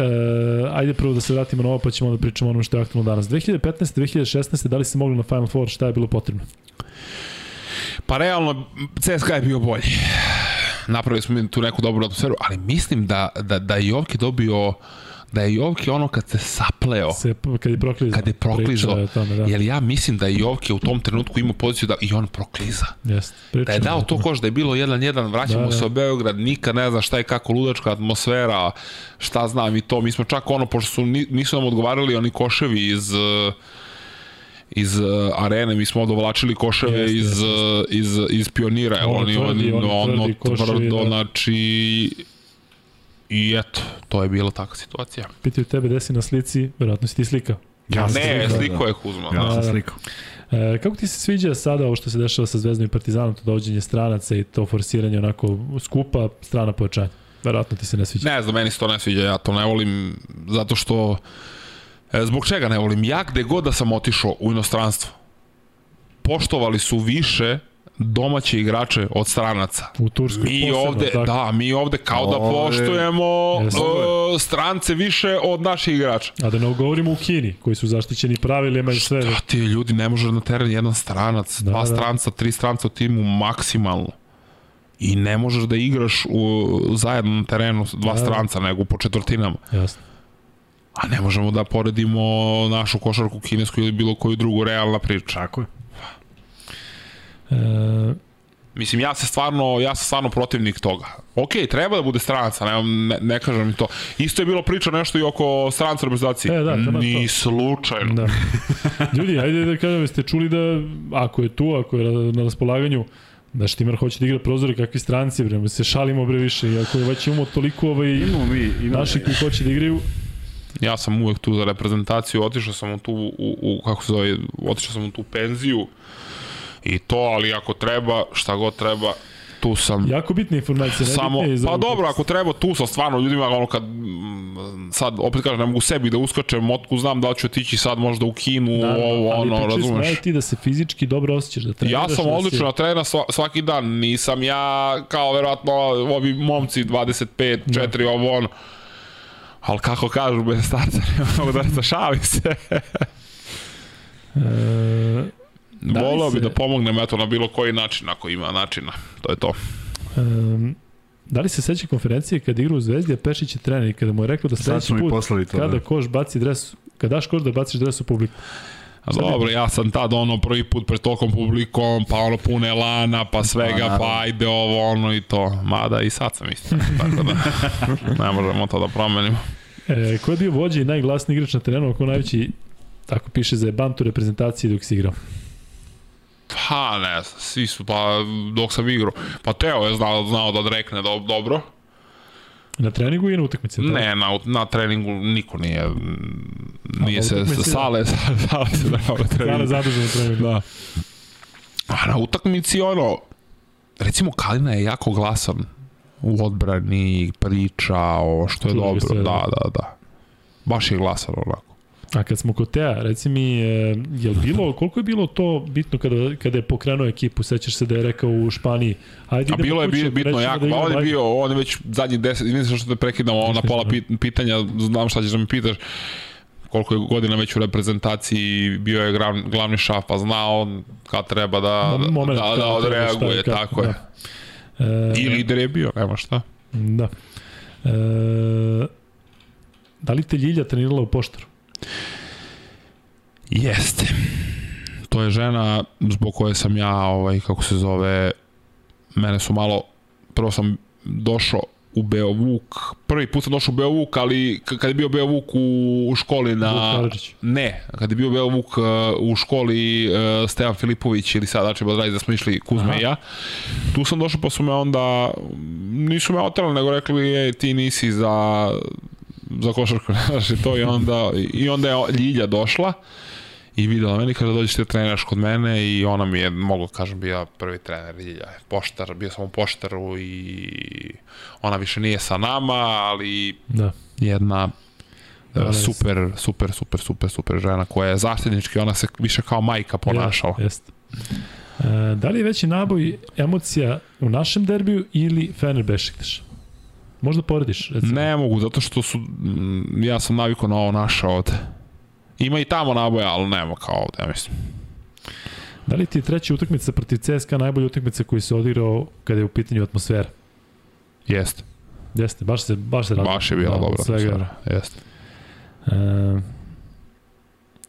ajde prvo da se vratimo na ovo, pa ćemo da pričamo o onom što je aktualno danas. 2015. 2016. da li se mogli na Final Four, šta je bilo potrebno? Pa realno, CSKA je bio bolji. Napravili smo tu neku dobru atmosferu, ali mislim da, da, da je Jovki dobio da je Jovki ono kad se sapleo, Se, kad je proklizao. kad je proklizao, je tome, da. jer ja mislim da je Jovki u tom trenutku imao poziciju da i on prokliza. Jest, Da je dao to koš da je bilo 1-1, vraćamo Da, da. se u Beograd, nikad ne zna šta je kako ludačka atmosfera, šta znam i to. Mi smo čak ono, pošto su, ni- nisu nam odgovarali oni koševi iz eh, iz uh, arene, mi smo dovlačili koševe Jeste, iz, jeste, uh, iz, iz pionira, Ono oni, tvrdi, oni, oni ono tvrdi tvrdo, da. znači i eto, to je bila takva situacija. Pitaju tebe gde si na slici, verovatno si ti slika. Ja ne, slikao, sliko da. je Kuzma. Ja sam slikao. E, kako ti se sviđa sada ovo što se dešava sa Zvezdom i Partizanom, to dovođenje stranaca i to forsiranje onako skupa, strana pojačanja? Verovatno ti se ne sviđa. Ne znam, meni se to ne sviđa, ja to ne volim, zato što, e, zbog čega ne volim? Ja gde god da sam otišao u inostranstvo, poštovali su više domaće igrače od stranaca. U Turskoj Mi posebno, ovde, tako. da, mi ovde kao da Ovo je- poštujemo Jeste. uh, strance više od naših igrača. A da ne govorimo u Kini, koji su zaštićeni pravilima i sve. Da ti ljudi ne može na teren jedan stranac, Da, dva da. stranca, tri stranca u timu maksimalno. I ne možeš da igraš u, zajedno na terenu dva Da, da. stranca, nego po četvrtinama. Jasno. A ne možemo da poredimo našu košarku kinesku ili bilo koju drugu realna priča. Tako je. E, Mislim, ja se stvarno, ja sam stvarno protivnik toga. Ok, treba da bude stranaca, ne, ne, ne kažem ni to. Isto je bilo priča nešto i oko stranca reprezentacije. E, da, Ni to. slučajno. da. Ljudi, ajde da kažem, jeste čuli da ako je tu, ako je na- raspolaganju, da Štimar hoće da igra prozore kakvi stranci, bre, mi se šalimo bre više, ako je već imamo toliko ovaj, Imamo mi, imamo, naši koji hoće da igraju, Ja sam uvek tu za reprezentaciju, otišao sam u tu, u, u kako se zove, otišao sam u tu penziju i to, ali ako treba, šta god treba, tu sam. jako bitne informacije. Samo, najbitnije iz pa dobro, ako treba tu sam stvarno ljudima, ono kad mm, sad opet kažem, ne mogu sebi da uskačem, otku znam da li ću otići sad možda u Kinu, Naravno, ovo, ali ono, pričali smo, razumeš? ajde ti da se fizički dobro osjećaš, da treniraš. Ja sam da si- odlično na trena sva, svaki dan, nisam ja kao verovatno ovi momci 25, 4, ovo ono. Ali kako kažu, bez starca ne mogu da se šalim se. E, Da li Voleo bi se- da pomognem eto na bilo koji način, ako ima načina. To je to. Um, da li se seća konferencije kada igra u Zvezdi, a Pešić je trener i kada mu je rekao da sledeći put to. kada Da. koš baci dres, kada daš koš da baciš dres u publiku. A dobro, ja sam tad ono prvi put pred tolkom publikom, pa ono pune lana, pa svega, naravno. pa ajde ovo, ono i to. Mada i sad sam isto. Tako da, ne možemo to da promenimo. E, ko je bio vođa i najglasniji igrač na terenu, ako najveći, tako piše za Bantu reprezentaciji dok si igrao? Pa ne svi su, pa dok sam igrao. Pa Teo je znao, znao da drekne do, dobro. Na treningu i na utakmici? Ne, na, na treningu niko nije, nije se, utakmici, da. sale, sale se da na treningu. zadužen na treningu. Da. A na utakmici ono, recimo Kalina je jako glasan u odbrani, priča o što je ga dobro. sve, da. da, da. Baš je glasan onako. A kad smo kod Teja, reci mi, e, je li bilo, koliko je bilo to bitno kada, kada je pokrenuo ekipu, sećaš se da je rekao u Španiji, ajde A bilo je kući, bi, bitno rećemo jako, da pa on je bio, on je već zadnjih deset, mislim što te prekidamo na pola da. pit, pitanja, znam šta ćeš da mi pitaš, koliko je godina već u reprezentaciji, bio je glavni, glavni šaf, pa zna on kad treba da, Na moment da, da, odreaguje, šta tako je. da. E, I lider je bio, nema šta. Da. E, da li te Ljilja trenirala u poštaru? Jeste. To je žena zbog koje sam ja, ovaj, kako se zove, mene su malo, prvo sam došao u Beovuk. Prvi put sam došao u Beovuk, ali kad je bio Beovuk u, u školi na... Ne, kad je bio Beovuk uh, u školi uh, Stevan Filipović ili sad Dači Badrajić da smo išli Kuzma Aha. i ja. Tu sam došao pa su me onda, nisu me otrali, nego rekli, je, ti nisi za za košarku, znaš, i to i onda, i onda je Ljilja došla i videla meni kada dođeš ti da treniraš kod mene i ona mi je, mogu da kažem, bio prvi trener Ljilja. Poštar, bio sam u poštaru i ona više nije sa nama, ali Da. jedna Da, da, ne, super, super, super, super, super žena koja je zaštitnički, ona se više kao majka ponašala. Jeste. E, da li je veći naboj emocija u našem derbiju ili Fener Bešiktaš? Možda porediš, recimo. Ne mogu, zato što su, mm, ja sam navikao na ovo naše ovde. Ima i tamo naboja, ali nema kao ovde, ja mislim. Da li ti je treća utakmica protiv CSKA najbolja utakmica koju se odigrao kada je u pitanju atmosfera? Jeste. Jeste, baš se, baš se razlika. Baš je bila Da, dobra svega. atmosfera. Jeste. E,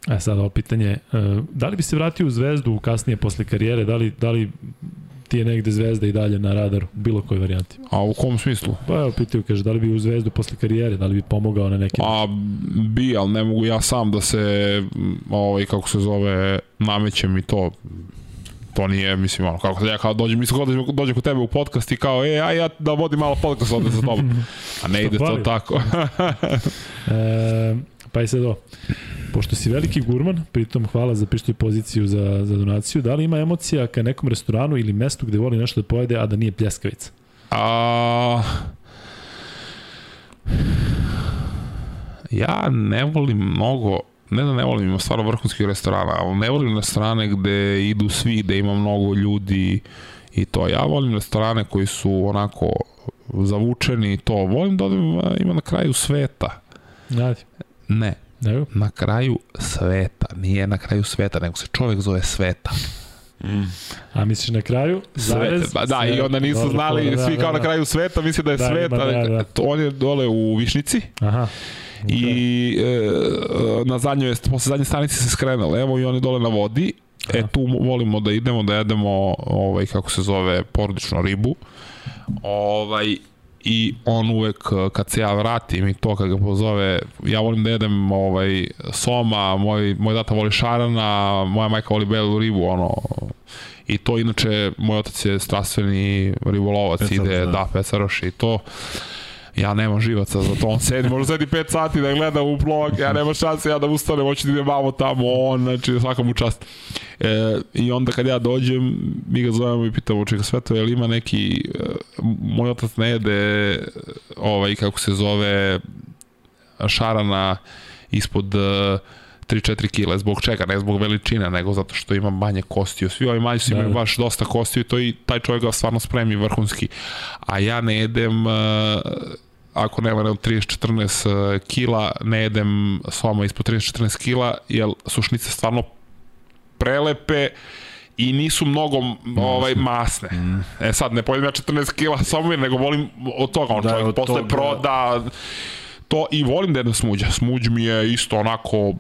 e sad ovo pitanje, e, da li bi se vratio u Zvezdu kasnije posle karijere, da li, da li ti je negde Zvezda i dalje na radaru, u bilo kojoj varijanti? A u kom smislu? Pa evo pitaju, kaže, da li bi u Zvezdu posle karijere, da li bi pomogao na nekim... A bi, ali ne mogu ja sam da se, ovaj, kako se zove, namećem i to to nije, mislim, ono, kako da ja kao dođem, mislim, dođem, dođem kod tebe u podcast i kao, e, aj ja da vodim malo podcast ovde sa tobom. A ne ide to tako. E, pa i sad ovo. Pošto si veliki gurman, pritom hvala za pištoju poziciju za, za donaciju, da li ima emocija ka nekom restoranu ili mestu gde voli nešto da pojede, a da nije pljeskavica? A... Ja ne volim mnogo, ne da ne volim, ima stvarno vrhunskih restorana, ali ne volim restorane gde idu svi, gde ima mnogo ljudi i to. Ja volim restorane koji su onako zavučeni i to. Volim da odem, ima na kraju sveta. Ajde. Ne, Nego? na kraju sveta. Nije na kraju sveta, nego se čovek zove sveta. A misliš na kraju? Zarez, Sveta. Ba, da, sve- i onda nisu dobro, znali, da, svi da, kao da. na kraju sveta, misle da je Da, sveta. ima, da, da. On je dole u Višnici Aha. i e, na zadnjoj, posle zadnje stanice se skrenule, evo i on je dole na vodi. E Aha. tu volimo da idemo, da jedemo ovaj, kako se zove, porodičnu ribu. Ovaj, i on uvek eh, kad se ja vratim i to kad ga pozove ja volim da jedem ovaj soma moj moj tata voli šarana moja majka voli belu ribu ono i to inače moj otac je strastveni ribolovac Pecaroš, ide da. da pecaroš i to ja nemam živaca za to, on sedi, može sedi 5 sati da gleda u vlog, ja nema šanse ja da ustanem, hoću da idem vamo tamo, on, znači svaka mu čast. E, I onda kad ja dođem, mi ga zovemo i pitamo, čeka sve to, jel ima neki, e, moj otac ne jede, ovaj, kako se zove, šarana ispod e, 3-4 kile, zbog čega, ne zbog veličine, nego zato što ima manje kostiju. Svi ovi manji su Da, imaju da. baš dosta kostiju i to i taj čovjek ga stvarno spremi vrhunski. A ja ne jedem, e, ako ne 30-14 e, kila, ne jedem soma ispod 30-14 kila, jer su šnice stvarno prelepe i nisu mnogo ovaj masne. E sad ne pojedem ja 14 kila somir, nego volim od toga on Da, da, čovjek posle toga. proda to i volim da jedem smuđa. Smuđ mi je isto onako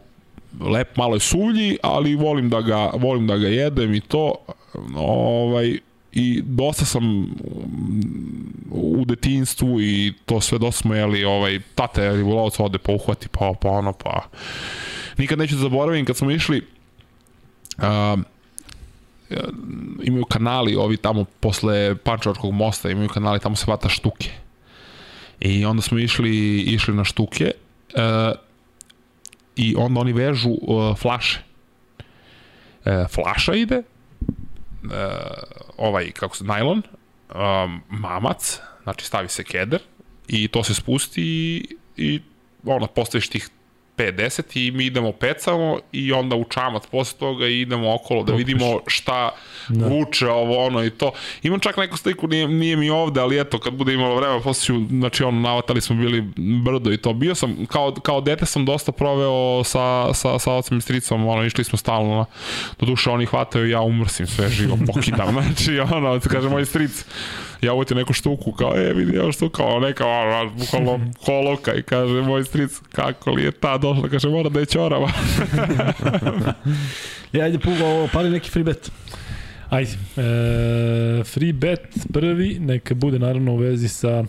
lep, malo je suvlji, ali volim da ga volim da ga jedem i to ovaj i dosta sam mm, u detinjstvu i to sve dosta smo jeli ovaj tata je ribolovac ode pa uhvati pa pa ono pa. Nikad neću da zaboravim kad smo išli a, imaju kanali ovi tamo posle Pančevačkog mosta imaju kanali tamo se vata štuke. I onda smo išli išli na štuke e, i onda oni vežu e, flaše. E, flaša ide e, ovaj kako se najlon um, mamac znači stavi se keder i to se spusti i, i ono postaviš tih 5-10 i mi idemo pecamo i onda u čamac posle toga i idemo okolo da vidimo šta Da. vuče ovo ono i to. Imam čak neku sliku, nije, nije mi ovde, ali eto, kad bude imalo vremena, posle ću, znači ono, navatali smo bili brdo i to. Bio sam, kao, kao dete sam dosta proveo sa, sa, sa ocem i stricom, ono, išli smo stalno, na, do duše oni hvataju, ja umrsim sve živo, pokidam, znači, ono, kaže moj stric, ja uvoti neku štuku, kao, e, vidi, evo štuka, ono, neka, ono, bukvalno kolovka i kaže moj stric, kako li je ta došla, kaže, mora da je ćorava. Ja, ajde, Pugo, ovo, pali neki free bet. Ajde. E, free bet prvi, neka bude naravno u vezi sa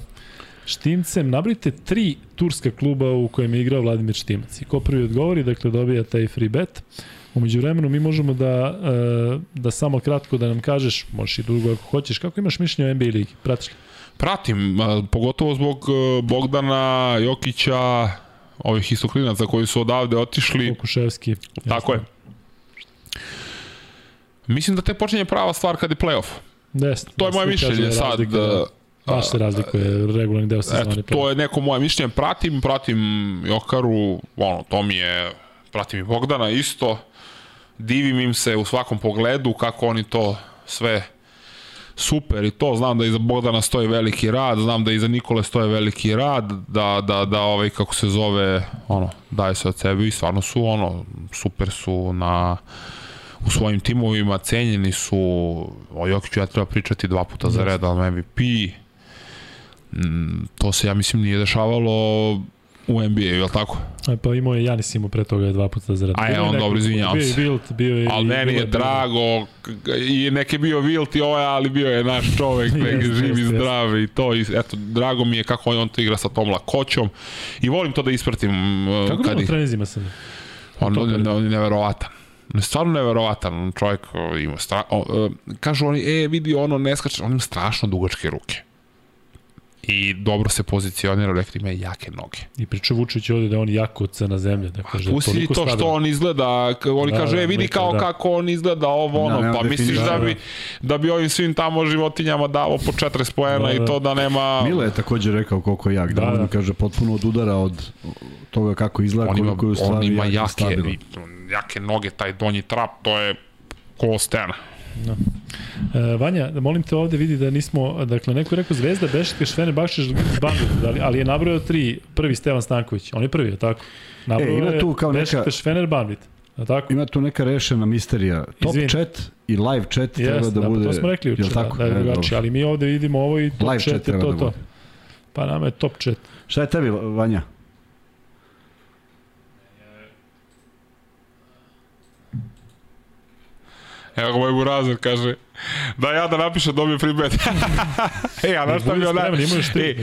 Štimcem. Nabrite tri turska kluba u kojem je igrao Vladimir Štimac. I ko prvi odgovori, dakle dobija taj free bet. Umeđu vremenu mi možemo da, e, da samo kratko da nam kažeš, možeš i dugo ako hoćeš, kako imaš mišljenje o NBA ligi? Pratiš li? Pratim, a, pogotovo zbog e, Bogdana, Jokića, ovih istoklinaca koji su odavde otišli. Kukuševski. Tako je. Mislim da te počinje prava stvar kad je playoff. Desno. To je moje mišljenje sad. Da, baš se razlikuje regularni deo sezone. Eto, to je neko moje mišljenje. Pratim, pratim Jokaru, ono, to mi je, pratim i Bogdana isto. Divim im se u svakom pogledu kako oni to sve super i to, znam da iza Bogdana stoji veliki rad, znam da iza Nikole stoje veliki rad, da, da, da ovaj, kako se zove, ono, daje se od sebe i stvarno su, ono, super su na, u svojim timovima, cenjeni su, o Jokiću ja treba pričati dva puta za red, ali MVP, mm, to se, ja mislim, nije dešavalo u NBA, je li tako? A, pa imao je Janis imao pre toga dva puta za red. A je, on dobro, izvinjavam se. Bio je Wilt, bio je... Ali meni je drago, i neke bio Wilt i ovaj, ali bio je naš čovek, neki živ i zdrav i to, i eto, drago mi je kako on to igra sa tom lakoćom i volim to da ispratim. Kako kad bilo u trenizima sad? On, on, on je neverovatan stvarno neverovatan čovjek ima stra... o, kažu oni e vidi ono ne skače on ima strašno dugačke ruke i dobro se pozicionira, rekli ima jake noge. I priča Vučić ovde da on jako od na zemlje, da kaže Pusti to što on izgleda, oni da, kaže, da, e, vidi kao da. kako on izgleda ovo ono, da, pa misliš da, bi, da bi ovim svim tamo životinjama davo po 40 poena da, da. i to da nema... Mile je takođe rekao koliko je jak, da, da, da. on kaže potpuno od udara od toga kako izgleda, on ima, koliko je u stvari on ima jake, jake noge, taj donji trap, to je ko stena. Da. E, Vanja, molim te ovde vidi da nismo, dakle, neko je rekao Zvezda, Bešiktaš, Fener, Bakšiš, Bandit, ali, ali je nabrojao tri, prvi Stevan Stanković, on je prvi, je tako? Nabrojao e, ima tu kao neka... Bešiktaš, Fener, Bandit. A tako? Ima tu neka rešena misterija. Top Izvin. chat i live chat yes, treba da, da bude... To smo rekli tako? da, da je e, drugačije, ali mi ovde vidimo ovo i top live chat, chat je to da to. Pa nama je top chat. Šta je tebi, Vanja? Evo ga moj burazer, kaže, da ja da napišem dobio free bet. e, a znaš šta mi je onaj... E,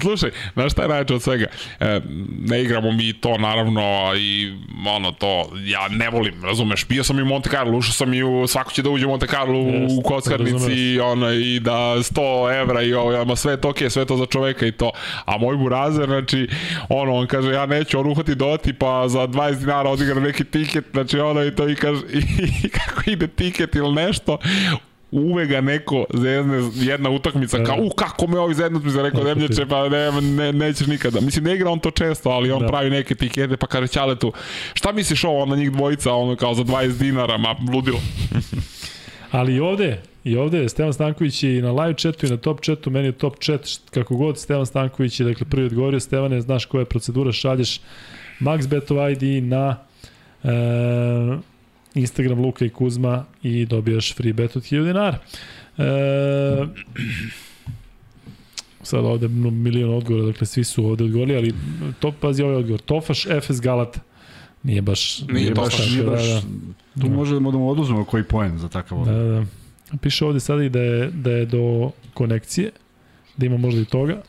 slušaj, znaš šta je najče od svega? E, ne igramo mi to, naravno, i ono to, ja ne volim, razumeš, bio sam i u Monte Carlo, ušao sam i u, svako će da uđe u Monte Carlo u kockarnici, ono, i da 100 evra i ovo, ja, sve to ok, sve to za čoveka i to. A moj burazer, znači, ono, on kaže, ja neću, on uhvati doti, pa za 20 dinara odigra neki tiket, znači, ono, i to, i kaže, i, i kako ide tiket ili nešto, uve ga neko zezne jedna utakmica kao, u kako me ovi zeznu mi za rekao Demlječe, pa ne, ne, nećeš nikada. Mislim, ne igra on to često, ali on da. pravi neke tikete, pa kaže Ćaletu, šta misliš ovo na njih dvojica, ono kao za 20 dinara, ma ludilo. ali i ovde, i ovde je Stevan Stanković i na live chatu i na top chatu, meni je top chat kako god Stevan Stanković je, dakle prvi odgovorio, Stevane, znaš koja je procedura, šalješ MaxBetov ID na e, Instagram Luka i Kuzma i dobijaš free bet od 1000 dinara. E, sad ovde milion odgovora, dakle svi su ovde odgovorili, ali to, pazi ovaj odgovor. Tofaš FS Galata. Nije baš... Nije, nije baš, nije baš, da, da. Tu možemo da mu oduzmemo koji poen za takav odgovor. Da, da. Piše ovde sada i da je, da je do konekcije, da ima možda i toga.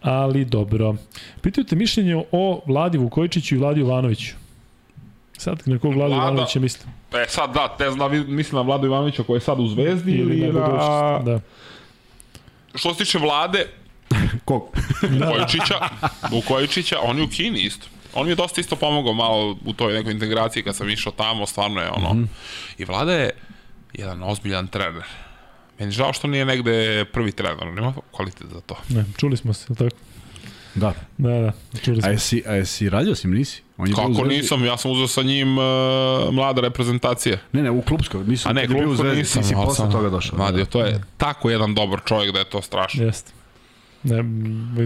Ali dobro. Pitaju te mišljenje o Vladi Vukojičiću i Vladi Jovanoviću. Sad na kog Vladu Ivanovića mislim? E sad da, ne znam, mislim na Vladu Ivanovića koji je sad u Zvezdi ili, ili na... na... Da. Što se tiče Vlade, Kog? Vukojičića, Vukojičića, on je u Kini isto. On mi je dosta isto pomogao malo u toj nekoj integraciji kad sam išao tamo, stvarno je ono. Mm -hmm. I Vlada je jedan ozbiljan trener. Meni žao što nije negde prvi trener, nema kvalitet za to. Ne, čuli smo se, tako? Da. Da, da, čuli smo. A jesi, a jesi radio si, nisi? On je Kako nisam, ja sam uzeo sa njim uh, mlada reprezentacija. Ne, ne, u klubskog, nisam. A ne, klubskog nisam. Ti si posle toga došao. Madio, to je tako jedan dobar čovjek da je to strašno. Jeste. Ne,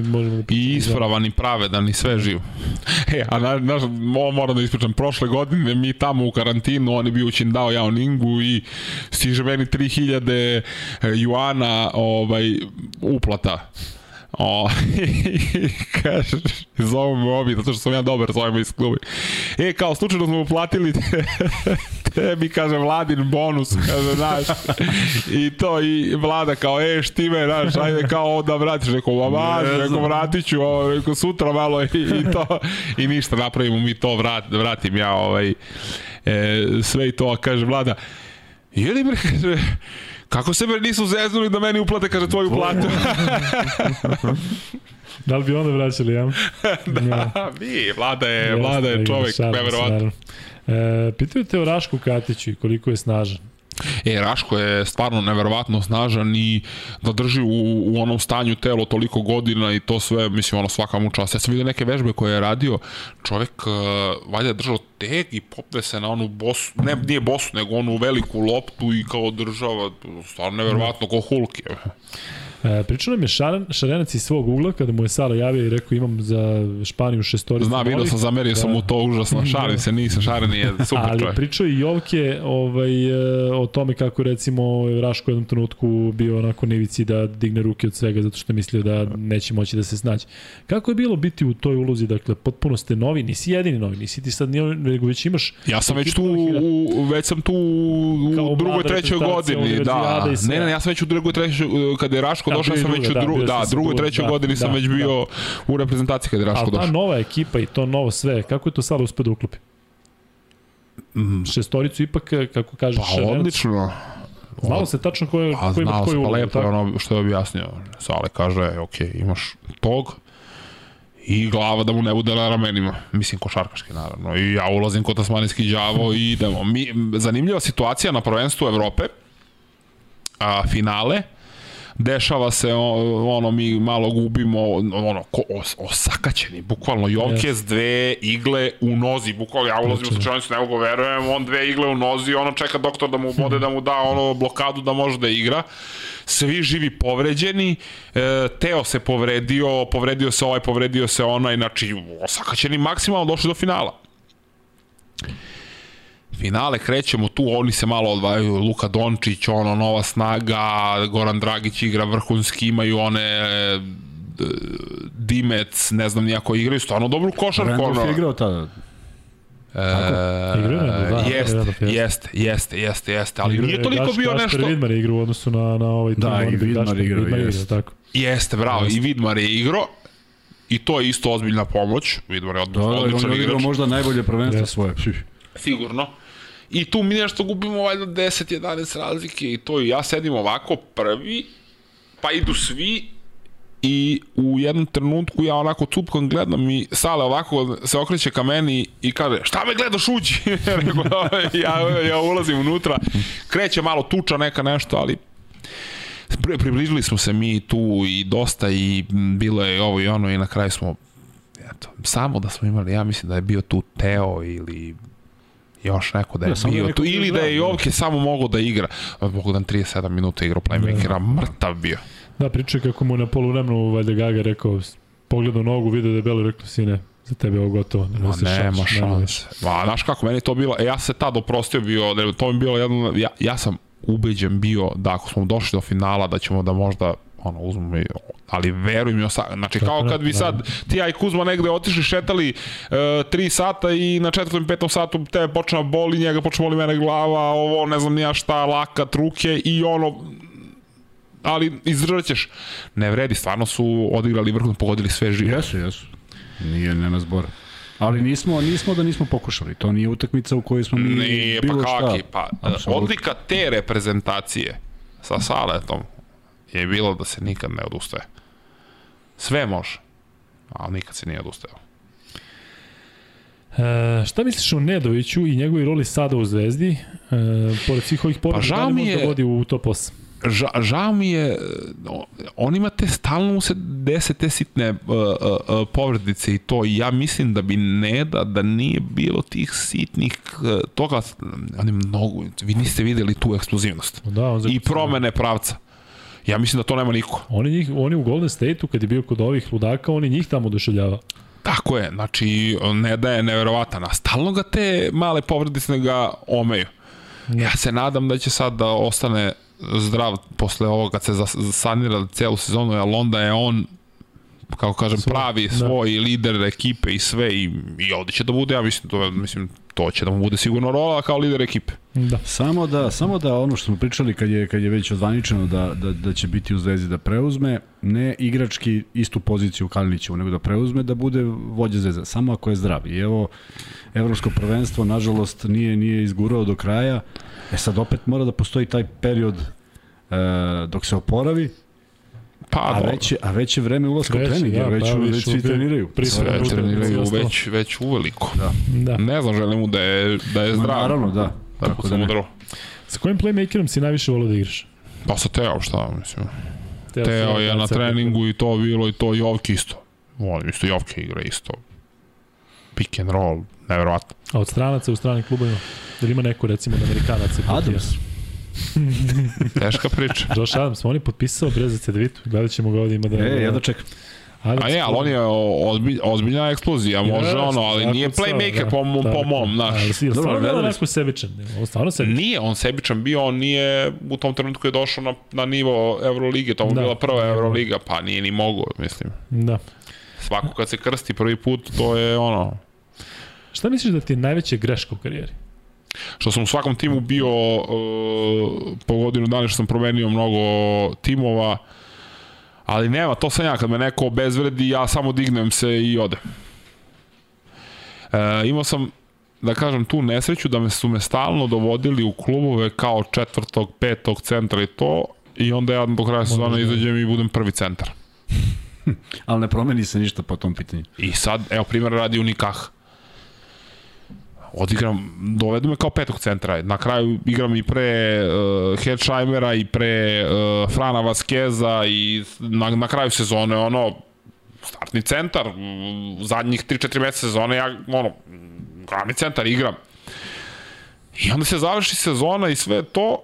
možemo da I ispravan i pravedan i sve živ. E, a na, na, ovo moram da ispričam, prošle godine mi tamo u karantinu, on je bio u Jao Ningu i stiže meni 3000 e, juana ovaj, uplata O, kaže, zovu me ovi, zato što sam ja dobar, zovemo iz klubi. E, kao, slučajno smo uplatili tebi, kaže, Vladin bonus, kaže, znaš, i to, i Vlada kao, e, štime, znaš, ajde kao da vratiš, rekao, važi, rekao, vratit ću, ovo, rekao, sutra malo i, i to, i ništa, napravimo mi to, vrat, vratim ja, ovaj, e, sve i to, kaže, Vlada, jeli bre, kaže, kako se bre nisu zeznuli da meni uplate, kaže, tvoju platu? Da li bi onda vraćali, ja? da, mi, Vlada je, Vlada je čovek, neverovatno. E, pitaju te o Rašku Katiću i koliko je snažan. E, Raško je stvarno neverovatno snažan i da drži u, u onom stanju telo toliko godina i to sve, mislim, ono svaka mu čast. Ja sam vidio neke vežbe koje je radio, čovek uh, valjda držao teg i popne se na onu bosu, ne, nije bosu, nego onu veliku loptu i kao država, stvarno neverovatno, ko Hulk je. E, pričao nam je Šaren, Šarenac iz svog ugla kada mu je Sala javio i rekao imam za Španiju šestoricu. Znam, vidio sam, zamerio da. sam mu to užasno, šalim se, nisam, Šaren je super Ali čovjek. pričao i Jovke ovaj, e, o tome kako recimo Raško u jednom trenutku bio onako nevici da digne ruke od svega zato što je mislio da neće moći da se snađe. Kako je bilo biti u toj ulozi, dakle, potpuno ste novi, nisi jedini novi, nisi ti sad nego već imaš... Ja sam već tu, u, već sam tu u drugoj, trećoj godini, da. Ne, ne, ja sam već u drugoj, trećoj, kada je Raško Raško došao sam već u da, dru, da, drugoj, trećoj da, godini da, sam već bio da. u reprezentaciji kada je Raško došao. Ali ta nova ekipa i to novo sve, kako je to sad uspio da uklopi? Mm. Šestoricu ipak, kako kažeš, Pa odlično. Znalo se tačno ko je, ko ima ulogu. Pa lepo ono što je objasnio. Sale kaže, ok, imaš tog, i glava da mu ne bude na ramenima. Mislim, košarkaški, naravno. I ja ulazim kod tasmanijski đavo i idemo. Mi, zanimljiva situacija na prvenstvu Evrope, a, finale, dešava se ono mi malo gubimo ono ko, os, osakaćeni bukvalno Jokes dve igle u nozi bukvalno ja ulazim u slučajnicu ne mogu verujem on dve igle u nozi ono čeka doktor da mu bode da mu da ono blokadu da može da igra. Svi živi povređeni e, Teo se povredio povredio se ovaj povredio se onaj znači osakaćeni maksimalno došli do finala finale krećemo tu, oni se malo odvajaju, Luka Dončić, ono, nova snaga, Goran Dragić igra vrhunski, imaju one e, Dimec, ne znam nijako igraju, stvarno dobru košarku. Randolph je igrao tada. E, da, jeste, jeste, jeste, jeste, jeste, ali nije toliko bio nešto... Gašper Vidmar je igrao u odnosu na, na ovaj tim. Da, i Vidmar igrao, jeste. Tako. Jeste, bravo, i Vidmar je igrao. I to je isto ozbiljna pomoć. Vidmar je odličan igrač. Da, on je igrao možda najbolje prvenstvo svoje. Sigurno. I tu mi nešto gubimo valjda 10-11 razlike i to. I ja sedim ovako prvi, pa idu svi i u jednom trenutku ja onako cupkom gledam i Sale ovako se okreće ka meni i kaže šta me gledaš uđi? Ja, ja ulazim unutra. Kreće malo tuča neka nešto ali približili smo se mi tu i dosta i bilo je ovo i ono i na kraju smo eto, samo da smo imali ja mislim da je bio tu Teo ili još neko da je ja, bio tu, ili da je Jovke samo mogao da igra. Bogdan 37 minuta igrao playmakera, da. mrtav bio. Da, priča kako mu na polu vremenu valjda Gaga rekao, pogledao nogu, vidio da je belo, rekao sine, za tebe je ovo gotovo. Ne Ma nema šanse. Ma, znaš kako, meni to bilo, e, ja se tad oprostio bio, da to mi bilo jedno, ja, ja sam ubeđen bio da ako smo došli do finala da ćemo da možda ono, uzmemo i, ali veruj mi, osa, znači kao kad bi sad ti ja i Kuzma negde otišli, šetali uh, 3 sata i na četvrtom i petom satu tebe počne boli, njega počne boli mene glava, ovo ne znam nija šta, laka, truke i ono, ali izdržat ćeš. Ne vredi, stvarno su odigrali vrhunno, pogodili sve živo. Jesu, jesu. Nije, nema zbora. Ali nismo, nismo da nismo pokušali. To nije utakmica u kojoj smo mi nije, bilo pa kaki, šta. Pa, Absolutno. odlika te reprezentacije sa Saletom je bilo da se nikad ne odustaje. Sve može, ali nikad se nije odustajao. E, šta misliš o Nedoviću i njegovoj roli sada u Zvezdi? E, pored svih ovih pobjeda, pa da li možda vodi u top 8? ža, žao mi je, on ima te, stalno mu se dese te sitne uh, uh, uh, povredice i to, i ja mislim da bi ne da, da nije bilo tih sitnih uh, toga, on je mnogo, vi niste videli tu eksplozivnost. Da, I promene pravca. Ja mislim da to nema niko. Oni, njih, oni u Golden State-u, kad je bio kod ovih ludaka, oni njih tamo oduševljava. Tako je, znači ne da je neverovatan, a stalno ga te male povredice ga omeju. Ja se nadam da će sad da ostane zdrav posle ovoga kad se sanira celu sezonu, jer onda je on kako kažem, svoj, pravi da. svoj da. lider ekipe i sve i, i ovde će da bude, ja mislim, to, mislim, to će da mu bude sigurno rola kao lider ekipe. Da. Samo da, samo da ono što smo pričali kad je, kad je već odvaničeno da, da, da će biti u Zvezdi da preuzme, ne igrački istu poziciju u Kalinićevu, nego da preuzme da bude vođa Zvezda, samo ako je zdrav. I evo, evropsko prvenstvo, nažalost, nije, nije izgurao do kraja. E sad opet mora da postoji taj period e, dok se oporavi, Pa, a već, je- a već je vreme ulaska u trening, jer da, već, pa, već, svi treniraju. Sve treniraju već, već uveliko. Da. Da. Ne znam, želim mu da je, da je Ma, zdrav. naravno, da. Da Tako da sam ne. udarao. Sa kojim playmakerom si najviše volio da igraš? Pa sa Teo, šta mislim. Teo, Teo je na treningu i to bilo i to Jovke isto. Volim isto Jovke igra isto. Pick and roll, nevjerovatno. A od stranaca u stranim klubovima? Da li ima neko, recimo, od Amerikanaca? Adams. Teška priča. Josh Adams, on je potpisao bre za Cedevitu. Gledat ćemo ga ovdje ima da... E, ja da čekam. Adams, A ne, ali on je ozbilj, ozbiljna eksplozija, može Jeste, ono, ali nije playmaker da. po, mom, po Tako. mom, znaš. Ali si, jel Dobro, stvarno onako sebičan? On stvarno sebičan. Nije on sebičan bio, on nije u tom trenutku je došao na, na nivo Eurolige, to mu Da. bila prva Euroliga, pa nije ni mogao, mislim. Da. Svako kad se krsti prvi put, to je ono, Šta misliš da ti je najveća greška u karijeri? što sam u svakom timu bio uh, po godinu dana što sam promenio mnogo timova, ali nema, to sam ja, kad me neko obezvredi, ja samo dignem se i odem. E, imao sam, da kažem, tu nesreću da me su me stalno dovodili u klubove kao četvrtog, petog centra i to, i onda ja do kraja sezona izađem i budem prvi centar. Ali ne promeni se ništa po tom pitanju. I sad, evo, primjer radi Unikah. Odigram, dovedu me kao petog centra. Na kraju igram i pre uh, Hedgeheimera i pre uh, Frana Vaskeza i na, na kraju sezone, ono, startni centar, u zadnjih 3-4 meseca sezone, ja, ono, glavni centar igram. I onda se završi sezona i sve to,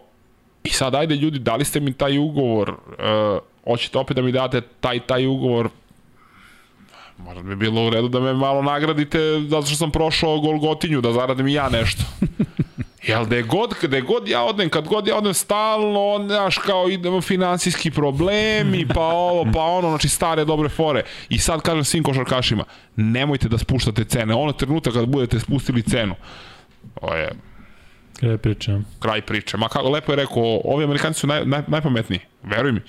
i sad, ajde ljudi, dali ste mi taj ugovor, uh, hoćete opet da mi date taj, taj ugovor, Možda bi bilo u redu da me malo nagradite zato što sam prošao Golgotinju, da zaradim i ja nešto. Jel da je god, da je god ja odem, kad god ja odem stalno, on, znaš, kao idemo finansijski problemi, pa ovo, pa ono, znači stare dobre fore. I sad kažem svim košarkašima, nemojte da spuštate cene. Ono trenutak kad budete spustili cenu, to je Kada pričam. kraj priče. Ma kako, lepo je rekao, ovi Amerikanci su naj, naj, najpametniji, veruj mi.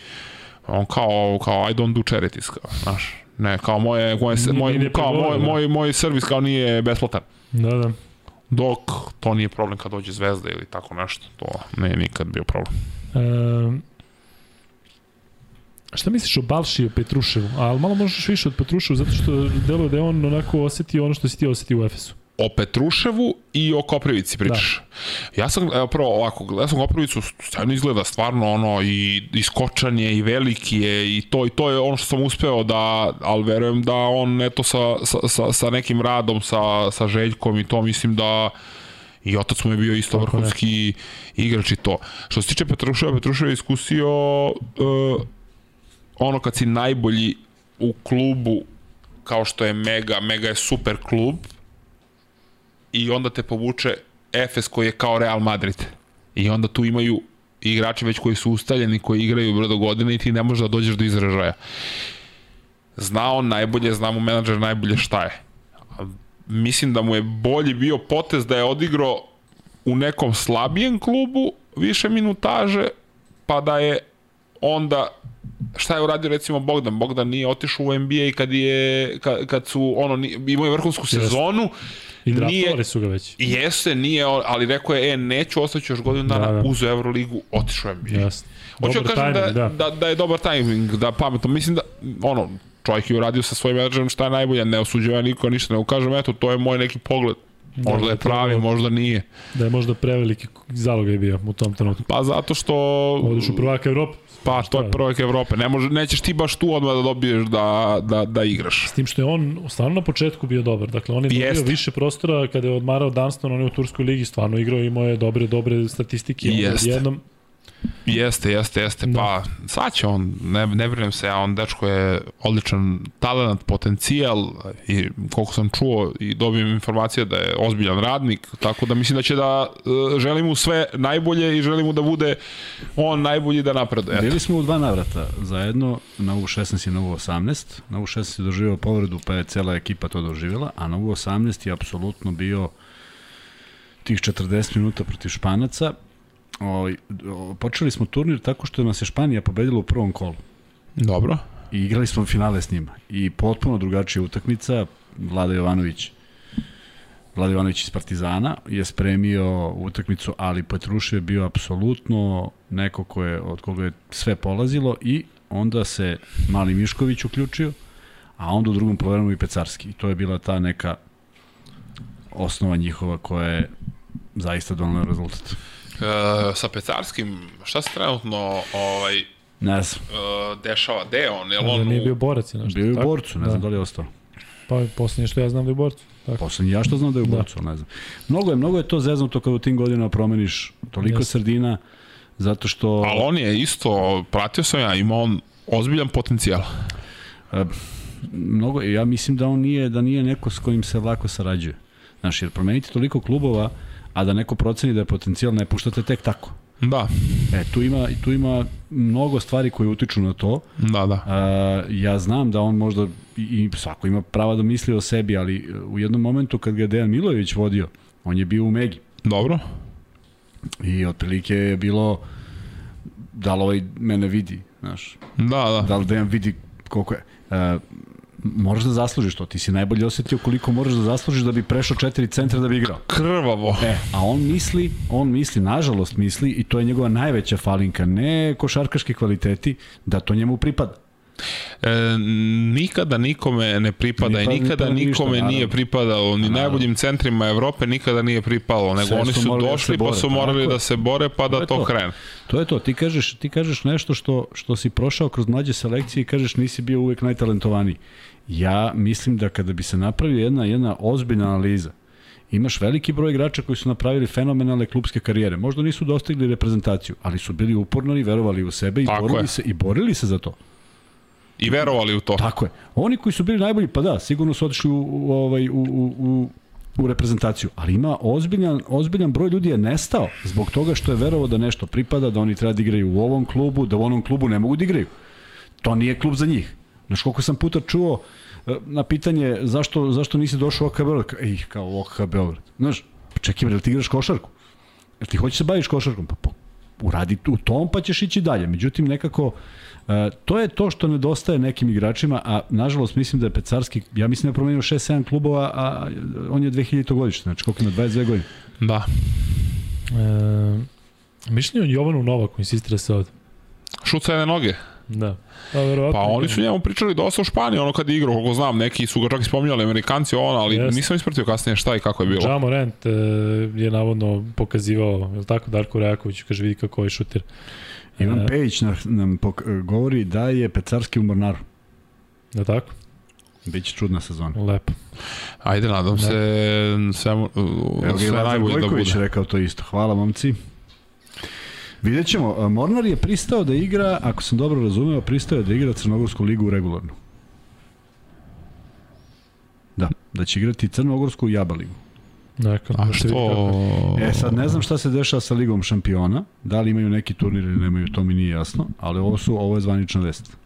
On kao, kao I don't do charities, kao, znaš. Ne, kao moje, moje, moj, kao moj, da. moj, moj servis kao nije besplatan. Da, da. Dok to nije problem kad dođe zvezda ili tako nešto, to ne nikad bio problem. E, šta misliš o Balši i o Petruševu? Ali malo možeš više od Petruševu, zato što deluje da je on onako osetio ono što si ti osetio u Efesu. O Petruševu i o Koprivici pričaš. Da. Ja sam, evo prvo ovako, gledao sam Koprivicu, stvarno izgleda stvarno ono i, i skočan je i veliki je i to i to je ono što sam uspeo da, ali verujem da on eto sa, sa, sa, sa nekim radom, sa, sa Željkom i to mislim da i otac mu je bio isto Tako vrhunski igrač i to. Što se tiče Petruševa, Petrušev je iskusio uh, ono kad si najbolji u klubu kao što je Mega, Mega je super klub, i onda te povuče Efes koji je kao Real Madrid. I onda tu imaju igrači već koji su ustaljeni, koji igraju brdo godine i ti ne možeš da dođeš do izražaja. Zna on najbolje, zna mu menadžer najbolje šta je. Mislim da mu je bolji bio potez da je odigrao u nekom slabijem klubu više minutaže, pa da je onda šta je uradio recimo Bogdan? Bogdan nije otišao u NBA kad je kad, kad su ono imao je vrhunsku sezonu I Nije- draftovali su ga već. Jeste, nije, ali rekao je, e, neću, ostaću još godinu dana, Da, da, da. da. uzu Euroligu, otišao NBA. Jasno. Hoću da kažem timing, da, da. da. da, je dobar tajming, da pametno. Mislim da, ono, čovjek je uradio sa svojim menadžerom šta je najbolje, ne osuđeva niko ništa, ne kažem, eto, to je moj neki pogled. Možda da, je pravi, možda nije. Da je možda preveliki zalog je bio u tom trenutku. Pa zato što... Odiš u prvaka Evrope. Pa, to je prvak Evrope. Ne može, nećeš ti baš tu odmah da dobiješ da, da, da igraš. S tim što je on stvarno na početku bio dobar. Dakle, on je dobio Jeste. više prostora kada je odmarao Dunston, on je u Turskoj ligi stvarno igrao, imao je dobre, dobre statistike. Jeste. Jednom, Jeste, jeste, jeste. Da. Pa, sad će on, ne, ne brinem se, ja, on dečko je odličan talent, potencijal i koliko sam čuo i dobijem informacije da je ozbiljan radnik, tako da mislim da će da e, želim mu sve najbolje i želim mu da bude on najbolji da napreduje. Bili smo u dva navrata zajedno, na U16 i na U18. Na U16 je doživao povredu, pa je cela ekipa to doživjela, a na U18 je apsolutno bio tih 40 minuta protiv Španaca, ovaj, o, počeli smo turnir tako što nas je Španija pobedila u prvom kolu. Dobro. I igrali smo finale s njima. I potpuno drugačija utakmica. Vlada Jovanović Vlada Jovanović iz Partizana je spremio utakmicu, ali Petrušev je bio apsolutno neko ko je, od koga je sve polazilo i onda se Mali Mišković uključio, a onda u drugom programu i Pecarski. I to je bila ta neka osnova njihova koja je zaista donala rezultat. E, sa Pecarskim, šta se trenutno ovaj, Ne znam, e, dešava? Gde je on? Je Možda on nije bio borac i nešto. bio je u borcu, ne znam da li je ostao. Pa poslednje što ja znam da je u borcu. Tako. Poslednji ja što znam da je u Da. borcu, ali ne znam. Mnogo je, mnogo je to zeznuto kada u tim godinama promeniš toliko Jeste. sredina, zato što... Ali on je isto, pratio sam ja, ima on ozbiljan potencijal. mnogo, ja mislim da on nije, da nije neko s kojim se lako sarađuje. Znaš, jer promeniti toliko klubova, a da neko proceni da je potencijal, ne puštate tek tako. Da, E, tu ima, tu ima mnogo stvari koje utiču na to. da, da. A, ja znam da on možda, i, svako ima prava da misli o sebi, ali u jednom momentu kad ga je Dejan Milojević vodio, on je bio u Megi. Dobro. I otprilike je bilo da li ovaj mene vidi, znaš, Da, da. da li Dejan vidi koliko je. E, moraš da zaslužiš to, ti si najbolje osetio koliko moraš da zaslužiš da bi prešao četiri centra da bi igrao. Krvavo. E, a on misli, on misli, nažalost misli, i to je njegova najveća falinka, ne košarkaški kvaliteti, da to njemu pripada. E, nikada nikome ne pripada i Ne pripada nikada ništa, nikome naravno. nije pripadalo, ni najboljim centrima Evrope nikada nije pripalo, nego Sve oni su su da došli pa bore, su morali tako da se bore pa da to to. krene. To je to, ti kažeš, ti kažeš nešto što, što si prošao kroz mlađe selekcije i kažeš nisi bio uvek najtalentovaniji. Ja mislim da kada bi se napravio jedna, jedna ozbiljna analiza, imaš veliki broj igrača koji su napravili fenomenalne klubske karijere. Možda nisu dostigli reprezentaciju, ali su bili uporni, verovali u sebe i Tako borili je. se i borili se za to. I verovali u to. Tako je. Oni koji su bili najbolji, pa da, sigurno su otišli u, u, ovaj, u, u, u, u reprezentaciju, ali ima ozbiljan, ozbiljan broj ljudi je nestao zbog toga što je verovao da nešto pripada, da oni treba da igraju u ovom klubu, da u onom klubu ne mogu da igraju. To nije klub za njih. Znaš koliko sam puta čuo e, na pitanje zašto, zašto nisi došao u OKH Beograd? Ej, kao u OKH Beograd. Znaš, pa čekaj, bre, jel ti igraš košarku? Jel ti hoćeš se baviš košarkom? Pa po, uradi u tom pa ćeš ići dalje. Međutim, nekako, e, to je to što nedostaje nekim igračima, a nažalost mislim da je Pecarski, ja mislim da je promenio 6-7 klubova, a on je 2000 godište, znači koliko ima, 22 godine. Da. E, mišljenje o Jovanu Novaku, insistira se ovde. Šuca jedne noge. Da. Pa, verovatno. Pa oni su njemu pričali dosta u Španiji, ono kad je igrao, koliko znam, neki su ga čak i spominjali, Amerikanci, ono, ali Jeste. nisam ispratio kasnije šta i kako je bilo. Ja Morant e, je navodno pokazivao, je li tako, Darko Rajaković, kaže vidi kako je šuter. Ivan E. Pejić nam, nam pok- govori da je Pecarski u Mornaru. Je li tako? Biće čudna sezona. Lepo. Ajde, nadam se sve, Evo sve Lazar najbolje da Gojković bude. rekao to isto. Hvala, momci. Vidjet ćemo. Mornar je pristao da igra, ako sam dobro razumeo, pristao je da igra Crnogorsku ligu regularno. Da, da će igrati Crnogorsku i Jaba ligu. Neka, A da što... E, sad ne znam šta se dešava sa ligom šampiona, da li imaju neki turnir ili nemaju, to mi nije jasno, ali ovo su, ovo je zvanična vest.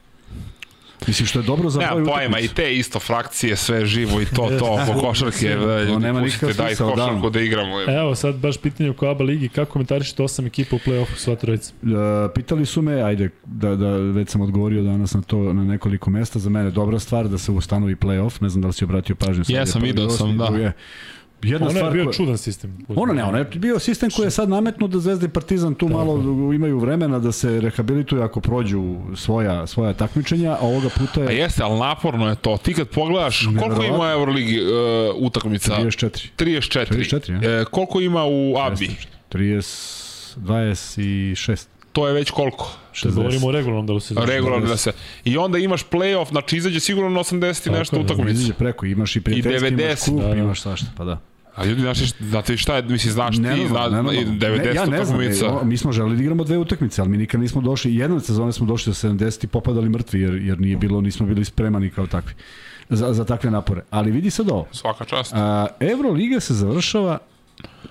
Mislim što je dobro za Nema pojma, i te isto frakcije, sve živo i to, to, oko košarke, ljudi, nema pustite, daj smisao, košarku da. da igramo. Evo sad baš pitanje oko ABA ligi, kako komentarišete osam ekipa u play-offu sva trojica? E, pitali su me, ajde, da, da već sam odgovorio danas na to na nekoliko mesta, za mene dobra stvar da se ustanovi play-off, ne znam da li si obratio pažnju. Jesam, prvi, video sam, da. drugi. Jedna Ono je stvar bio koja- čudan sistem. Ono ne, ono je bio sistem koji je sad nametnut da Zvezda i Partizan tu malo imaju vremena da se rehabilituju ako prođu svoja, svoja takmičenja, a ovoga puta A je jeste, ali naporno je to. Ti kad pogledaš, koliko ima u Euroligi uh, utakmica? 34. 34. 34, E, koliko ima u ABI? 30, 26. To je već koliko? Što govorimo o regularnom delu sezonu. Regularno da se. I onda imaš play-off, znači izađe sigurno na 80 i Tako nešto je, da. utakmica. Izađe preko, imaš i prijateljski, imaš 90, kup, da, da. imaš svašta, pa da. A ljudi, znaš, znate šta je, misli, znaš ti, Nenormalno, zna, nenormalno. 90 Ne, ja ne znam, e, mi smo želeli da igramo dve utakmice, ali mi nikad nismo došli, jedne sezone smo došli do 70 i popadali mrtvi, jer, jer nije bilo, nismo bili spremani kao takvi za, za takve napore. Ali vidi sad ovo, Svaka čast. a, Euroliga se završava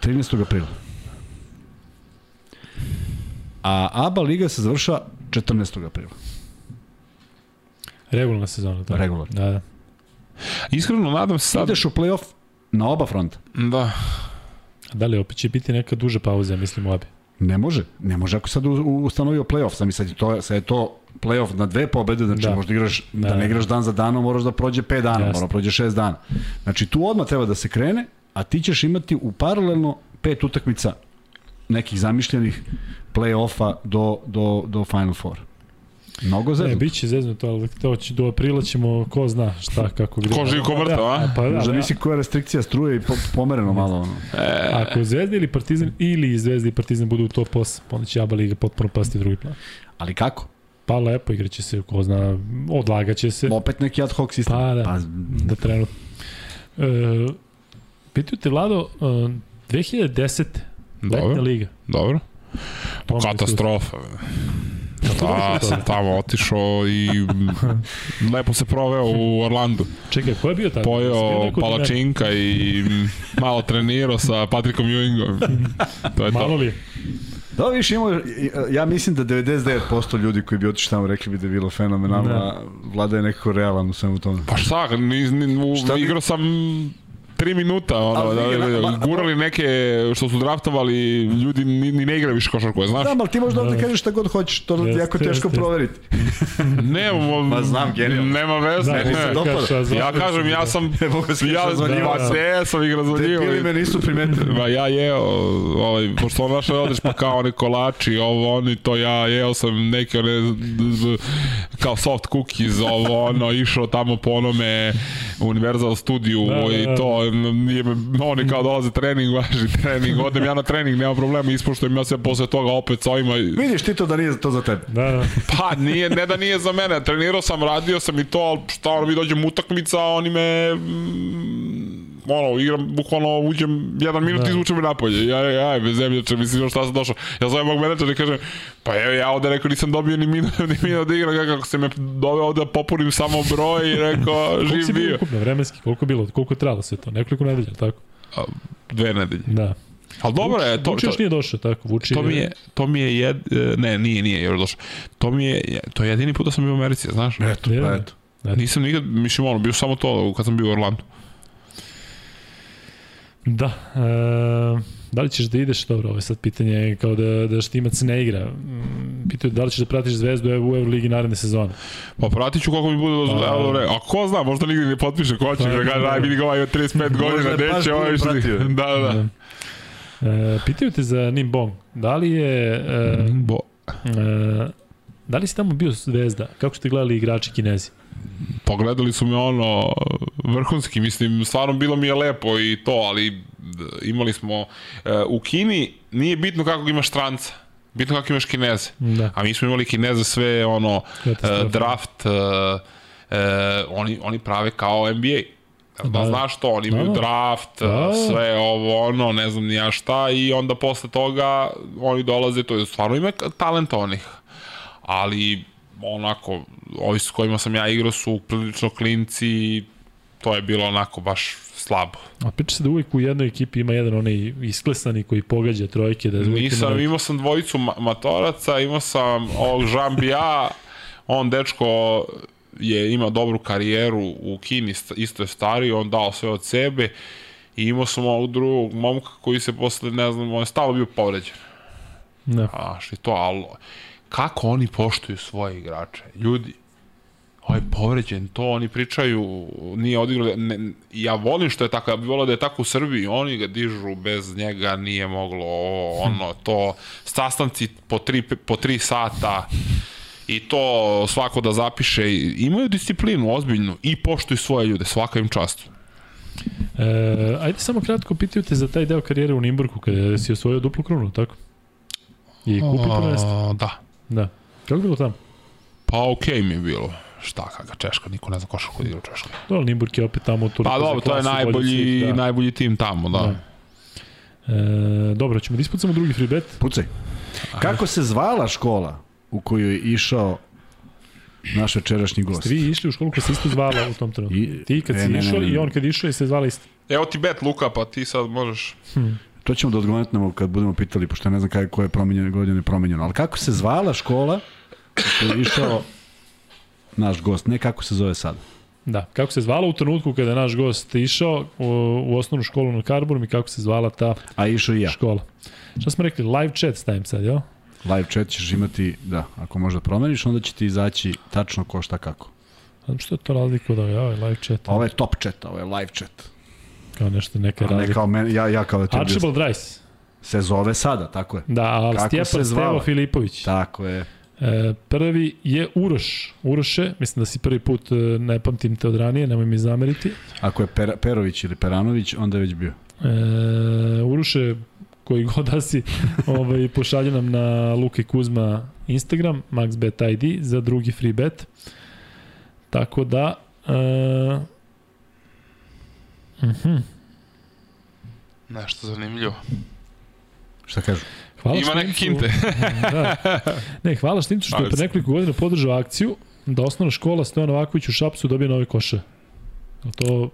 13. aprila. A ABA liga se završava 14. aprila. Regularna sezona. Tako. Regularna. Da, da. Iskreno, nadam se sad... Ideš u play-off na oba fronta. Da. Da li opet će biti neka duža pauza, mislim, u ABI? Ne može. Ne može ako sad ustanovio play-off. Sam sad je to, sad je to play-off na dve pobede, znači da. Da. možda igraš, da, Da, ne igraš dan za danom, moraš da prođe 5 dana, Jasne. mora da prođe 6 dana. Znači tu odmah treba da se krene, a ti ćeš imati u paralelno pet utakmica nekih zamišljenih play-offa do, do, do Final Four. Mnogo Ne, zeznuto. bit će zeznuto, ali to će, do aprila ćemo, ko zna šta, kako gde. Ko živ, ko mrtav, a? Pa da, Možda da. nisi koja restrikcija struje i po, pomereno malo. Ono. Ako Zvezda ili Partizan, ili Zvezda i Partizan budu u top 8, onda će Aba Liga potpuno pasti u drugi plan. Ali kako? Pa lepo, igraće se, ko zna, odlagaće se. Opet neki ad hoc sistem. Pa da. Pa, da trenutno. E, pitaju te, Vlado, e, 2010. letna Dobro, liga. dobro. Tome Katastrofa. Da, sam tamo otišao i lepo se proveo u Orlandu. Čekaj, ko je bio Pojeo od mene? palačinka i malo trenirao sa Patrikom Ewingom. To je Malo to. li? je? Da, više ima, ja mislim da 99% ljudi koji bi otišli tamo rekli bi da je bilo fenomenalno, Da. a Vlada je nekako realan u svemu tome. Pa šta, ni, ni, u, Šta bi- igrao sam 3 minuta, ono, da, da, da, gurali neke što su draftovali, ljudi ni, ni ne igra više košarku, znaš? Da, ali ti možda ovde Da. kažeš šta god hoćeš, to je jako teško proveriti. Ne, Ma znam, genijalno. Nema veze. Da, ne. dopada. znam Ja kažem, ja sam... Ja, pa sam igra za Te pili me nisu primetili. Ma ja jeo, ovaj, pošto on našao odeš pa kao oni kolači, ovo, oni, to ja jeo sam neke one, kao soft cookies, ovo, ono, išao tamo po onome Universal studiju Da, da, i to, nije me, oni kao dolaze trening, važi trening, odem ja na trening, nema problema, ispoštujem ja se posle toga opet sa ovima, Vidiš ti to da nije to za tebe. Da, da. Pa, nije, ne da nije za mene, trenirao sam, radio sam i to, ali šta ono, mi dođem utakmica, oni me, mm, ono, igram, bukvalno uđem, jedan minut Da. da. izvuče me napolje, ja, ja, ja, bez zemljače, mislim, šta sam došao, ja zovem mog menadžera i kažem, pa evo, ja ovde rekao, nisam dobio ni minut, ni minut da igram, kako se me doveo ovde da popunim samo broj i rekao, Koliko si živ bio bio. ukupno vremenski? Koliko je bilo? Koliko je trajalo sve to? Nekoliko nedelja, tako? A, Dve nedelje. Da. Ali dobro je, to, Vuči još nije došao, tako? Vuči to mi je, to mi je jed, ne, nije, nije još došao. To mi je, to je jedini put da sam bio u Americi, znaš? Eto, Je. pa eto. Nisam nikad, mislim, ono, bio samo to kad sam bio u Orlandu. Da. E, da li ćeš da ideš, dobro, ovo je sad pitanje kao da, da Štimac ne igra. Mm, Pitaju da li ćeš da pratiš Zvezdu u Euroligi naredne sezone. Pa pratit ću koliko mi bude dozvoljeno. Pa- a ko zna, možda nigde ne potpiše, ko će, Pa, da kaže, aj vidi ga ovaj od 35 godina, deće, ovaj što... Da, da, da. E, pitaju te za Nimbong. Da li je... E, Bo, e, da li si tamo bio Zvezda? Kako ste gledali igrači Kinezi? Pogledali su me ono vrhunski, mislim, stvarno bilo mi je lepo i to, ali d- imali smo e, u Kini nije bitno kako imaš stranca, bitno kako imaš kineze. Da. A mi smo imali kineze sve ono e, draft e, e, oni oni prave kao NBA. Da, Da. da znaš to, oni imaju Da, da. draft, Da. sve ovo, ono, ne znam ni ja šta i onda posle toga oni dolaze, to je stvarno ima talentovanih. Ali onako, ovi s kojima sam ja igrao su prilično klinci, to je bilo onako baš slabo. A priča se da uvijek u jednoj ekipi ima jedan onaj isklesani koji pogađa trojke. Da ima Nisam, neki- imao sam dvojicu ma matoraca, imao sam ovog Žambija, on dečko je ima dobru karijeru u Kini, st- isto je stari, on dao sve od sebe i imao sam ovog drugog momka koji se posle, ne znam, on je stalo bio povređen. Da. A što je to, ali kako oni poštuju svoje igrače? Ljudi, ovaj povređen, to oni pričaju, nije odigrao, ne, ja volim što je tako, ja bih volio da je tako u Srbiji, oni ga dižu, bez njega nije moglo, ovo, ono, to, sastanci po tri, po tri sata, i to svako da zapiše, imaju disciplinu ozbiljnu i poštuju svoje ljude, svaka im čast. E, ajde samo kratko pitaju te za taj deo karijere u Nimburgu kada si osvojio duplu krunu, tako? I kupi prvenstvo. Da. Da. Kako je bilo tamo? Pa okej okay mi je bilo. Šta, kakva Češka, niko ne zna košarku da igra u Češkoj. To, ali Nimburg je opet tamo toliko Pa dobro, to je najbolji, svih, da. najbolji tim tamo, da. Da. E, dobro, ćemo da ispucamo drugi free bet. Pucaj. Kako se zvala škola u koju je išao naš večerašnji gost? Ste vi išli u školu koja se isto zvala u tom trenutku? I- Ti kad e, si ne, ne, išao ne, ne. i on kad je išao i se zvala isto. Evo ti bet Luka, pa ti sad možeš... To ćemo da odgovorimo kad budemo pitali, pošto ja ne znam kaj, koje je promenjeno, godine promenjeno. Ali kako se zvala škola koju je išao naš gost? Ne kako se zove sada. Da, kako se zvala u trenutku kada je naš gost išao u, u osnovnu školu na Karburom i kako se zvala ta A išao i ja. škola. Šta smo rekli? Live chat stavim sad, jel? Live chat ćeš imati, da, ako možda promeniš, onda će ti izaći tačno ko šta kako. Znam što je to razlika od ove, ovaj live chat, Ovo je top chat, ovo je live chat. Kao nešto, neka A ne kao meni, ja, ja kao da bio, Archibald Rice. se zove sada, tako je. Da, ali Kako Stjepan? Stevo Filipović. Tako je. E, prvi je Uroš. Uroše, mislim da si prvi put, e, ne pamtim te od ranije, nemoj mi zameriti. Ako je per, Perović ili Peranović, onda je već bio. E, Uroše, koji god da si, ovaj, pošalje nam na Luka i Kuzma Instagram, MaxBetID, za drugi free bet. Tako da... E, uh -huh. Nešto zanimljivo. Šta kažu? Hvala Ima neke kinte. da. Ne, hvala Štimcu što je pre nekoliko godina podržao akciju da osnovna škola Stojan Novaković u Šapsu dobije nove koše. To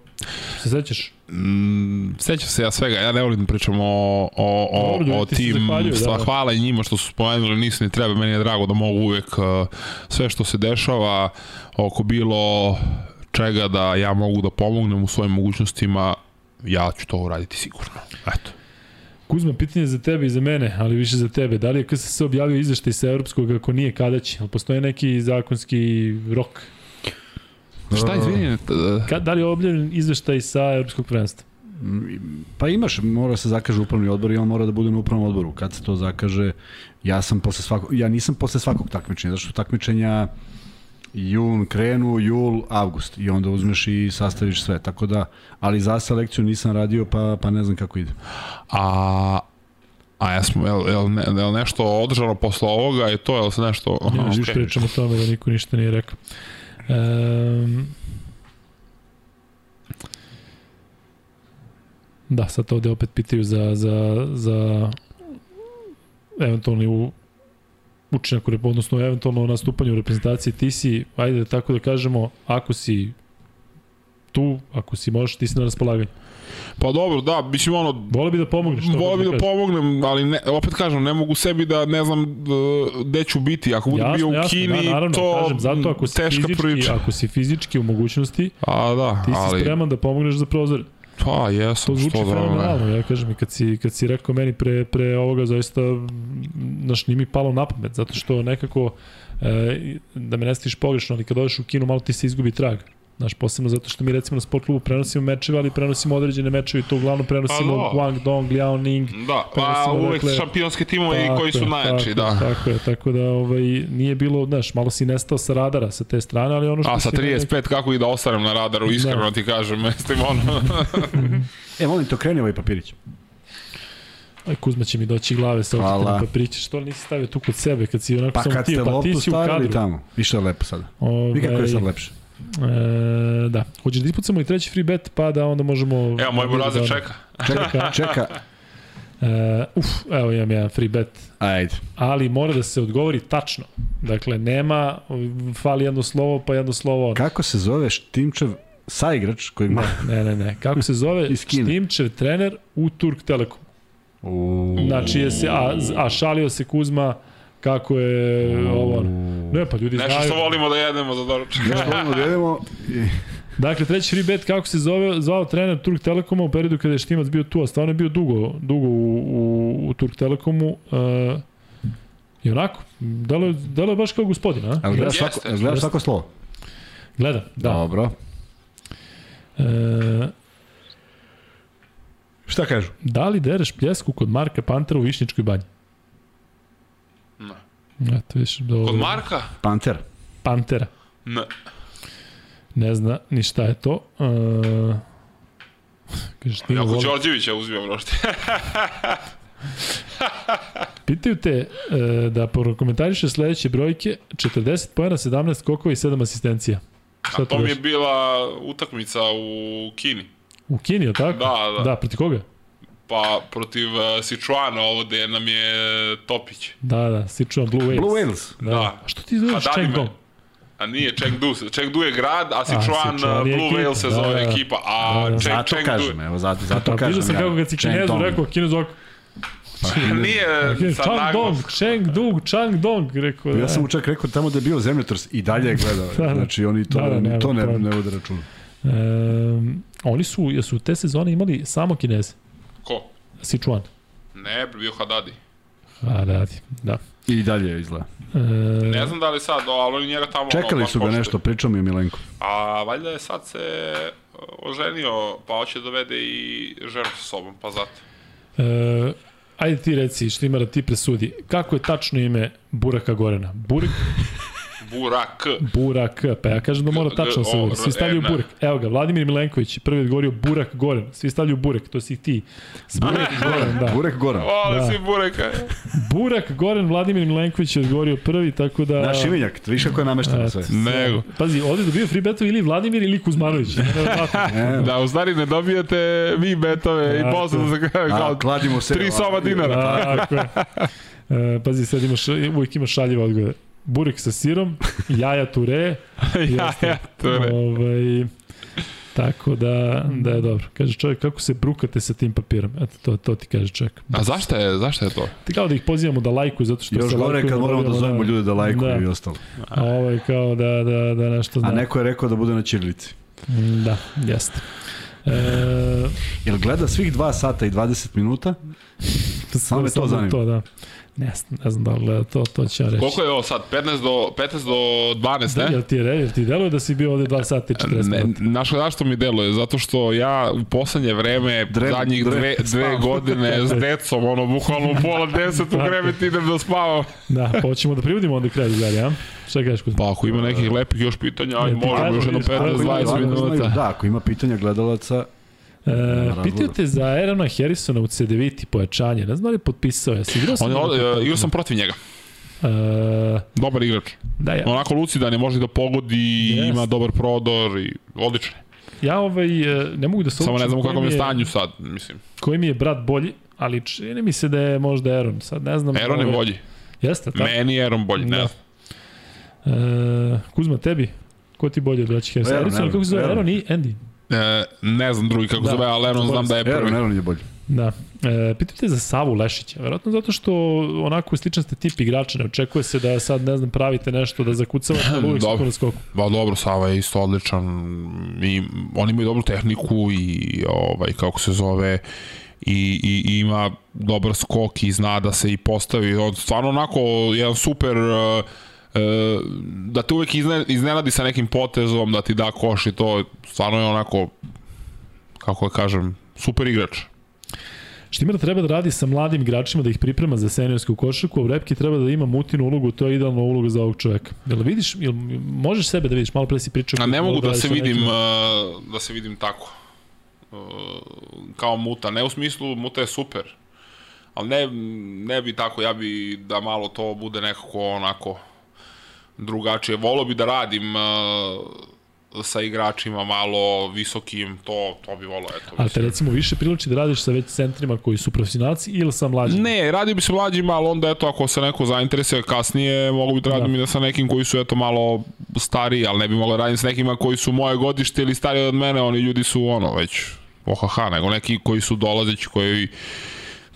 se sećaš? Mm, sećam se ja svega, ja ne volim da pričam o, o, o, Dobro, ljudi o tim, da. da. hvala i njima što su spomenuli, nisu ni treba, meni je drago da mogu uvek uh, sve što se dešava oko bilo čega da ja mogu da pomognem u svojim mogućnostima, ja ću to uraditi sigurno. Eto. Kuzma, pitanje za tebe i za mene, ali više za tebe. Da li je KSS objavio izveštaj sa Evropskog, ako nije, kada će? Ali postoje neki zakonski rok? Šta, izvini, Ka, da li je objavljen izveštaj sa Evropskog prvenstva? Pa imaš, mora se zakaže upravni odbor i on mora da bude na upravnom odboru. Kad se to zakaže, ja sam posle svakog, ja nisam posle svakog takmičenja, zato što takmičenja jun krenu, jul, avgust i onda uzmeš i sastaviš sve. Tako da, ali za selekciju nisam radio pa, pa ne znam kako ide. a A ja smo, jel, jel, ne, jel nešto održano posle ovoga i to, jel se nešto... Ja, Aha, okay. okej. pričamo o tome da niko ništa nije rekao. Um, da, sad ovde opet pitaju za, za, za eventualni u, učinak, odnosno eventualno nastupanje u reprezentaciji. Ti si, ajde da tako da kažemo, ako si tu, ako si možeš, ti si na raspolaganju. Pa dobro, da, mislim ono, Vole bi da pomogneš. Vole bi da kažem. pomognem, ali ne, opet kažem, ne mogu sebi da ne znam uh, gde ću biti. Ako budem bio u Kini, da, naravno, to kažem, zato ako si, teška fizički, priča. ako si fizički u mogućnosti, A da, ti si ali, spreman da pomogneš za prozor. Pa To jesam, zvuči što da fenomenalno, ja kažem, i kad si, kad si rekao meni pre, pre ovoga, zaista, znaš, nije mi palo na pamet, zato što nekako, e, da me ne stiš pogrešno, ali kad odeš u kinu, malo ti se izgubi trag. Znaš, posebno zato što mi recimo na sport klubu prenosimo mečeve, ali prenosimo određene mečeve i to uglavnom prenosimo Pa da. Guangdong, Liaoning, Da, pa Prenosimo, uvek dakle, šampionske timove i Tako koji su najjači, tako, da. je, Tako je, tako da ovaj, nije bilo, znaš, malo si nestao sa radara sa te strane, ali ono što A sa si 35 kako i da ostanem na radaru, iskreno Da. ti kažem, mislim ono. E, molim to, kreni ovaj papirić. Aj, Kuzma će mi doći glave sa okretenim papiriće. Što li nisi stavio tu kod sebe kad si onako Pa kad ti, ste pa ti loptu si u stavili kadru. tamo, više je lepo sada. Ovaj, Vi kako je sad lepše? E, da. Hoćeš da ispucamo i treći free bet, pa da onda možemo... Evo, moj burazer da- čeka. Čeka, čeka. E, uf, evo imam jedan free bet. Ajde. Ali mora da se odgovori tačno. Dakle, nema, fali jedno slovo, pa jedno slovo. Kako se zove Štimčev saigrač kojeg ma... Ne, ne, ne. Kako se zove. Štimčev trener u Turk Telekom. U... Znači, je se, a, a šalio se Kuzma kako je ovo. Ne, pa ljudi Nešto znaju. što volimo da jedemo za doručak. Nešto volimo da jedemo i... Dakle, treći free bet, kako se zove, zvao trener Turk Telekoma u periodu kada je Štimac bio tu, a stvarno je bio dugo, dugo u, u, u Turk Telekomu. Uh, I onako, delo je, delo je baš kao gospodin, a? Ali gledaš svako, jel gledaš svako slovo? Gledam, da. Dobro. E, Šta kažu? da li dereš pljesku kod Marka Pantera u Višnjičkoj banji? Eto, viš, do, Kod Marka? Panter. Pantera. Ne. Ne zna ni šta je to. Uh, kaže, Štimo, Jako voli- Đorđevića uzimam rošte. Pitaju te e, da prokomentariše sledeće brojke, 40 pojena, 17 skokova i 7 asistencija. Šta A to mi je bila utakmica u Kini. U Kini, je tako? Da, da. Da, proti koga? Pa protiv uh, Sichuana ovde nam je Topić. Da, da, Sichuan Blue Whales. Blue Whales. Da. Da. A što ti zoveš Pa me. A nije Chengdu. Chengdu je grad, a Sichuan, Sichuan je Blue Whale se da, zove da. ekipa. A Da, da. Cheng, Zato Chengdu... kažem, evo, zato, zato Pa kažem. vidio sam kako kad si Kinezu rekao, Kinez ovako, Nije sad Chang naglo. Dong, Cheng Dong, Chang Dong, rekao. Ja da. sam mu čak rekao tamo da je bio zemljotres i dalje je gledao. Da, da. Znači oni to, Da, da, nema to ne, pojma. ne vode računa. Um, oni su, jesu te sezone imali samo Kineze, Ko? Sichuan. Ne, bio Hadadi. A, radi, da. I dalje izgleda. E, Ne znam da li sad, ali oni njega tamo... Čekali ono, su ga baš nešto, pričao mi je Milenko. A valjda je sad se uh, oženio, pa hoće da dovede i ženu sa sobom, pa zato. e, ajde ti reci, što ima da ti presudi. Kako je tačno ime Buraka Gorena? Burik, Burak. Burak, pa ja kažem da mora tačno da se. Svi stavljaju. Burak. Evo ga, Vladimir Milenković, prvi odgovorio Burak Goren. Svi stavljaju Burek, to si ti. Burak Goren, da. Burek Goran. O, Da. da. si Bureka. Burak Goren, Vladimir Milenković je odgovorio prvi, tako da... Naš imenjak, viš kako je namešteno sve. Nego. Pazi, ovdje dobio free betovi ili Vladimir ili Kuzmanović. E, Da, u stvari ne dobijate vi betove i Tako. posle da se a, kao kladimo se. tri soma dinara. Tako je. E, pazi, sad imaš, uvijek imaš šaljive odgovore. Burek sa sirom, jaja ture, ja, ja, to je. ovaj, tako da, da je dobro. Kaže čovjek, kako se brukate sa tim papirom? Eto, to, to ti kaže čovjek. A zašto je, zašto je to? Ti kao da ih pozivamo da lajkuju, zato što Još se gore kad moramo da zovemo ljude da lajkuju Da. i ostalo. A ovo je kao da, da, da nešto zna. A neko je rekao da bude na Ćirilici. Mm, Da, jeste. E, Jel gleda svih 2 sata i 20 minuta? Samo me to zanima. To, da. Ne, znam- ne znam da li to, to ću ja reći. Koliko je ovo sad? 15 do, 15 do 12, Da, ne? jel ti, je, jel ti deluje da si bio ovde 2 sata i 40 Ne, minuta? znaš zašto mi deluje? Zato što ja u poslednje vreme, Drem- zadnjih drem- dve, dve spavam. godine s decom, ono, bukvalno u pola deset u krevet idem da spavam. Da, pa hoćemo da privodimo onda kraj dalje, a? Šta kažeš Kuzma? Pa ako ima nekih lepih još pitanja, aj Ne, ti možemo još jedno kažeš, ako ima 15-20 Ako znaju- minuta. Da, ako ima pitanja gledalaca, E, pitaju te za Aarona Harrisona u CDVT pojačanje, ne znam da li je potpisao, jesi igrao sam? On je, igrao sam protiv njega. E, Dobar igrač. da, ja, Onako lucidan je, može da pogodi, Jest. ima dobar prodor i odlično. ja ovaj, e, ne mogu da se Samo ne znam u kakvom mi je stanju sad, mislim. Koji mi je brat bolji, ali čini mi se da je možda Aaron, sad ne znam. Aaron je bolji. Jeste, tako? Meni je Aaron bolji, ne Da. znam. E, Kuzma, tebi? Ko ti bolje od braća Harrison? Aaron, Aaron, kako se zove? Aaron. Aaron i Andy. E, ne znam drugi kako Da. zove, ali Aaron znam da je prvi. Aaron, Aaron je bolji. Da. E, pitajte za Savu Lešića, verovatno zato što onako sličan ste tip igrača, ne očekuje se da sad, ne znam, pravite nešto, da zakucavate na uvijek Dobro. skoro skoku. Ba dobro, Sava je isto odličan. I, on ima i dobru tehniku i ovaj, kako se zove, i, i, i ima dobar skok i zna da se i postavi. On stvarno onako jedan super uh, da te uvek izne, iznenadi sa nekim potezom, da ti da koš i to stvarno je onako kako da kažem, super igrač. Štimar treba da radi sa mladim igračima, da ih priprema za seniorsku košarku, a u Repki treba da ima mutinu ulogu, to je idealna uloga za ovog čoveka. Jel vidiš, jel možeš sebe da vidiš, malo pre si pričao. A ne mogu da se vidim nekim- uh, da se vidim tako. Uh, kao muta, ne u smislu muta je super. Ali ne, ne bi tako, ja bi da malo to bude nekako onako drugačije. Volio bi da radim uh, sa igračima malo visokim, to, to bi volio, eto. Ali te recimo više priliči da radiš sa već centrima koji su profesionalci ili sa mlađim? Ne, radio bi se mlađima, ali onda eto ako se neko zainteresuje kasnije, mogu bi da radim Da. i da sa nekim koji su eto malo stariji, ali ne bi mogao da radim sa nekima koji su moje godište ili stariji od mene, oni ljudi su ono već OHH, nego neki koji su dolazeći, koji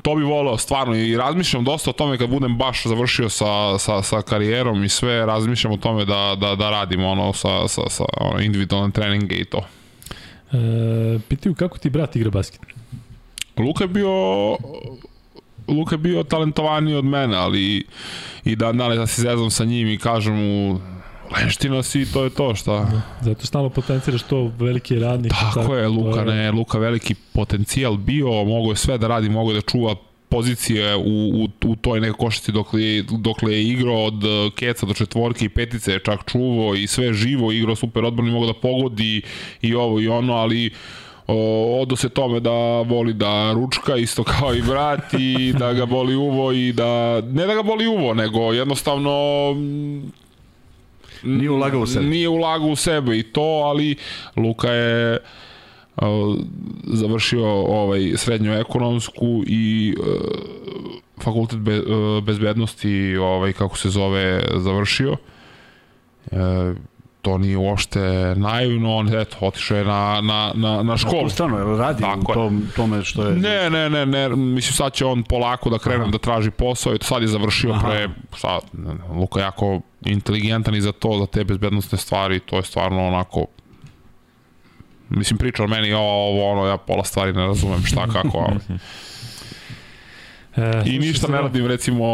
to bi voleo stvarno i razmišljam dosta o tome kad budem baš završio sa, sa, sa karijerom i sve, razmišljam o tome da, da, da radim ono sa, sa, sa ono, individualne treninge i to. E, pitaju kako ti brat igra basket? Luka je bio Luka je bio talentovaniji od mene, ali i dan danas ja se zezam sa njim i kažem mu lenština si i to je to šta. Zato stalno potenciraš to veliki je radnik. Tako je, Luka to ne, Luka veliki potencijal bio, mogo je sve da radi, mogo je da čuva pozicije u, u, u toj nekoj košici dok je, dok je igrao od eh, keca do četvorke i petice je čak čuvo i sve živo, igrao super odbrani, mogo da pogodi i ovo i ono, ali odo se tome da voli da ručka isto kao i brat i da ga boli uvo i da, ne da ga boli uvo, nego jednostavno Nije ulagao u sebe. Nije ulagao u sebe i to, ali Luka je završio ovaj srednju ekonomsku i uh, fakultet be, uh, bezbednosti ovaj kako se zove završio. E, to nije uopšte naivno, on eto, otišao je na, na, na, na školu. Tu strano, jel radi Tako u tom, tome što je... Ne, ne, ne, ne, mislim sad će on polako da krene da traži posao i to sad je završio Aha. pre, sad, ne, ne, Luka je jako inteligentan i za to, za te bezbednostne stvari, to je stvarno onako, mislim pričao meni o ovo, ono, ja pola stvari ne razumem šta, kako, ali. E, I ništa ne radim, recimo,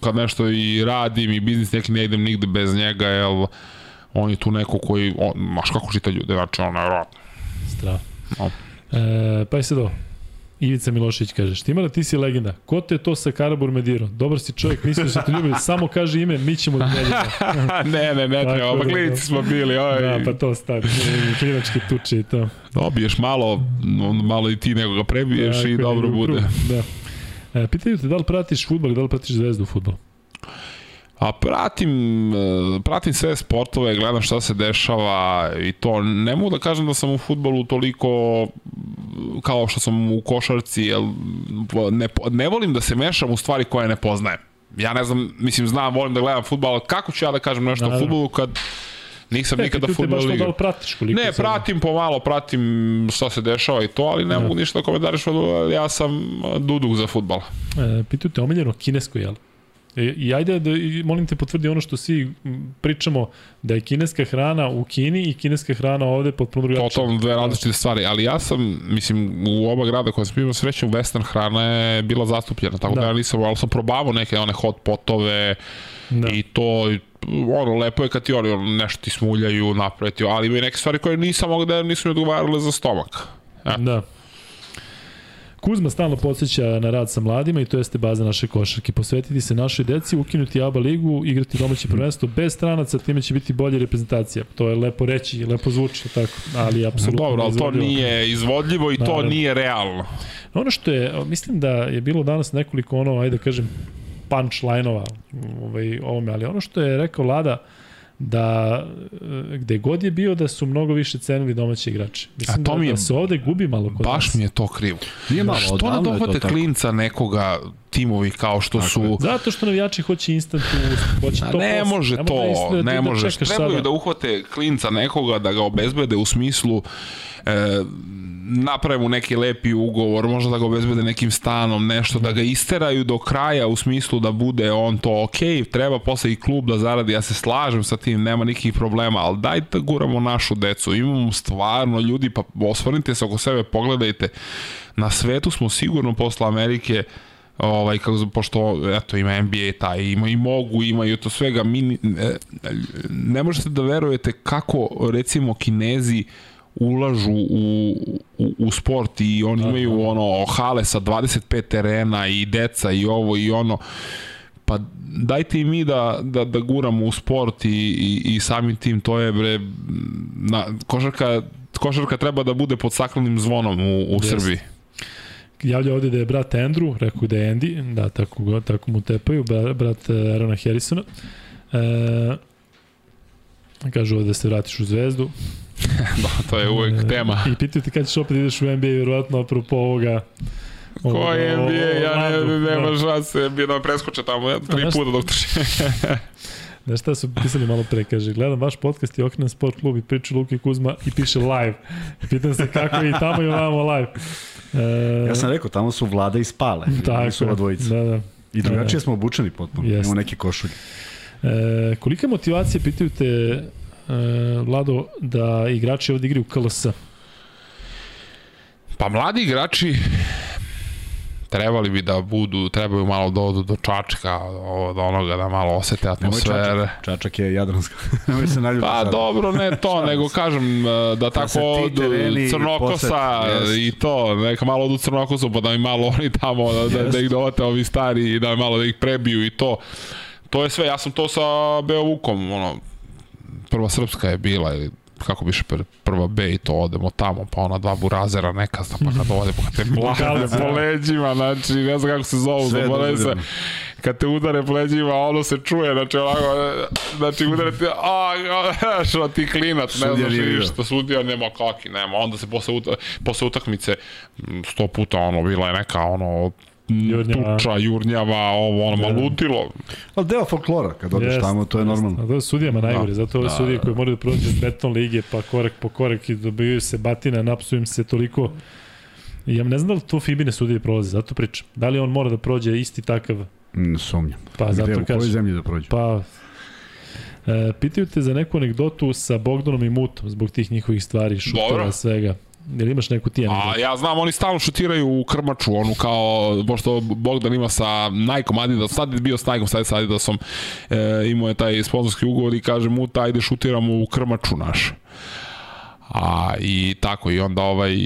kad nešto i radim i biznis neki ne idem nigde bez njega, jel, on je tu neko koji, on, maš kako čita ljude, znači, ono, nevjerojatno. Strah. No. E, pa i sad ovo. Ivica Milošević kaže, Štimala, ti si legenda. Ko te je to sa Karabur Mediro? Dobar si čovjek, mislio se te ljubili. Samo kaže ime, mi ćemo da ljubimo. ne, ne, ne, treba, pa da, klinici da. smo bili, oj. Da, pa to stavi. Klinačke tuče i to. Dobiješ malo, malo i ti nekoga prebiješ Tako i je, dobro bude. krug, Da. E, pitaju te da li pratiš futbol i da li pratiš zvezdu u futbolu? A pratim, e, pratim sve sportove, gledam šta se dešava i to. Ne mogu da kažem da sam u futbolu toliko kao što sam u košarci, jer ne, ne volim da se mešam u stvari koje ne poznajem. Ja ne znam, mislim, znam, volim da gledam futbol, ali kako ću ja da kažem nešto Naravno. o futbolu kad nisam Ne, nikada futbol to da li pratiš koliko Ne, pratim pomalo, pratim šta se dešava i to, ali ne Da. mogu ništa da komentariš, ja sam duduk za futbal. E, pitaju te omiljeno kinesko, jel? E, I ajde da, i molim te potvrdi ono što svi pričamo, da je kineska hrana u Kini i kineska hrana ovde potpuno drugačija. Totalno dve različite stvari, ali ja sam, mislim, u oba grada koja sam imao sreću, western hrana je bila zastupljena, tako da, Da. ja nisam, ali sam probavao neke one hot potove Da. i to, i, ono, lepo je kad ti oni ono, nešto ti smuljaju, napreti, ali ima i neke stvari koje nisam mogao da nisu mi odgovarale za stomak. E, Da. Kuzma stalno podsjeća na rad sa mladima i to jeste baza naše košarke. Posvetiti se našoj deci, ukinuti ABA ligu, igrati domaće prvenstvo bez stranaca, time će biti bolja reprezentacija. To je lepo reći, lepo zvuči, tako, ali apsolutno Dobro, ali to nije izvodljivo i to Naravno. nije realno. Ono što je, mislim da je bilo danas nekoliko ono, ajde da kažem, punchline-ova ovaj, ovome, ali ono što je rekao Vlada, da e, gde god je bio da su mnogo više cenili domaće igrače. Mislim A to da, mi je- da se ovde gubi malo kod Baš nas. mi je to krivo. Nije malo, Što ne dohvate tako. klinca nekoga, timovi kao što Tako su... je. Zato što navijači hoće instant boost, hoće A to ne posle. može to, da da, ne da može. čekaš Trebaju sada. da uhvate klinca nekoga, da ga obezbede u smislu e, naprave mu neki lepi ugovor, možda da ga obezbede nekim stanom, nešto, da ga isteraju do kraja u smislu da bude on to ok, treba posle i klub da zaradi, ja se slažem sa tim, nema nikakvih problema, ali dajte da guramo našu decu, imamo stvarno ljudi, pa osvrnite se oko sebe, pogledajte, na svetu smo sigurno posle Amerike ovaj kako pošto eto ima NBA taj ima i mogu imaju to svega mi e, ne možete da verujete kako recimo Kinezi ulažu u, u, u sport i oni imaju ono hale sa 25 terena i deca i ovo i ono pa dajte i mi da, da, da guramo u sport i, i, i samim tim to je bre na, košarka košarka treba da bude pod staklenim zvonom u, u Jeste. Srbiji Javlja ovde da je brat Andrew, rekao da je Andy, da, tako, ga- tako mu tepaju, bra- brat Arona Harrisona. E, kažu ovde da se vratiš u zvezdu. da, to je uvek E, tema I pitaju ti kad ćeš opet ideš u NBA, vjerovatno apropo ovoga. Je NBA, ja ne, Orlandu, nema da. šanse, bi da me preskoče tamo, ja, tri puta dok trči. Znaš šta su pisali malo pre, kaže, gledam vaš podcast i okrenem sport klub i priča Luka i Kuzma i piše live. Pitam se kako je i tamo i ovamo live. E, Ja sam rekao, tamo su vlada i spale. tako, Nisu ova dvojica. Da, da. I drugačije smo obučeni potpuno. Jeste. Imamo neke košulje. E, kolika motivacija, pitaju te, Vlado, da igrači ovde igraju u KLS? Pa mladi igrači trebali bi da budu, trebaju malo da odu do Čačka, od onoga da malo osete Nemoj atmosfere. Čačak. Čačak je jadranska. Nemoj se naljubiti. Pa sad. dobro, ne to, nego kažem e, da se tako odu Crnokosa posete, i to, neka malo odu Crnokosu pa da mi malo oni tamo, da, da, da ih dovate ovi stari i da malo da ih prebiju i to. To je sve, ja sam to sa Beovukom, ono, prva srpska je bila, ili kako biše pr- prva B i to odemo tamo, pa ona dva burazera neka, pa kad ode, pa kad te mlade po leđima, znači, ne znam kako se zovu, zaboravim se, dozvoljeno. kad te udare po leđima, ono se čuje, znači ovako, znači udare ti, a, a, što ti klinac, ne znaš ništa, sudija nema kaki, nema, onda se posle, uta, posle utakmice sto puta ono, bila je neka ono, Jurnjava. tuča, jurnjava, ovo, ono, Da. malutilo. Ali deo folklora, kad odeš Jest, tamo, to je normalno. A to je sudijama najgore, Da. zato ove Da, sudije da. koje moraju da prođu beton lige, pa korak po korak i dobijaju se batina, napsuju im se toliko. I ja ne znam da li to Fibine sudije prolaze, zato pričam. Da li on mora da prođe isti takav, Mm, sumnjam. pa Gde, zato u kojoj zemlji da prođe? Pa, e, pitaju te za neku anegdotu sa Bogdanom i Mutom zbog tih njihovih stvari, šutova, Dobro. svega. Jel imaš neku ti A ja znam, oni stalno šutiraju u krmaču, onu kao, pošto Bogdan ima sa Nikeom Adidas, sad je bio s Nikeom, sad je sa Adidasom, e, imao je taj sponsorski ugovor i kaže mu, ajde šutiramo u krmaču naš. A, i tako, i onda ovaj,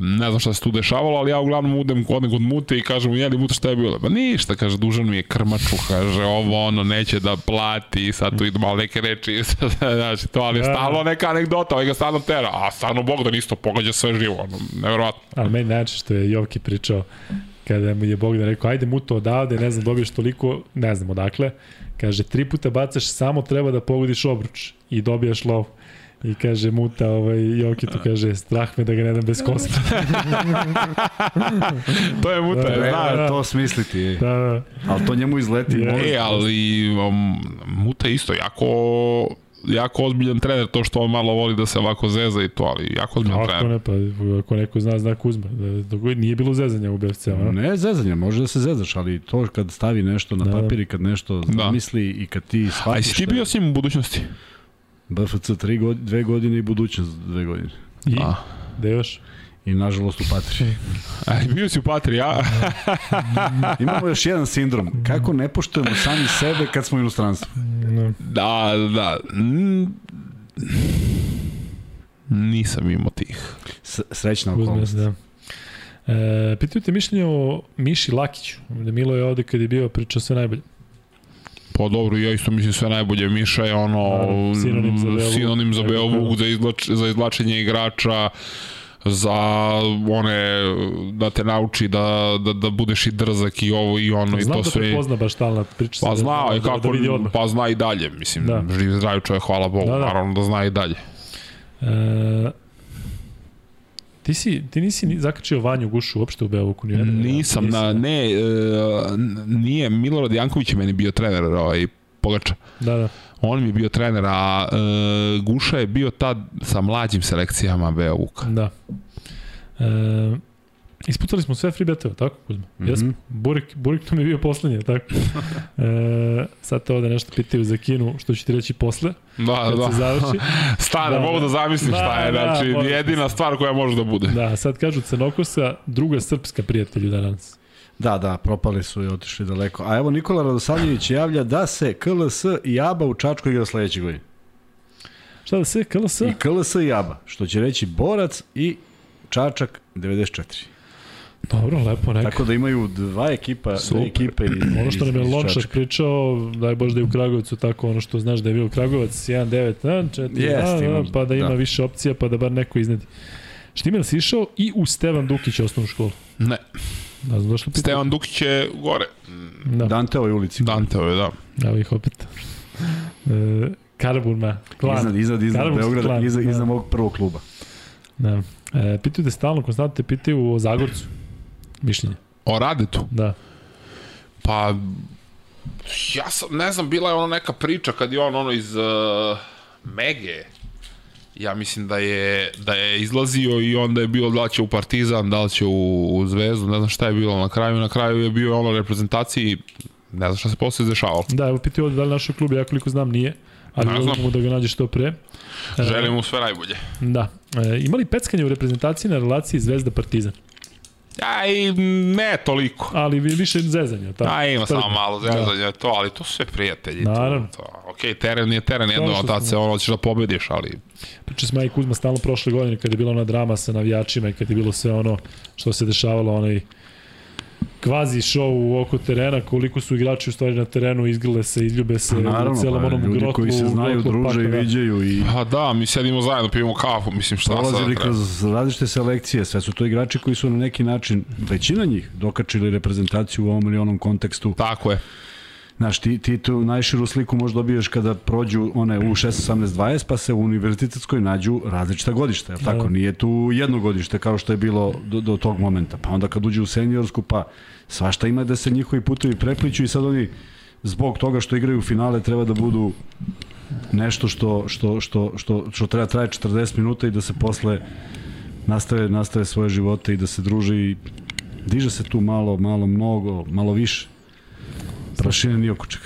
ne znam šta se tu dešavalo, ali ja uglavnom udem kod mute i kažem mu, jeli mute šta je bilo? Pa ništa, kaže, dužan mi je krmaču, kaže, ovo, ono, neće da plati, sad tu idu malo neke reči, znači, to, ali Da. stalno neka anegdota, ovaj ga stalno tera, a stvarno Bogdan isto pogađa sve živo, ono, nevjerovatno. Ali meni najče što je Joki pričao kada mu je Bogdan rekao, ajde Muto odavde, ne znam, dobiješ toliko, ne znam odakle. Kaže, tri puta bacaš, samo treba da pogodiš obruč i dobijaš lov. I kaže Muta, ovaj, Joki tu kaže, strah me da ga ne dam bez kosta. To je muta, Da, da, da, da. to smisliti, da, da. ali to njemu izleti. Je. može. E, ali um, muta je isto jako jako ozbiljan trener, to što on malo voli da se ovako zeza i to, ali jako ozbiljan Ako trener. ne, pa ako neko zna, zna Kuzma. Da, dok nije bilo zezanja u BFC, ono. Ne zezanje, može da se zezaš, ali to kad stavi nešto na Da. papir i kad nešto Da. misli i kad ti A shvatiš jesi ti je bio s njim u budućnosti? BFC 3 godine, dve godine i budućnost dve godine. I, A. da još? I nažalost u Patri. A, bio si u Patri, ja? Imamo još jedan sindrom. Kako ne poštujemo sami sebe kad smo u inostranstvu? No. da, da. Mm, Nisam imao tih. S srećna okolnost. da. E, pitaju te mišljenje o Miši Lakiću. Da Milo je ovde kad je bio pričao sve najbolje. Pa dobro, ja isto mislim sve najbolje. Miša je ono sinonim za Beovuk. sinonim za. Beovuk, za, izlač, za izvlačenje igrača, za one da te nauči da, da, da budeš i drzak i ovo i ono i Znam to da sve. prepozna baš talent, priča Pa da- znao je da, kako, da vidi odmah. pa zna i dalje, mislim, Da. da. živ zdrav čovjek, hvala Bogu, Da, da, da. da. naravno da zna i dalje. E, ti, si, ti nisi ni zakačio Vanju Gušu uopšte u Beovuku? Ni u jednom? Nisam, Nisi, na, da. ne, e, nije, Milorad Janković je meni bio trener, ovaj, Pogača. Da, da. On mi je bio trener, a e, Guša je bio tad sa mlađim selekcijama Beovuka. Da. E, ispucali smo sve free betove, tako Kuzma? Mm. -hmm. Jesmo. Burik, Burik mi je bio poslednji, tako? e, sad te ovde nešto pitaju za Kinu, što ću ti reći posle, Da, kad se da. završi. Stane, Da, da, mogu da. da zamislim Da, šta je, da, znači možeš jedina stvar koja može da bude. Da, sad kažu Crnokosa, druga srpska prijatelju danas. Da, da, propali su i otišli daleko. A evo Nikola Radosavljević javlja da se KLS i ABA u Čačku igra sledeće godine. Šta da se, KLS? I KLS i ABA, što će reći Borac i Čačak 94. Dobro, lepo, neka. Tako da imaju dva ekipa, Super. dve ekipe iz, Ono što nam je Lončar pričao, daj Bož da je u Kragovicu tako ono što znaš da je bio Kragovac, 1-9, a, 4, Jeste, a, a, ima, pa da ima da. više opcija, pa da bar neko iznedi. Štimel si išao i u Stevan Dukić osnovnu školu. Ne, Da znam došlo pitanje. Stevan Dukić je gore. Da, Danteovoj ulici. Danteove, da. evo ih opet. E, Karaburma, klan. Iznad, iznad, iznad Beograda, klan, iznad, da. iznad mog prvog kluba. Da. E, pitaju te stalno, konstantno te pitaju o Zagorcu. Mišljenje. O Radetu. Da. Pa, ja sam, ne znam, bila je ono neka priča kad je on ono iz uh, Mege, ja mislim da je, da je izlazio i onda je bilo da li će u Partizan, da li će u, u Zvezdu, ne znam šta je bilo na kraju, na kraju je bio ono reprezentaciji, ne znam šta se posle izdešavalo. Da, evo pitaju ovde da li našo klub, ja koliko znam nije. Ali Ne znam. mu da ga nađe što pre. Želim mu sve najbolje. Da. E, imali peckanje u reprezentaciji na relaciji Zvezda Partizan? I ne toliko. Ali vi- više zezanja. Tako. A ima samo malo zezanja to, ali to su sve prijatelji. Naravno. To, to. Ok, teren je teren, jedno, što tad se ono, hoćeš da pobediš, ali Priča smo ja i Kuzma stalno prošle godine kad je bila ona drama sa navijačima i kad je bilo sve ono što se dešavalo, onaj kvazi show oko terena, koliko su igrači u stvari na terenu, izgrle se, izljube se Naravno, u celom pa, onom ljudi grotlu. koji se znaju, druže i da. viđaju i Pa da, mi sedimo zajedno, pijemo kafu, mislim šta sad prolazili treba. kroz različite selekcije, sve su to igrači koji su na neki način, većina njih, dokačili reprezentaciju u ovom ili onom kontekstu Tako je. Znaš, ti, ti tu najširu sliku možda dobiješ kada prođu one u 16, 18, 20, pa se u univerzitetskoj nađu različita godišta, je tako? Da. Nije tu jedno godište kao što je bilo do, do tog momenta. Pa onda kad uđu u seniorsku, pa svašta ima da se njihovi putovi prepliču i sad oni zbog toga što igraju finale treba da budu nešto što, što, što, što, što treba traje 40 minuta i da se posle nastave, nastave svoje živote i da se druže i diže se tu malo, malo, mnogo, malo više. Prašina nije oko čega.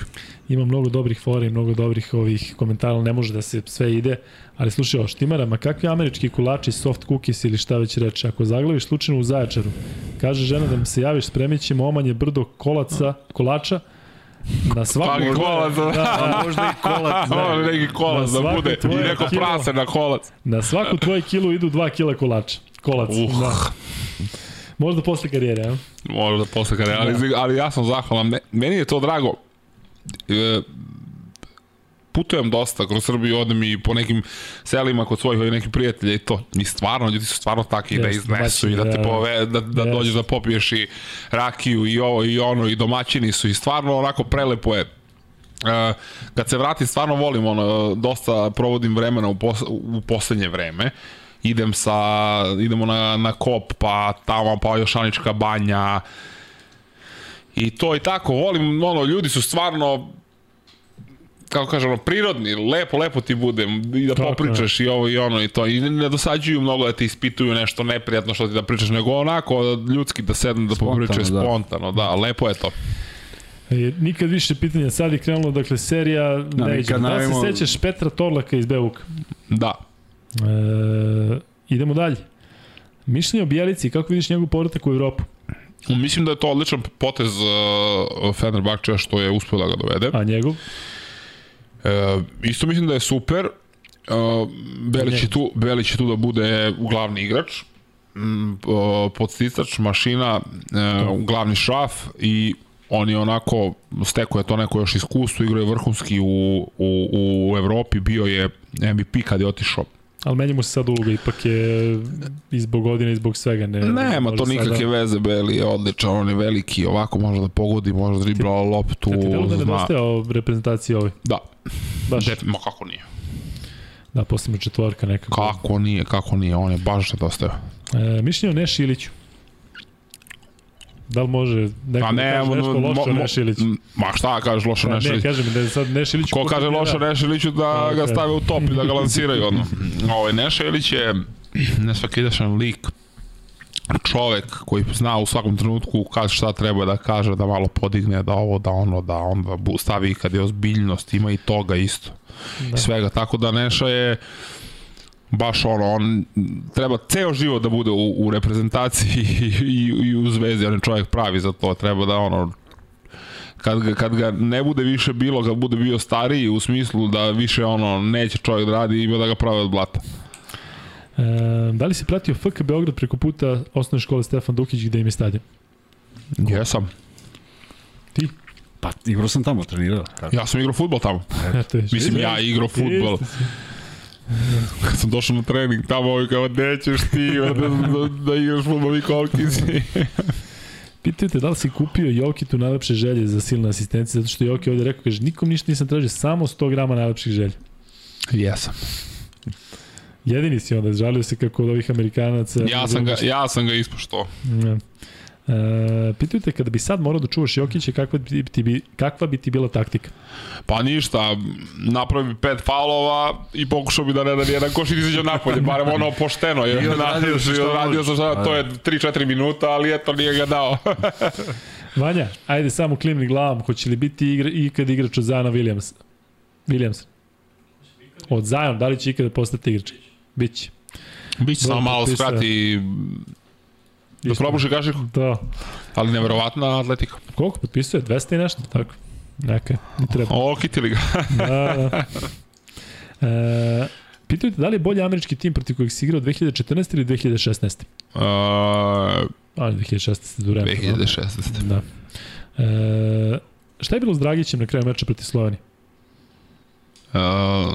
Ima mnogo dobrih fora i mnogo dobrih ovih komentara, ne može da se sve ide. Ali slušaj, ovo, Štimara, ma kakvi američki kulači, soft cookies ili šta već reče, ako zaglaviš slučajno u Zaječaru, kaže žena da mi se javiš, spremit ćemo omanje brdo kolaca, kolača, na svaku... Pagi kolac, da. A možda i kolac. Može neki kolac da bude i tvoje neko kilo. prase na kolac. Na svaku tvoju kilu idu 2 kila kolača. Kolac, Uh. da. Možda posle karijere, a? Možda posle kada, ali, ali ja sam zahvalan. Me- Meni je to drago. E, putujem dosta kroz Srbiju, odem i po nekim selima kod svojih ovih nekih prijatelja i to. I stvarno, ljudi su stvarno takvi da Jeste, iznesu i da te da. pove, da, da Jeste. dođeš da popiješ i rakiju i ovo i ono i domaćini su i stvarno onako prelepo je. Uh, kad se vratim, stvarno volim, ono, dosta provodim vremena u, pos, u poslednje vreme. Idem sa, idemo na, na kop, pa tamo, pa Jošanička banja. I to i tako, volim, ono, ljudi su stvarno kako kažem, ono, prirodni, lepo, lepo ti bude i da Tako je. popričaš i ovo i ono i to. I ne, dosađuju mnogo da te ispituju nešto neprijatno što ti da pričaš, nego onako ljudski da sednu da Spontano, popričaju da. spontano, da, lepo je to. E, nikad više pitanja, sad je krenulo, dakle, serija, Da, ne nikad iđemo. Da se sećaš Petra Torlaka iz Bevuka? Da. E, idemo dalje. Mišljenje o Bijelici, kako vidiš njegov povratak u Evropu? Mislim da je to odličan potez uh, Fenerbahčeja što je uspio da ga dovede. A njegov? E, isto mislim da je super. Uh, Belić, je tu, Belić je tu da bude glavni igrač, mm, podsticač, mašina, e, glavni šraf i on je onako, steko je to neko još iskustvo, igrao je vrhunski u, u, u Evropi, bio je MVP kad je otišao. Ali menja mu se sad uloga, ipak je i zbog godine i zbog svega. Ne, Nema to nikakve sada- veze, Beli je odličan, on je veliki, ovako može da pogodi, može da dribla loptu, Kad ti delo da zna. nedostaje o reprezentaciji ovoj? Da, Baš, de, ma kako nije? da, posebno četvorka nekako. Kako nije, kako nije, on je baš nedostaje. E, mišljenje o Neši Iliću. Da li može neko Pa da ne, kaže nešto loše o? Ma šta kažeš loše Pa, Nešilić? ne, kažem da je sad Neši Ilić... Ko kaže loše Nešiliću da Tako ga stave u top i da ga lansiraju ono. Ovaj Neša Ilić je nesvakidašan lik čovek koji zna u svakom trenutku kaže šta treba da kaže, da malo podigne, da ovo, da ono, da onda stavi kad je ozbiljnost, ima i toga isto. Da. Svega, tako da Neša je baš ono, on treba ceo život da bude u, u reprezentaciji i, i, i u zvezdi, on je čovjek pravi za to, treba da ono kad ga, kad ga ne bude više bilo, kad bude bio stariji u smislu da više ono neće čovjek da radi, ima da ga prave od blata. E, da li si pratio FK Beograd preko puta osnovne škole Stefan Dukić gde im je stadion? Jesam. Pa igrao sam tamo, trenirao. Kako? Ja sam igrao futbol tamo. Eto. Mislim, ja igrao futbol. Jeste. Kad sam došao na trening, tamo ovi kao, nećeš ti da, da, da igraš futbol i koliki si. Pitaju te da li si kupio Jokitu najlepše želje za silne asistencije, zato što Joki ovde rekao, kaže, nikom ništa nisam tražio, samo 100 grama najlepših želja. Jesam. Jedini si onda, žalio se kako od ovih Amerikanaca... Ja sam ga, ja sam ga ispoštovao. Ne. E, pitaju te, kada bi sad morao da čuvaš Jokića, kakva bi ti, bi, kakva bi ti bila taktika? Pa ništa, napravio bi pet faulova i pokušao bi da ne da nijedan koš i izađe napolje, barem ono pošteno. Je, I odradio i šta odradio sam šta, to je 3-4 minuta, ali eto nije ga dao. Vanja, ajde samo klimni glavom, hoće li biti igra, ikad igrač od Zajana Williams? Williams. Od Zajan, da li će ikada postati igrač? Biće. Biće samo malo skrati da probuši kašiku, Da. ali neverovatna atletika. Koliko potpisuje? 200 i nešto? Tako. Neka, ne treba. O, kitili ga. Da, da. E, pitaju da li je bolji američki tim protiv kojeg si igrao 2014 ili 2016? Uh, Ali 2016 do vremena. 2016. Da. E, šta je bilo s Dragićem na kraju meča protiv Slovenije? Uh,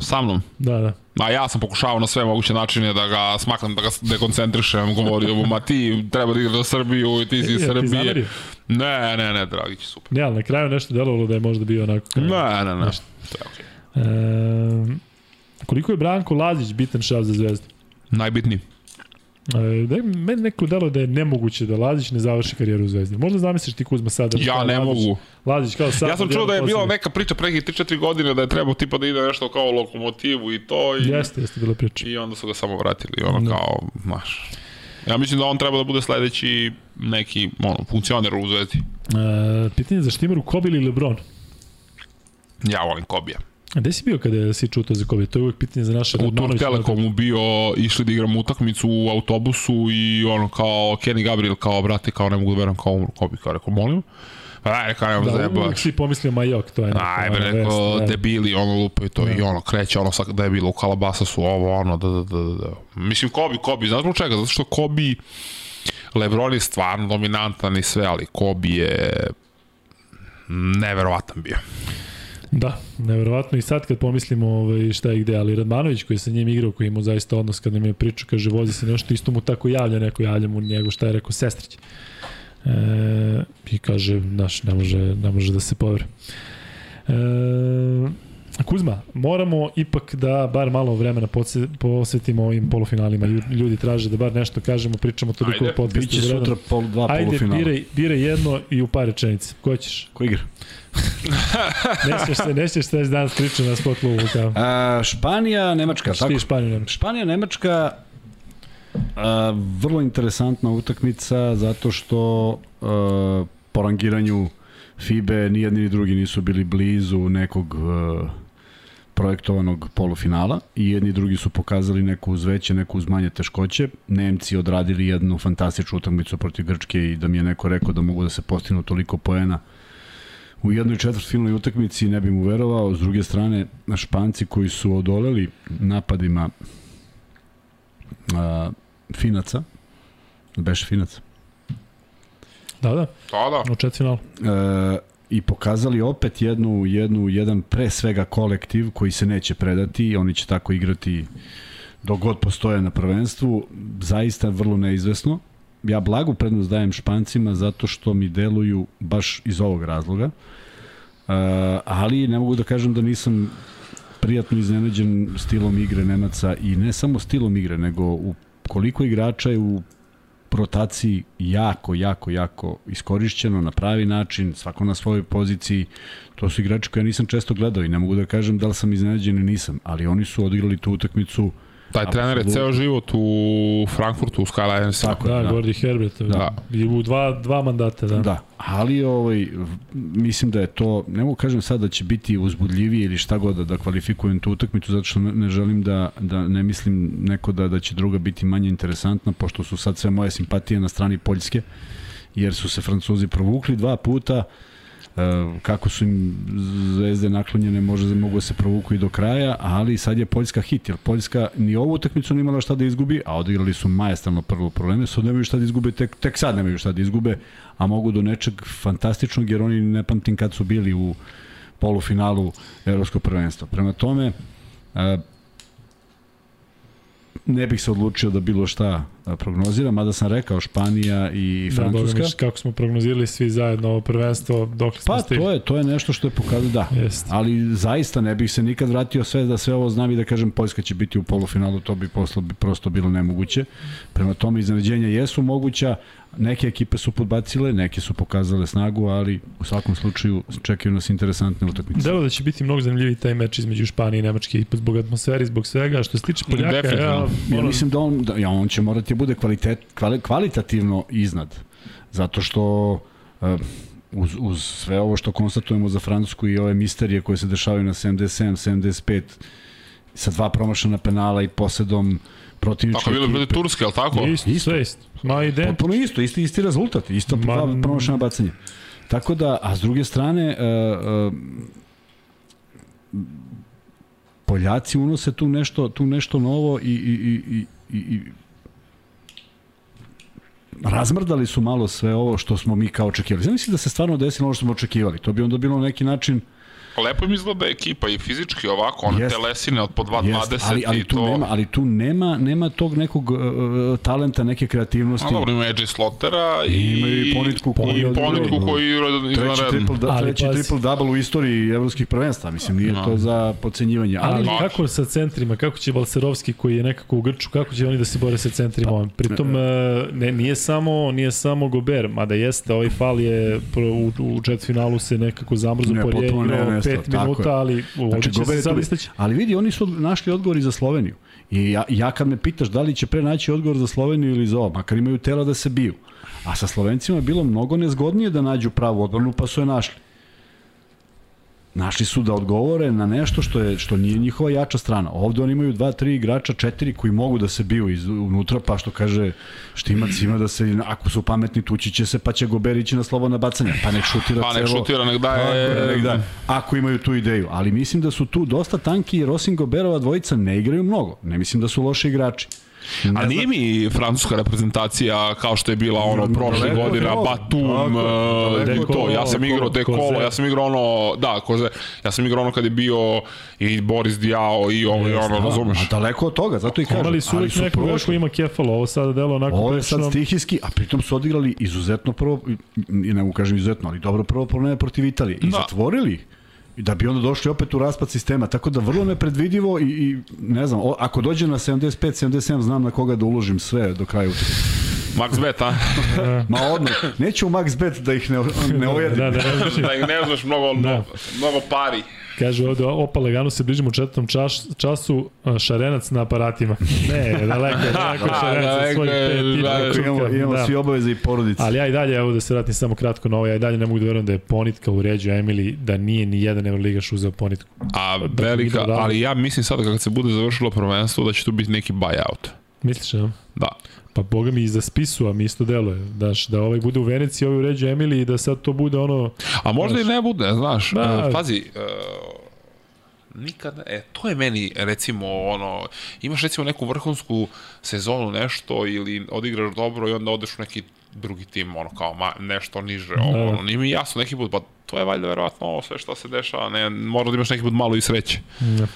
sa mnom. Da, da. A ja sam pokušavao na sve moguće načine da ga smaknem, da ga dekoncentrišem, govorio mu, ma ti treba da igraš za Srbiju i ti si iz Je, ti Srbije. zamerio? Ne, ne, ne, Dragić, super. Ne, ali na kraju nešto delovalo da je možda bio onako... kao- Ne, ne, ne. To je okej. E, koliko je Branko Lazić bitan šaf za zvezdu? Najbitniji. Da, meni neko delo da je nemoguće da Lazić ne završi karijeru u Zvezdi. Možda zamisliš ti Kuzma sada. Ja ne Lazić, mogu. Lazić kao sad. Ja sam čuo da je bila neka priča pre 3-4 godine da je trebao tipa da ide nešto kao lokomotivu i to i, Jeste, jeste bila priča. i onda su ga samo vratili, ono Da. kao, maš. Ja mislim da on treba da bude sledeći neki ono, funkcioner u Zvezdi. E, pitanje za Štimaru, Kobe ili Lebron? Ja volim Kobija. A gde si bio kada si čutao za Kobe? To je uvek pitanje za naše U Turk. Telekomu bio, išli da igramo utakmicu u autobusu i ono kao Kenny Gabriel kao brate, kao ne mogu da verujem kao umro Kobi, kao rekao molim. Pa daj, rekao nemam Da, da, uvek zajebaš. si pomislio Majok, to je neka Aj, bre, rekao, da. debili, ono lupa i to, Da. i ono, kreće, ono, sa, da je bilo u Kalabasasu, ovo, ono, da, da, da, da, da. Mislim, Kobi, Kobi, znaš zbog čega? Zato što Kobi, Lebron je stvarno dominantan i sve, ali Kobi je neverovatan bio. Da, neverovatno i sad kad pomislimo ovaj, šta je gde, ali Radmanović koji je sa njim igrao, koji ima zaista odnos kad nam je pričao, kaže vozi se nešto, isto mu tako javlja neko, javlja mu njegu šta je rekao sestrić. E, I kaže, znaš, ne može, ne može da se povere. E, Kuzma, moramo ipak da bar malo vremena posvetimo ovim polufinalima. Lju- Ljudi traže da bar nešto kažemo, pričamo toliko Ajde, o podcastu. Biće sutra pol, dva Ajde, polufinala. biraj, biraj jedno i u par rečenice. Ko ćeš? Ko igra? Nećeš se, nećeš se danas pričati na sport klubu. Kao. A, Španija, Nemačka, Šta tako? ti Španiju nemaš? Španija, Nemačka, a, vrlo interesantna utakmica zato što a, po rangiranju FIBE ni jedni ni drugi nisu bili blizu nekog a, projektovanog polufinala i jedni i drugi su pokazali neku uz veće, neku uz manje teškoće. Nemci odradili jednu fantastičnu utakmicu protiv Grčke i da mi je neko rekao da mogu da se postignu toliko poena u jednoj četvrtfinalnoj utakmici ne bi mu verovao. S druge strane, Španci koji su odoleli napadima a, Finaca, beš Finaca, Da, da, Da, da. u četvrtfinalu. e, i pokazali opet jednu, jednu, jedan pre svega kolektiv koji se neće predati i oni će tako igrati dok god postoje na prvenstvu, zaista vrlo neizvesno. Ja blagu prednost dajem Špancima zato što mi deluju baš iz ovog razloga, e, ali ne mogu da kažem da nisam prijatno iznenađen stilom igre Nemaca i ne samo stilom igre, nego u koliko igrača je u rotaciji jako, jako, jako iskorišćeno na pravi način, svako na svojoj poziciji. To su igrači koje ja nisam često gledao i ne mogu da kažem da li sam iznenađen ili nisam, ali oni su odigrali tu utakmicu Taj trener je ceo život u Frankfurtu, u Sky Lions. Tako Da, da, da. Gordi Herbert. Da. I u dva, dva mandata, da. Da, ali ovaj, mislim da je to, ne mogu kažem sad da će biti uzbudljivije ili šta god da, da kvalifikujem tu utakmicu, zato što ne, želim da, da ne mislim neko da, da će druga biti manje interesantna, pošto su sad sve moje simpatije na strani Poljske, jer su se Francuzi provukli dva puta, kako su im zvezde naklonjene može mogu da se provuku i do kraja, ali sad je Poljska hit, jer Poljska ni ovu utakmicu nije imala šta da izgubi, a odigrali su majestralno prvo probleme, sad nemaju šta da izgube, tek, tek sad nemaju šta da izgube, a mogu do nečeg fantastičnog, jer oni ne pamtim kad su bili u polufinalu Evropskog prvenstva. Prema tome, e, ne bih se odlučio da bilo šta a, prognoziram, mada sam rekao Španija i Da, Francuska. mi, kako smo prognozirali svi zajedno ovo prvenstvo, dok smo Pa stigli. to je, to je nešto što je pokazao, da. Jest. Ali zaista ne bih se nikad vratio sve da sve ovo znam i da kažem Poljska će biti u polufinalu, to bi posle bi prosto bilo nemoguće. Prema tome iznenađenja jesu moguća, neke ekipe su podbacile, neke su pokazale snagu, ali u svakom slučaju čekaju nas interesantne utakmice. Delo da će biti mnogo zanimljiviji taj meč između Španije i Nemačke i zbog atmosferi, zbog svega. Što se tiče Poljaka, ja, Ja ono, mislim da on, da, ja, on će morati da bude kvalitet, kvali, kvalitativno iznad. Zato što uh, uz, uz sve ovo što konstatujemo za Francusku i ove misterije koje se dešavaju na 77, 75, sa dva promašana penala i posedom protivničke Tako je bilo protiv Turske, li tako? isto, isto. sve isto. Ma ide, Potpuno isto, isti, isti rezultat, isto Ma- dva promašana bacanja. Tako da, a s druge strane, uh, uh, Poljaci unose tu nešto, tu nešto novo i, i, i, i, i, i razmrdali su malo sve ovo što smo mi kao očekivali. Zamisli da se stvarno desilo ono što smo očekivali. To bi onda bilo na neki način Lepo im izgleda ekipa i fizički ovako, one Jest. telesine od po 2.20 Jest, ali, ali i tu to... nema, ali tu nema, nema tog nekog uh, talenta, neke kreativnosti. A dobro, ima AJ Slotera i, I imaju i Ponitku koji i. Ponitku koji je treći izvanredno. triple, da, Ali treći pazi. triple double u istoriji evropskih prvenstva. Mislim, nije to za pocenjivanje. Ali, Ali kako sa centrima, kako će Balserovski koji je nekako u Grču, kako će oni da se bore sa centrima ovim? Pritom e, ne, nije samo nije samo Gober, mada jeste, ovaj fal je u, u četvrtfinalu se nekako zamrzo Ne, potpuno igrao nestao, 5 tako minuta, je. ali Znači, će se sad istaći. Ali vidi, oni su našli odgovor i za Sloveniju. I ja, ja kad me pitaš da li će pre naći odgovor za Sloveniju ili za ovo, makar imaju tela da se biju. A sa Slovencima je bilo mnogo nezgodnije da nađu pravu odbranu, pa su je našli. Našli su da odgovore na nešto što je što nije njihova jača strana. Ovde oni imaju dva, tri igrača, četiri koji mogu da se biju iz, unutra, pa što kaže Štimac ima da se, ako su pametni, tući će se, pa će Gober ići na slobodna bacanja, pa nek šutira Pa nek celo- šutira, nek daje... Nek da, ako imaju tu ideju. Ali mislim da su tu dosta tanki jer osim Goberova dvojica ne igraju mnogo. Ne mislim da su loši igrači. A nije mi francuska reprezentacija kao što je bila ono prošle Daleko od godine. Batum, Tako je, e, to, ja sam igrao te kolo, ja sam igrao ono, da, koze, ja sam igrao ono kad je bio i Boris Diao i ovo i ono, razumeš? A daleko od toga, zato i kažem. Imali su uvijek nekoga ko ima kefalo, ovo sada delo onako Ovo je sad stihijski, a pritom su odigrali izuzetno prvo, i ne mogu kažem izuzetno, ali dobro prvo polovreme protiv Italije. I Da. zatvorili ih. I da bi onda došli opet u raspad sistema. Tako da vrlo nepredvidivo i, i ne znam, o, ako dođe na 75-77 znam na koga da uložim sve do kraja utakmice. Max Bet, a? Ma odmah, neću u max bet da ih ne, ne ojadim. Da, da, ne znam. da ih ne znaš mnogo, Da. mnogo pari. Kaže ovde, opa, lagano se bližimo u četvrtom čas, času, šarenac na aparatima. Ne, daleko, je, daleko Da, šarenac sa daleko svojih je, pet da, čuka, Imamo, imamo da. svi obaveze i porodice. Ali ja i dalje, evo da se vratim samo kratko na ovo, ja i dalje ne mogu da verujem da je Ponitka uređio Emily, da nije ni jedan Euroligaš uzeo Ponitku. A Dakle, velika, dalje. ali ja mislim sad kad se bude završilo prvenstvo da će tu biti neki buyout. Misliš, ne? Da. Pa boga mi i za spisu, a mi isto deluje. Daš, da ovaj bude u Veneciji, ovaj uređuje Emily i da sad to bude ono... A možda i ne bude, znaš. Da. E, pazi, e, nikada, e, to je meni, recimo, ono, imaš recimo neku vrhunsku sezonu nešto ili odigraš dobro i onda odeš u neki drugi tim, ono, kao ma, nešto niže, ovo, ono, nije mi jasno neki put, pa to je valjda verovatno ovo sve što se dešava, ne, mora da imaš neki put malo i sreće. Ne.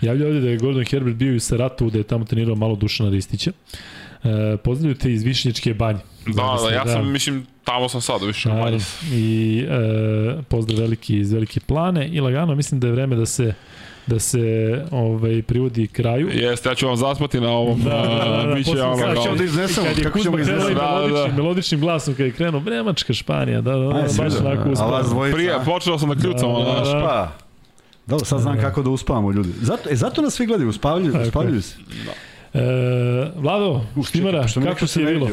Javlja ovdje da je Gordon Herbert bio i u Saratovu, da je tamo trenirao malo Dušana Ristića. E, pozdravljaju te iz Višnjičke banje. Da, da, ja sam, mislim, tamo sam sad, više manje. Naravno. I e, pozdrav veliki iz Velike plane i lagano mislim da je vreme da se da se ovaj privodi kraju. Jeste, ja ću vam zaspati na ovom, Da, da, da, da, biće posle ono sad kao... ćemo da iznesemo, kako ćemo Kuzma krenuo i iznesemo? Da, da. melodičnim, melodičnim glasom kad je krenuo, Vremačka Španija, da, da, da, Aj, baš onako dvojica? Prije, počeo sam da kljucam, Da, znaš. da. Pa, dobro, sad znam kako da uspavamo ljudi. Zato, e, zato nas svi gledaju, je. uspavljaju se. E, Vlado, Štimara, kako ti je bilo?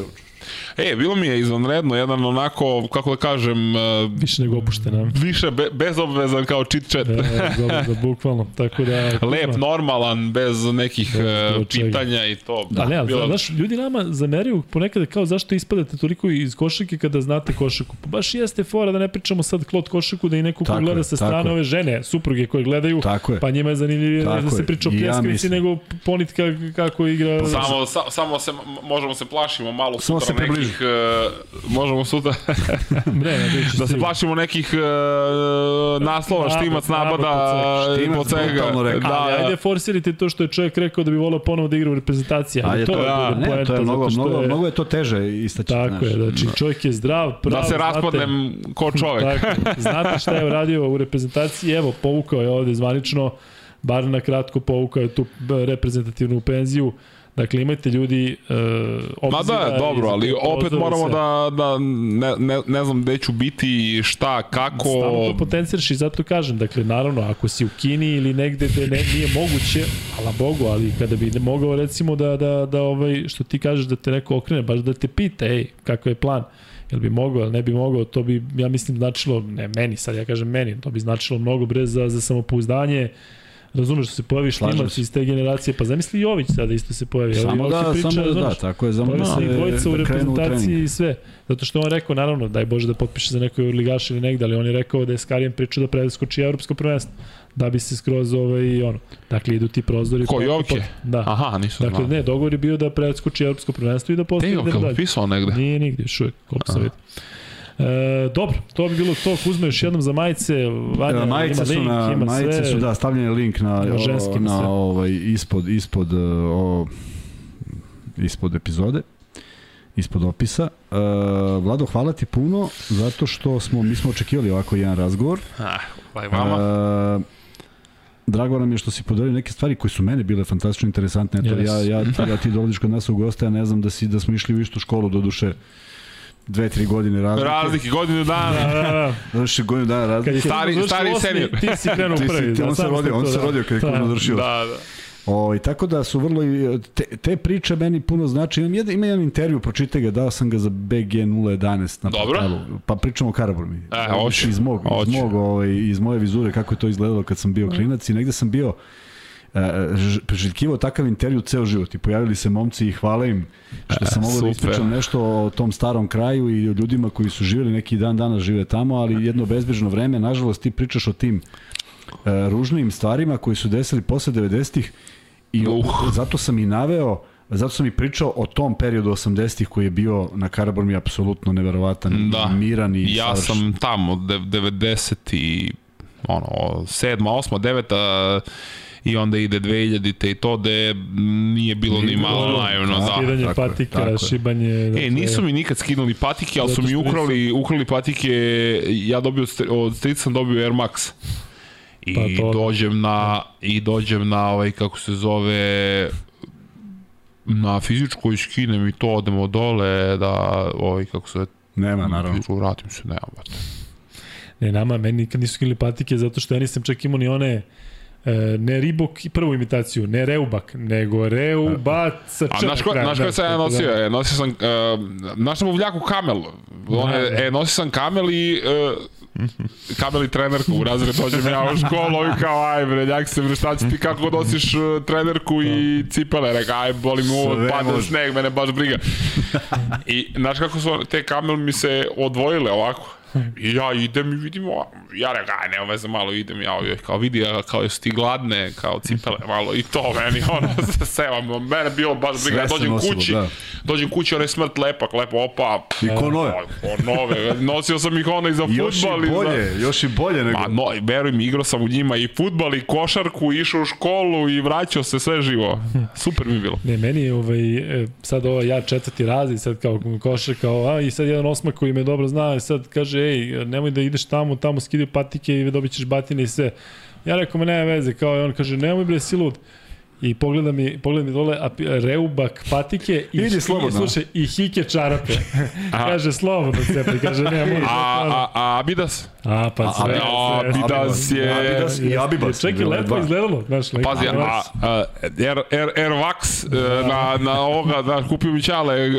E, bilo mi je izvanredno, jedan onako, kako da kažem, e, Više nego opuštena. više be, bezobvezan kao chit chat. E, da, da, bukvalno. Tako da... Lep, normalan, bez nekih čega. pitanja i to. Da, ne, bilo- Bilo... znaš, ljudi nama zameraju ponekad kao zašto ispadate toliko iz košarke kada znate košarku. Pa baš jeste fora da ne pričamo sad klot košarku, da i neko ko gleda sa strane ove žene, supruge koje gledaju, Tako je. pa njima je zanimljivije da se priča o I ja pljeskavici mislim. nego ponitka kako igra. Samo, sa, samo se, možemo se plašimo malo Samo sutra. Nekih, e, možemo sutra ne, ne, neće da se plašimo nekih e, naslova, štimac, nabada i Štimac po rekao. Da, Ali da. ajde forsirite to što je čovjek rekao da bi volao ponovo da igra u reprezentaciji. Ajde, Ajde, to to, je da, ne, poenta, to je mnogo, mnogo, je- mnogo je to teže istaći. Tako je, znači čovjek je zdrav, prav, Da se znate- raspadnem ko čovek. Tako, znate šta je uradio u reprezentaciji, evo, povukao je ovde zvanično, bar na kratko povukao je tu reprezentativnu penziju, Dakle, imajte ljudi uh, Ma da, dobro, ali opet moramo da, da ne, ne, ne znam gde ću biti, šta, kako... Stalno to potenciraš i zato kažem, dakle, naravno, ako si u Kini ili negde gde ne, nije moguće, ala Bogu, ali kada bi mogao recimo da, da, da ovaj, što ti kažeš da te neko okrene, baš da te pita, ej, kakav je plan, jel bi mogao, jel ne bi mogao, to bi, ja mislim, značilo, ne meni, sad ja kažem meni, to bi značilo mnogo bre za, za samopouzdanje, Razumeš da se pojavi se. iz te generacije, pa zamisli Jović sada isto se pojavi. Samo Jović da, priča, samo da, da, tako je, za Pojavi se i dvojica u da u reprezentaciji i sve. Zato što on rekao, naravno, daj Bože da potpiše za neko ligaš ili negde, ali on je rekao da je Skarijan pričao da preskoči evropsko prvenstvo da bi se skroz ovaj, ono, dakle idu ti prozori. Ko, pot- Jovke? pot- Da. Aha, nisam Dakle, ne, dogovor je bio da preskoči evropsko prvenstvo i da Te postoji je idemo dalje. pisao negde. Nije nigde, još uvijek, koliko sam vidio. E, dobro, to bi bilo to. Kuzma još jednom za majice. Vanja, E, majice ima su link, na ima majice sve. su da stavljen je link na o, na sve. ovaj ispod ispod e, o, ispod epizode ispod opisa. Uh, Vlado, hvala ti puno zato što smo mi smo očekivali ovako jedan razgovor. Ah, hvala i vama. Uh, Drago nam je što si podelio neke stvari koje su mene bile fantastično interesantne. Eto, Yes. ja, ja, ti, ja ti dolaziš kod nas u goste, ja ne znam da, si, da smo išli u istu školu, do duše dve, tri godine razlike. Razlike, godinu dana. Da, da, da. Doduše godinu dana razlike. Kad je Stari- stari osmi, senior. Ti si krenuo Ti si- prvi. ti- da, on se sam rodio, on se da. rodio kad je Da. Kuzma završio. Da, da. O, i tako da su vrlo, te, te priče meni puno znači. Imam jedan, ima jedan intervju, pročitaj ga, dao sam ga za BG 011 na Dobro. portalu. Pa pričamo o Karaburmi. E, hoću, Iz, mog, iz, hoću. mog, ovaj, iz moje vizure, kako je to izgledalo kad sam bio klinac i negde sam bio priželjkivao takav intervju ceo život i pojavili se momci i hvala im što sam E, mogao da ispričam nešto o tom starom kraju i o ljudima koji su živjeli neki dan danas žive tamo, ali jedno bezbežno vreme, nažalost ti pričaš o tim e, ružnim stvarima koji su desili posle 90-ih i Uh. zato sam i naveo zato sam i pričao o tom periodu 80-ih koji je bio na Karaburmi apsolutno neverovatan, Da. miran i Ja savršen. sam tamo, de- 90 i ono, 7, 8, 9 i onda ide 2000 i to da nije bilo ni malo da. naivno, da. Skidanje tako je, patika, tako je. šibanje. dakle, E, nisu mi nikad skinuli patike, ali su mi ukrali, ukrali patike, ja dobio, od stri- od strica sam dobio Air Max. I Pa to- dođem na, i dođem na ovaj, kako se zove, na fizičkoj skinem i to odemo dole da ovaj kako se Nema, naravno. fizičku vratim se nema brate. Ne, nama, meni nikad nisu skinuli patike zato što ja nisam čak imao ni one e, ne Ribok i prvu imitaciju, ne Reubak, nego Reubac sa A Č znaš na ko, znaš da, ko sam ja tako nosio? da. E, nosio sam, uh, znaš sam u kamel. One, Da, da. E, nosio sam kamel i uh, kamel i trenerku u razred dođem ja u školu i kao aj bre, ljak se bre, šta će ti kako nosiš trenerku i cipele, reka aj boli mi ovo, pada sneg, mene baš briga. I znaš kako su te kamel mi se odvojile ovako. I ja idem i vidim, ja rekao, aj, nema veze, malo idem, ja joj, kao vidi, ja, kao jesi ti gladne, kao cipele, malo, i to meni, ono, se sevam, mene bilo baš briga, dođem nosilo, kući, da. dođem kući, onaj smrt lepak, lepo, opa, I ko nove. o, nove, nosio sam ih ono i za I još i futbal, i za... bolje, još i bolje nego... Ma no, veruj mi, igrao sam u njima i futbal i košarku, išao u školu i vraćao se sve živo. Super mi je bilo. Ne, meni je ovaj, e, sad ovo ja četvrti razred, sad kao košar, kao, a, i sad jedan osmak koji me dobro zna, sad kaže, ej, nemoj da ideš tamo, tamo skidaju patike i dobit ćeš batine i sve. Ja rekao, me nema veze, kao, i on kaže, nemoj bre, si lud. I pogleda mi, pogleda mi dole a, Reubak patike i, Idi i, slobodno. slušaj, i hike čarape. kaže, slobodno cepi, kaže, nema može. A, a, a Abidas? a, pa sve. a, sve. Abidas je... Abidas i Abibas. Čekaj, lepo izgledalo, znaš, lepo. Pazi, a, a, Air, Air, Air Wax, e, na, na ovoga, da kupio mi čale, e,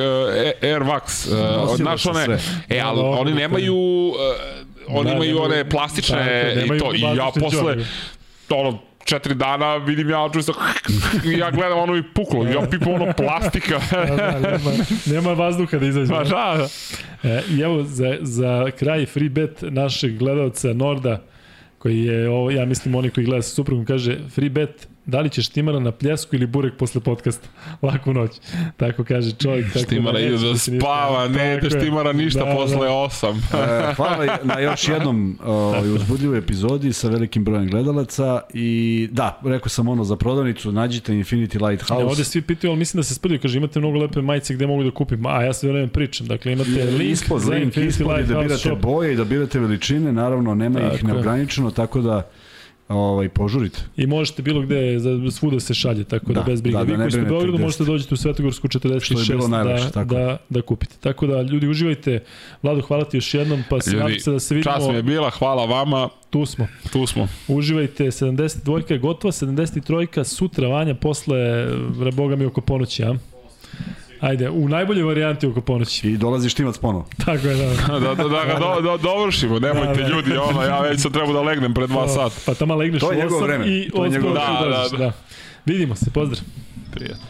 Air Wax, e, Nosilo znaš se one, sve. e, ali Da, da, oni da, nemaju, e, oni Da, imaju nemaju- one plastične tako, i to, i ja posle, ono, četiri dana vidim ja i ja gledam ono i puklo, ja pipam ono plastika. Da, da, nema, nema vazduha da izađe. Pa da, da. E, I evo, za, za kraj free bet našeg gledalca Norda, koji je, ovo, ja mislim, oni koji gleda sa suprugom, kaže, free bet, da li ćeš Timara na pljesku ili burek posle podcasta? Laku noć. Tako kaže čovjek. Tako Štimara ide da biti ništa. spava, ne ide. Štimara ništa Da, posle da. osam. E, hvala na još jednom ovaj, uzbudljivoj epizodi sa velikim brojem gledalaca i da, rekao sam ono za prodavnicu, nađite Infinity Lighthouse. Ne, ovde svi pitaju, ali mislim da se sprdaju, kaže imate mnogo lepe majice gde mogu da kupim, a ja se vremena pričam, dakle imate link ispod, za link Infinity ispod i da Lighthouse birate shop. boje i da birate veličine, naravno nema Tako ih neograničeno, tako da ovaj, požurite. I možete bilo gde, za svuda se šalje, tako da, Da, bez briga. da, da Vi koji ste u Beogradu možete ste. dođete u Svetogorsku 46 Što je bilo najlepše, da, tako. da, da kupite. Tako da, ljudi, uživajte. Vlado, hvala ti još jednom, pa se nadam se da se vidimo. čast mi je bila, hvala vama, Tu smo. tu smo. Uživajte, 72 je gotova, 73 sutra vanja posle, bre, boga mi oko ponoći, a? Ajde, u najboljoj varijanti oko ponoći. I dolazi štimac ponovo. Tako je, da. da, da, da ga do, do, dovršimo, nemojte Da, da. ljudi, ono, ja već sam trebao da legnem pre dva sata. Pa tamo legneš u osam i To je od njegovo skoro vreme. dođeš, Da, da, da. da. Vidimo se, pozdrav. Prijatno.